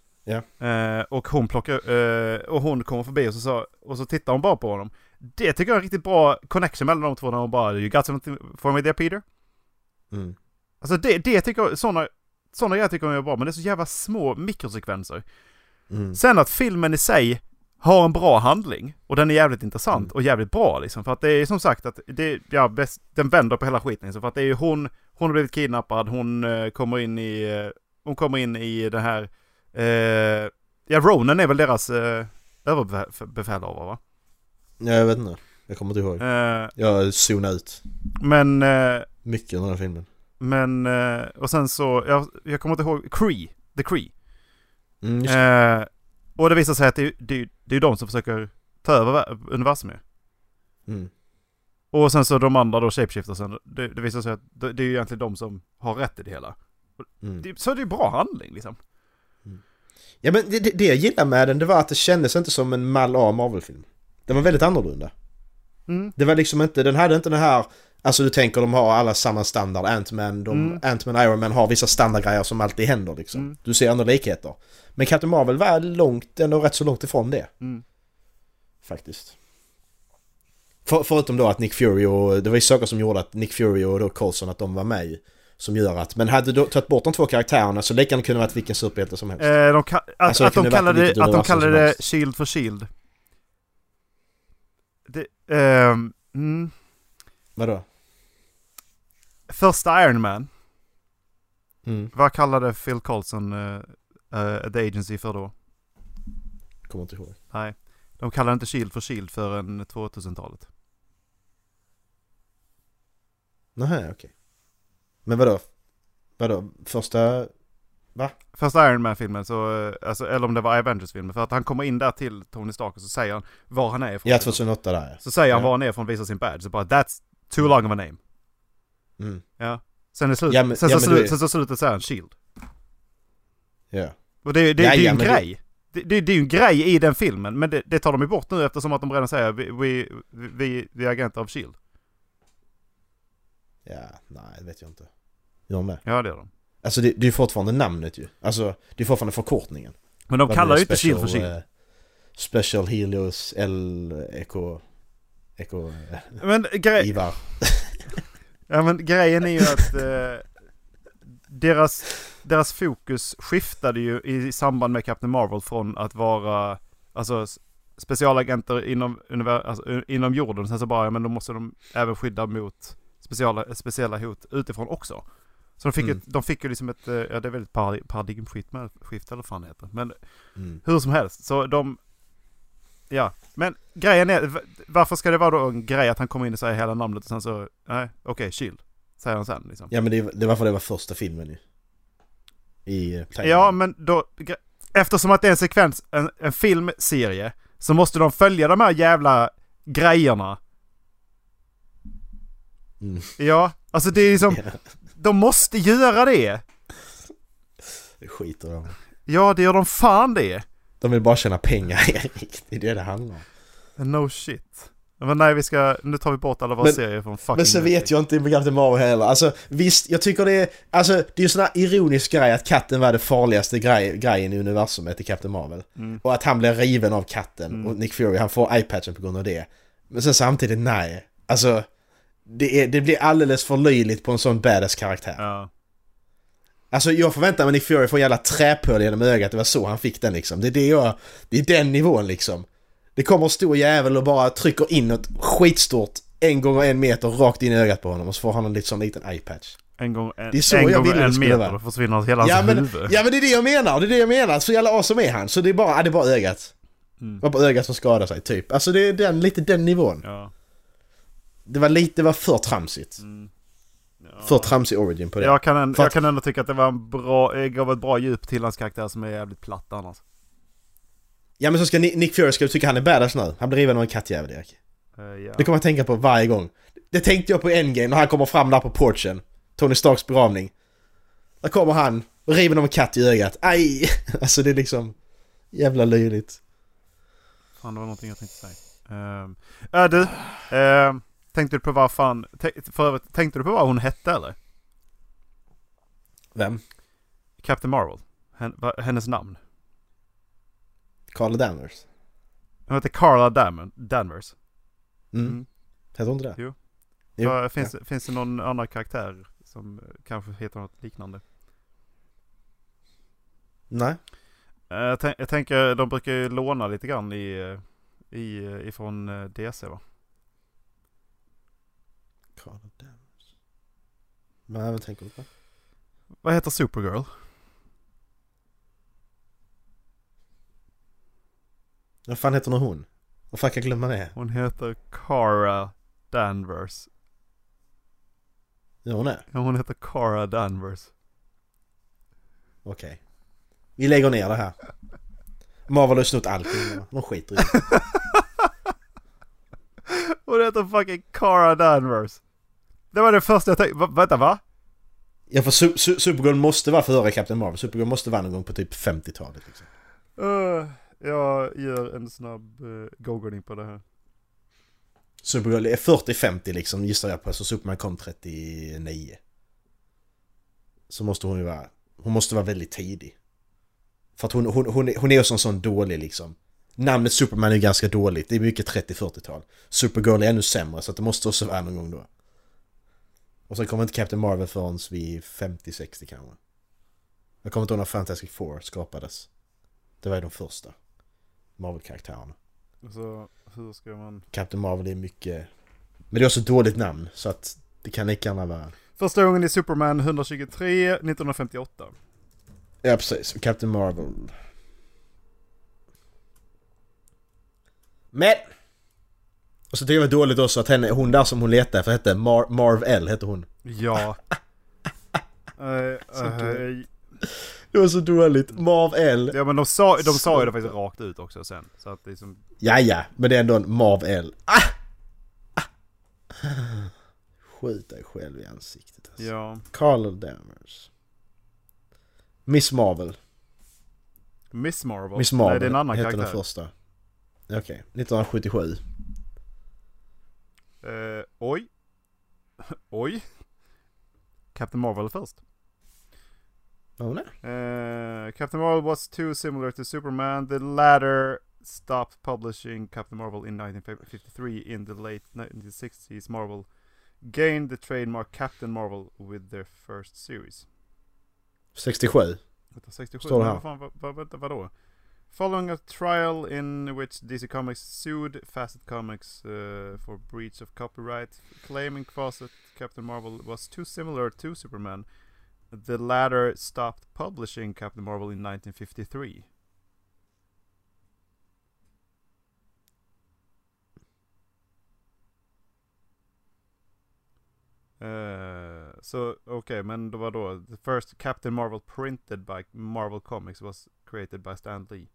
Speaker 2: Eh, och hon plockar, eh, och hon kommer förbi och så, så, och så tittar hon bara på honom. Det tycker jag är en riktigt bra connection mellan de två när hon bara You got something for me there Peter?
Speaker 3: Mm.
Speaker 2: Alltså det, det tycker jag, sådana såna grejer tycker jag är bra, men det är så jävla små mikrosekvenser.
Speaker 3: Mm.
Speaker 2: Sen att filmen i sig har en bra handling och den är jävligt intressant
Speaker 3: Mm.
Speaker 2: och jävligt bra liksom. För att det är som sagt att det, ja, bäst, den vänder på hela skiten liksom. För att det är ju hon, hon har blivit kidnappad, hon eh, kommer in i, eh, hon kommer in i det här, eh, ja Ronan är väl deras eh, överbefälhavare va?
Speaker 3: Ja, jag vet inte. Jag kommer inte ihåg.
Speaker 2: Eh,
Speaker 3: Jag zonade ut.
Speaker 2: men, eh,
Speaker 3: Mycket under den här filmen.
Speaker 2: men, eh, och sen så, jag, jag kommer inte ihåg, Cree, The Cree.
Speaker 3: Mm.
Speaker 2: Eh, och det visar sig att det, det, det är de som försöker ta över universum ju.
Speaker 3: Mm.
Speaker 2: Och sen så de andra då, shapeshiftersen, det, det visar sig att det, det är ju egentligen de som har rätt i det hela.
Speaker 3: Mm.
Speaker 2: Det, så det är bra handling liksom.
Speaker 3: Ja men det, det, jag gillar med den det var att det kändes inte som en Mal A Marvel-film. Den var väldigt annorlunda.
Speaker 2: Mm.
Speaker 3: Det var liksom inte, den hade inte den här Alltså du tänker de har alla samma standard, Ant-Man, de,
Speaker 2: Mm.
Speaker 3: Ant-Man Iron Man har vissa standardgrejer som alltid händer liksom.
Speaker 2: Mm.
Speaker 3: Du ser ändå likheter. Men Captain Marvel var långt, ändå rätt så långt ifrån det.
Speaker 2: Mm.
Speaker 3: Faktiskt. För, förutom då att Nick Fury och, det var ju saker som gjorde att Nick Fury och då Coulson att de var med. Som gör att, men hade du tagit bort de två karaktärerna så lika gärna kunde varit vilken superhjälte som helst.
Speaker 2: Eh, de ka- att,
Speaker 3: Alltså, det
Speaker 2: att de kallade,
Speaker 3: vilket
Speaker 2: att de kallade det
Speaker 3: helst.
Speaker 2: Shield för Shield. Det, ehm, mm.
Speaker 3: Vadå?
Speaker 2: Första Iron Man,
Speaker 3: Mm,
Speaker 2: vad kallade Phil Coulson uh, uh, The Agency för då?
Speaker 3: kommer inte ihåg.
Speaker 2: Nej, de kallade inte Shield för Shield förrän 2000-talet.
Speaker 3: Nej, okej. Men vadå? Vadå? Första...
Speaker 2: Första Iron Man-filmen, så, eh, alltså, eller om det var Avengers-filmen, för att han kommer in där till Tony Stark och så säger han var han är ifrån.
Speaker 3: Ja, 2008 där ja.
Speaker 2: Så säger han
Speaker 3: Ja.
Speaker 2: var han är ifrån och visar sin badge. Så bara that's too long of a name.
Speaker 3: Mm.
Speaker 2: Ja. Sen i slut,
Speaker 3: Ja, men-
Speaker 2: sen,
Speaker 3: ja,
Speaker 2: så slut,
Speaker 3: du-
Speaker 2: sen så slutet säger han Shield.
Speaker 3: Ja.
Speaker 2: Och det, det,
Speaker 3: Ja,
Speaker 2: det är ju en
Speaker 3: men det-
Speaker 2: grej. Det, det, det är ju en grej i den filmen, men det, det tar de ju bort nu eftersom att de redan säger vi, vi, vi, vi är agenter av Shield.
Speaker 3: Ja, nej det vet jag inte. Gör de det?
Speaker 2: Ja det är de.
Speaker 3: Alltså det, det är ju fortfarande namnet ju. Alltså det är fortfarande förkortningen.
Speaker 2: Men de
Speaker 3: Vad
Speaker 2: kallar ju inte? Shield för
Speaker 3: Special,
Speaker 2: Shield.
Speaker 3: eh, Special Helios L Eko... Eko... eh,
Speaker 2: Men, grej,
Speaker 3: Ivar. <laughs>
Speaker 2: ja, men grejen är ju att eh, deras, deras fokus skiftade ju i samband med Captain Marvel från att vara alltså, specialagenter inom, alltså, inom jorden. Sen så bara, ja, men då måste de även skydda mot speciella, speciella hot utifrån också. Så de fick,
Speaker 3: Mm.
Speaker 2: ett, de fick ju liksom ett, eh, ja det är väldigt paradi- paradigmskift med, skift eller vad fan det heter. Men
Speaker 3: Mm.
Speaker 2: hur som helst, så de... Ja, men grejen är, varför ska det vara då en grej att han kommer in och säger hela namnet och sen så, nej, okej, chill. Säger han sen liksom.
Speaker 3: Ja men det, det var för det var första filmen ju. I eh, Planet.
Speaker 2: Ja, men då, eftersom att det är en sekvens, en, en filmserie, så måste de följa de här jävla grejerna.
Speaker 3: Mm.
Speaker 2: Ja, alltså det är liksom, <laughs>
Speaker 3: Ja,
Speaker 2: de måste göra det.
Speaker 3: det skiter de
Speaker 2: Ja, det gör de fan det.
Speaker 3: De vill bara tjäna pengar <laughs> Erik. Det är det det handlar om.
Speaker 2: No shit. Men nej, vi ska, nu tar vi bort alla våra
Speaker 3: Men-
Speaker 2: serier från fucking
Speaker 3: Men så
Speaker 2: Netflix.
Speaker 3: vet jag inte med Captain Marvel heller. Alltså visst, jag tycker det är... Alltså det är ju sån här ironisk grej att katten var det farligaste grej, grejen i universumet i Captain Marvel.
Speaker 2: Mm.
Speaker 3: Och att han blir riven av katten
Speaker 2: Mm.
Speaker 3: och Nick Fury han får eye-patchen på grund av det. Men sen samtidigt nej. Alltså det, är, det blir alldeles för löjligt på en sån badass karaktär.
Speaker 2: Ja.
Speaker 3: Alltså jag förväntar mig Nick Fury får en jävla träpöl genom ögat, det var så han fick den liksom. Det är det jag... Det är den nivån liksom. Det kommer en stor jävel och bara trycker in ett skitstort en gånger en meter rakt in i ögat på honom och så får han en liten sån liten eye-patch.
Speaker 2: En gång en,
Speaker 3: Det är så
Speaker 2: en
Speaker 3: jag
Speaker 2: gång
Speaker 3: ville
Speaker 2: en meter,
Speaker 3: vara.
Speaker 2: då försvinner hela hans
Speaker 3: Ja men,
Speaker 2: huvud.
Speaker 3: ja men det är det jag menar, det är det jag menar. Så jävla awesome är han. Så det är bara, det är bara ögat.
Speaker 2: Mm.
Speaker 3: Det var bara ögat som skadade sig typ. Alltså det är den, lite den nivån.
Speaker 2: Ja.
Speaker 3: Det var lite, det var för tramsigt.
Speaker 2: Mm. Ja.
Speaker 3: För tramsig origin på det.
Speaker 2: Jag kan, en, jag
Speaker 3: att-
Speaker 2: kan ändå tycka att det var en bra, gav ett bra djup till hans karaktär som är jävligt platt annars.
Speaker 3: Ja men så ska Ni- Nick Fury ska du tycka han är badass nu. Han blir riven av en kattjävel Erik.
Speaker 2: Eh, ja.
Speaker 3: Det kommer jag tänka på varje gång. Det tänkte jag på Endgame när han kommer fram där på porchen. Tony Starks begravning. Där kommer han, riven av en katt i ögat. Aj! <laughs> Alltså det är liksom... Jävla löjligt.
Speaker 2: Fan, det var någonting jag tänkte säga. Um, äh, du, ehm, tänkte du på vad fan, för övrigt, tänkte du på vad hon hette eller?
Speaker 3: Vem?
Speaker 2: Captain Marvel. Hennes namn.
Speaker 3: Carl Danvers?
Speaker 2: Hon heter Carla Dam- Danvers.
Speaker 3: Mm.
Speaker 2: Mm.
Speaker 3: Heter hon inte det?
Speaker 2: Jo.
Speaker 3: Jo.
Speaker 2: Vad- finns, finns det någon annan karaktär som eh, kanske heter något liknande?
Speaker 3: Nej.
Speaker 2: Eh, jag, tänk, jag tänker, de brukar ju låna lite grann i, eh, i, ifrån DC va?
Speaker 3: Carl Danvers. Nej, vad tänker du på?
Speaker 2: Vad heter Supergirl?
Speaker 3: Vad fan heter hon? Vad fan kan jag glömma det?
Speaker 2: Hon heter Cara Danvers.
Speaker 3: Ja, hon är?
Speaker 2: Ja, hon heter Cara Danvers.
Speaker 3: Okej. Vi lägger ner det här. Marvel har snott allting. De skiter i det. <laughs>
Speaker 2: Det heter fucking Cara Danvers. Det var det första jag tänkte. Va, vänta va?
Speaker 3: Ja för Su- Su- Supergirl måste vara före Captain Marvel. Supergirl måste vara någon gång på typ 50-talet liksom.
Speaker 2: Uh, jag gör en snabb uh, googling på det här.
Speaker 3: Supergirl är 40-50 liksom gissar jag på. Så Superman kom 39. Så måste hon ju vara... Hon måste vara väldigt tidig. För att hon, hon, hon, är, hon är ju sån, sån dålig liksom. Namnet Superman är ju ganska dåligt. Det är mycket 30-40-tal. Supergirl är ännu sämre så det måste också vara någon gång då. Och sen kommer inte Captain Marvel förrän vid 50-60 kanske. Jag kommer inte ihåg när Fantastic Four skapades. Det var ju de första Marvel-karaktärerna.
Speaker 2: Så hur ska man...
Speaker 3: Captain Marvel är mycket... Men det är också ett dåligt namn så att det kan lika gärna vara...
Speaker 2: Första gången i Superman 123 1958.
Speaker 3: Ja precis, Captain Marvel. Men! Och så tycker jag det var dåligt också att henne, hon där som hon letade efter hette Mar Marv L hette hon.
Speaker 2: Ja. <laughs> Eh, eh.
Speaker 3: Det var så dåligt. Marv L.
Speaker 2: ja men de sa, de sa ju det faktiskt rakt ut också sen. Så att det är som...
Speaker 3: Ja ja, men det är ändå en Marv L. Ah! Ah! Skjut dig själv i ansiktet alltså.
Speaker 2: Ja.
Speaker 3: Carl Danvers. Miss Marvel.
Speaker 2: Miss Marvel.
Speaker 3: Miss Marvel
Speaker 2: Nej, det är en annan
Speaker 3: heter
Speaker 2: karaktär.
Speaker 3: den första. Okej, 1977.
Speaker 2: Eh, oj. <laughs> oj. Captain Marvel först.
Speaker 3: Oh, nej.
Speaker 2: Uh, Captain Marvel was too similar to Superman. The latter stopped publishing Captain Marvel in 1953. In the late 1960s, Marvel gained the trademark Captain Marvel with their first series.
Speaker 3: 67.
Speaker 2: Vänta, 67?
Speaker 3: Står det här.
Speaker 2: vad fan, vad, vad, vänta, vadå? Following a trial in which DC Comics sued Facet Comics uh, for breach of copyright, claiming Fawcett Captain Marvel was too similar to Superman, the latter stopped publishing Captain Marvel in 1953. Uh, så okej, men the first Captain Marvel printed by Marvel Comics was created by Stan Lee.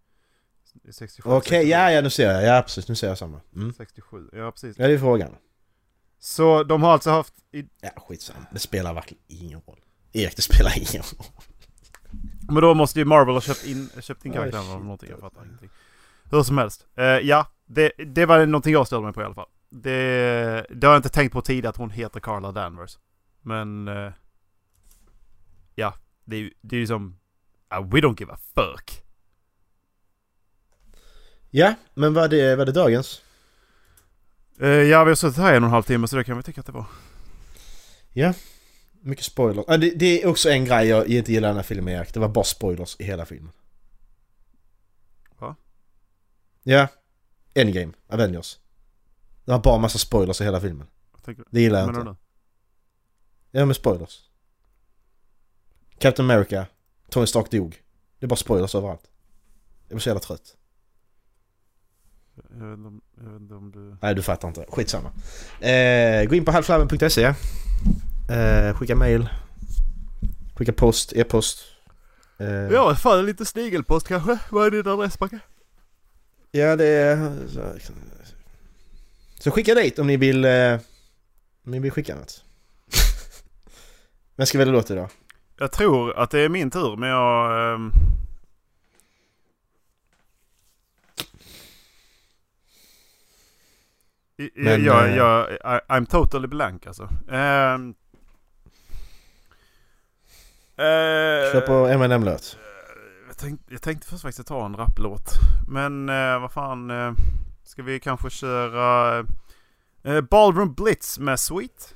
Speaker 2: 67.
Speaker 3: Okej,
Speaker 2: 67.
Speaker 3: ja ja nu ser jag. Ja precis, nu ser jag samma. Mm.
Speaker 2: 67, ja precis.
Speaker 3: Ja det är frågan.
Speaker 2: Så de har alltså haft, i,
Speaker 3: Ja skitsamma. Det spelar verkligen ingen roll. Erik det spelar ingen roll.
Speaker 2: men då måste ju Marvel ha köpt in, köpt in karaktären eller någonting, jag fattar ingenting. Hur som helst, Eh, ja, det, det var någonting jag störde mig på i alla fall. Det, det har jag inte tänkt på tidigare att hon heter Carla Danvers. Men, eh, ja, det det är ju som, uh, we don't give a fuck.
Speaker 3: Ja, men var det, var det dagens?
Speaker 2: Eh, ja, vi har suttit här i en och en halv timme så det kan vi tycka att det var.
Speaker 3: Ja. Mycket spoilers. Ja, det, det är också en grej jag inte gillar den här filmen Erik. Det var bara spoilers i hela filmen.
Speaker 2: Va?
Speaker 3: Ja. Endgame. Avengers. Det var bara massa spoilers i hela filmen.
Speaker 2: Tänker?
Speaker 3: Det gillar jag inte.
Speaker 2: du?
Speaker 3: Ja men spoilers. Captain America. Tony Stark dog. Det är bara spoilers överallt. Jag blir så jävla trött.
Speaker 2: Jag vet om, jag vet inte om du...
Speaker 3: Nej du fattar inte. Skitsamma. Eh, gå in på halvflabben.se. Eh, skicka mail. Skicka post, e-post. Eh,
Speaker 2: Ja, fan lite snigelpost kanske? Vad är din adress Backe?
Speaker 3: Ja det är... Så, skicka dit om ni vill... Eh, om ni vill skicka något. <laughs> Vem ska välja låt idag?
Speaker 2: Jag tror att det är min tur men jag... ehm,
Speaker 3: Men,
Speaker 2: jag,
Speaker 3: eh,
Speaker 2: jag, I'm totally blank alltså. Um,
Speaker 3: Kör på M&M-låt.
Speaker 2: jag, tänkte, jag tänkte först faktiskt ta en rapplåt. Men eh, vad fan. eh, ska vi kanske köra eh, Ballroom Blitz med Sweet?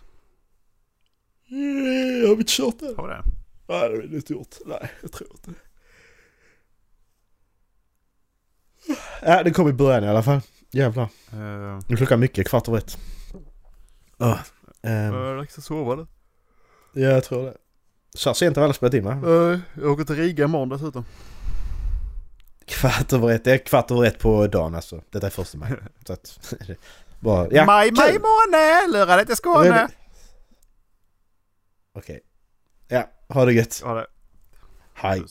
Speaker 3: Har vi inte kört den?
Speaker 2: Har vi det?
Speaker 3: Nej det har vi inte gjort. Nej jag tror inte Ja det kom i början i alla fall. Jävlar.
Speaker 2: Uh,
Speaker 3: Nu klockan mycket, kvart över ett. Oh. Um,
Speaker 2: uh, dags att sova nu.
Speaker 3: ja jag tror det. Så här sent har vi alla spelat in va?
Speaker 2: Uh, jag åker till Riga imorgon dessutom.
Speaker 3: Kvart över ett, det är kvart över ett på dagen alltså. Detta är första maj. <laughs> Så att, <laughs> bara, ja,
Speaker 2: maj, maj måne, lura dig till Skåne.
Speaker 3: Okej. Ja, ha det gött.
Speaker 2: Ja, det.
Speaker 3: Hej.